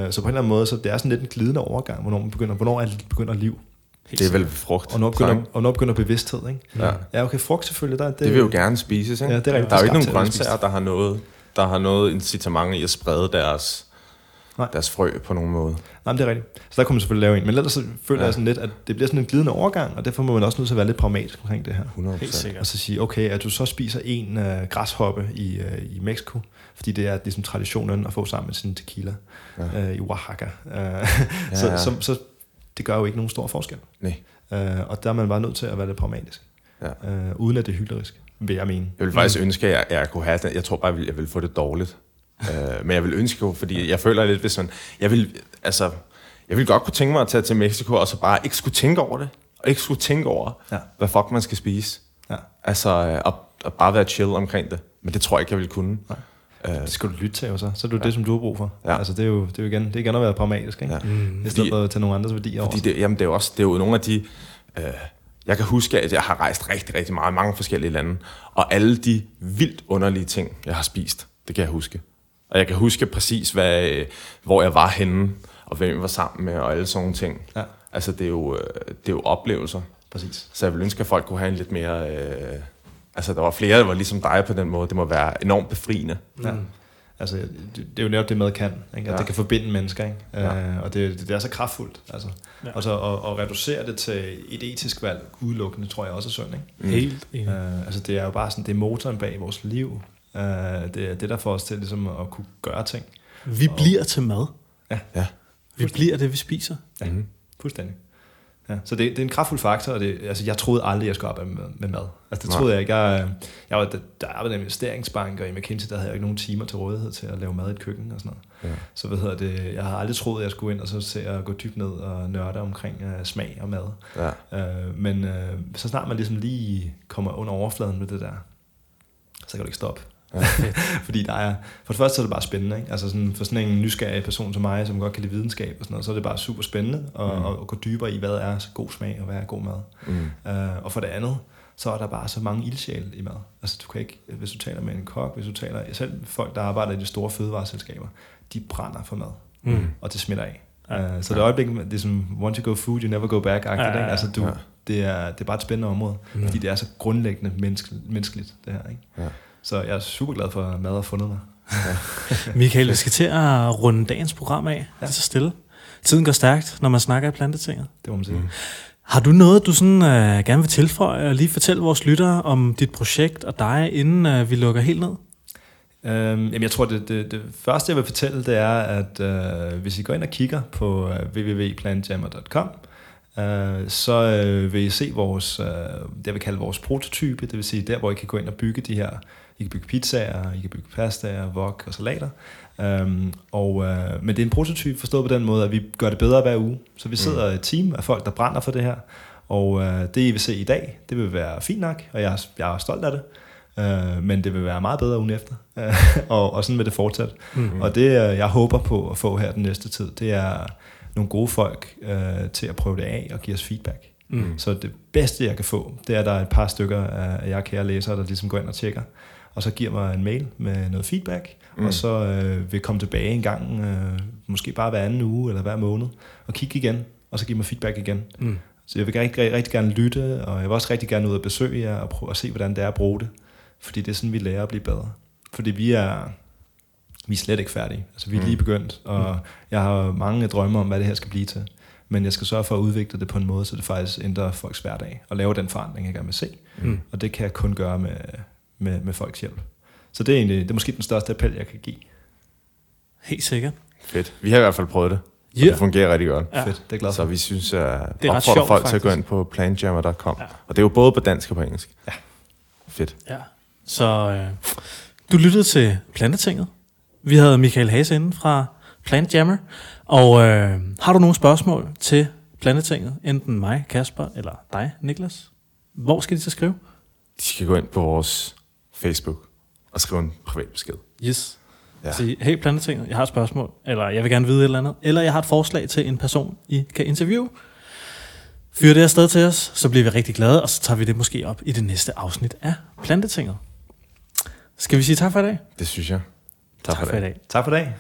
Uh, så på en eller anden måde, så det er sådan lidt en glidende overgang, hvornår, man begynder, hvornår er, begynder liv, Helt Det er vel frugt. og når begynder, så, ikke? og når begynder bevidsthed. Ikke? Ja. Ja, okay, frugt selvfølgelig. Der, det, Det vil jo gerne spises, ikke? Ja, det er rigtigt. Der er jo ikke nogen grøntsager, spise. der har noget, der har noget incitament i at sprede deres, Nej. deres frø på nogen måde. Nej, men det er rigtigt. Så der kunne man selvfølgelig lave en. Men ellers så føler Ja. jeg sådan lidt, at det bliver sådan en glidende overgang, og derfor må man også nødt til at være lidt pragmatisk omkring det her. 100 Helt sikkert. Og så sige, okay, at du så spiser en uh, græshoppe i, uh, i Mexico, fordi det er ligesom traditionen at få sammen med sin tequila Ja. uh, i Oaxaca. Uh, så, ja. så, så det gør jo ikke nogen stor forskel. Nej. Uh, og der er man bare nødt til at være lidt pragmatisk, Ja. uh, uden at det er hylderisk. vil jeg mene. Jeg vil faktisk mm. ønske, at jeg, jeg kunne have det. Jeg tror bare, jeg ville, jeg ville få det dårligt. uh, men jeg vil ønske, fordi jeg føler lidt, hvis man... Jeg vil, altså, jeg vil godt kunne tænke mig at tage til Mexico, og så bare ikke skulle tænke over det. Og ikke skulle tænke over, Ja. hvad fuck man skal spise. Ja. Altså, øh, og, og bare være chill omkring det. Men det tror jeg ikke, jeg ville kunne. Nej. Det skal du lytte til jo så. Så er det jo det, som du har brug for. Ja. Altså, det er jo, det er jo igen, det er igen at være pragmatisk, ikke? Ja. Mm. I stedet for at tage nogle andres værdier over. Fordi det, jamen, det er jo også det er jo nogle af de... Øh, jeg kan huske, at jeg har rejst rigtig, rigtig meget i mange forskellige lande. Og alle de vildt underlige ting, jeg har spist, det kan jeg huske. Og jeg kan huske præcis, hvad, øh, hvor jeg var henne, og hvem jeg var sammen med, og alle sådan nogle ting. Ja. Altså, det er, jo, øh, det er jo oplevelser. Præcis. Så jeg vil ønske, at folk kunne have en lidt mere... Øh, altså, der var flere, der var ligesom dig på den måde. Det må være enormt befriende. Ja. Altså, det, det er jo netop det, mad kan. Ikke? At Ja. det kan forbinde mennesker. Ikke? Ja. Øh, og det, det er så kraftfuldt. Altså. Ja. Og så at, at reducere det til et etisk valg udelukkende, tror jeg også er synd. Ikke? Mm. Helt enig. Øh, altså, det er jo bare sådan, det er motoren bag vores liv. Øh, det er det, der får os til ligesom, at kunne gøre ting. Vi bliver til mad. Ja. Ja. Vi bliver det, vi spiser. Ja, Mhm. fuldstændig. Ja, så det, det er en kraftfuld faktor, og det, altså, jeg troede aldrig, jeg skulle arbejde med, med mad. Altså, det Nej. troede jeg ikke. Jeg, jeg var, der arbejdede i en investeringsbank, og i McKinsey, der havde jeg ikke nogen timer til rådighed til at lave mad i et køkken og sådan noget. Ja. Så hvad hedder det, jeg har aldrig troet, at jeg skulle ind og så se at gå dybt ned og nørde omkring uh, smag og mad. Ja. Uh, men uh, så snart man ligesom lige kommer under overfladen med det der, så kan du ikke stoppe. Ja. Fordi der er, for det første så er det bare spændende, ikke? Altså sådan, for sådan en nysgerrig person som mig, som godt kan lide videnskab og sådan noget, så er det bare super spændende at, Mm. at, at gå dybere i, hvad er så god smag, og hvad er god mad. Mm. Uh, og for det andet, så er der bare så mange ildsjæle i mad. Altså du kan ikke, hvis du taler med en kok, hvis du taler, selv folk, der arbejder i de store fødevareselskaber, de brænder for mad, Mm. og det smitter af. Ja. Uh, så det øjeblik, det er som, once you go food, you never go back, Ja, ja, ja, ja. Altså du, Ja. det, er, det er bare et spændende område, Mm. fordi det er så grundlæggende menneske, menneskeligt, det her. Ikke? Ja. Så jeg er super glad for, at mad har fundet mig. Michael, vi skal til at runde dagens program af. Ja. Ja. Så stille. Tiden går stærkt, når man snakker i plantetinget. Det må man sige. Mm. Har du noget, du sådan, øh, gerne vil tilføje og lige fortælle vores lyttere om dit projekt og dig, inden øh, vi lukker helt ned? Øhm, jamen jeg tror, det, det, det første, jeg vil fortælle, det er, at øh, hvis I går ind og kigger på øh, www.plantjammer.com, øh, så øh, vil I se vores, øh, det jeg vil kalde vores prototype, det vil sige der, hvor I kan gå ind og bygge de her, I kan bygge pizzaer, I kan bygge pastaer, wok og salater. Øhm, og, øh, men det er en prototype forstået på den måde, at vi gør det bedre hver uge. Så vi sidder et team af folk, der brænder for det her, og øh, det I vil se i dag, det vil være fint nok, og jeg, er- jeg er stolt af det. Øh, men det vil være meget bedre ugen efter. og, og sådan vil det fortsætte. Mm. Og det, øh, jeg håber på at få her den næste tid, det er nogle gode folk øh, til at prøve det af og give os feedback. Mm. Så det bedste, jeg kan få, det er, at der er et par stykker af jer kære læsere, der ligesom går ind og tjekker, og så giver mig en mail med noget feedback, Mm. og så øh, vil komme tilbage en gang, øh, måske bare hver anden uge eller hver måned, og kigge igen, og så give mig feedback igen. Mm. Så jeg vil rigtig, rigtig gerne lytte, og jeg vil også rigtig gerne ud og besøge jer og prøve at se, hvordan det er at bruge det. Fordi det er sådan, vi lærer at blive bedre. Fordi vi er, vi er slet ikke færdige. Altså, vi er Mm. lige begyndt, og Mm. jeg har mange drømme om, hvad det her skal blive til. Men jeg skal sørge for at udvikle det på en måde, så det faktisk ændrer folks hverdag, og lave den forandring, jeg gerne vil se. Mm. Og det kan jeg kun gøre med, med, med folks hjælp. Så det er, egentlig, det er måske den største appel, jeg kan give. Helt sikkert. Fedt. Vi har i hvert fald prøvet det. Og Ja. det fungerer rigtig godt. Ja. Fedt, det er glad Så for. vi synes, at Det er opfordrer sjovt, folk til at gå faktisk. ind på planjammer.com. Ja. Og det er jo både på dansk og på engelsk. Ja. Fedt. Ja. Så øh, du lyttede til Plantetinget. Vi havde Michael Hase inde fra Plant Jammer. Og øh, har du nogle spørgsmål til Plantetinget, enten mig, Kasper, eller dig, Niklas, hvor skal de så skrive? De skal gå ind på vores Facebook og skrive en privat besked. Yes. Ja. Sige, hey Plantetinget, jeg har et spørgsmål, eller jeg vil gerne vide et eller andet, eller jeg har et forslag til en person, I kan interviewe. Fyr det afsted til os, så bliver vi rigtig glade, og så tager vi det måske op i det næste afsnit af Plantetinget. Skal vi sige tak for i dag? Det synes jeg. Tak, tak for i dag. Tak for i dag.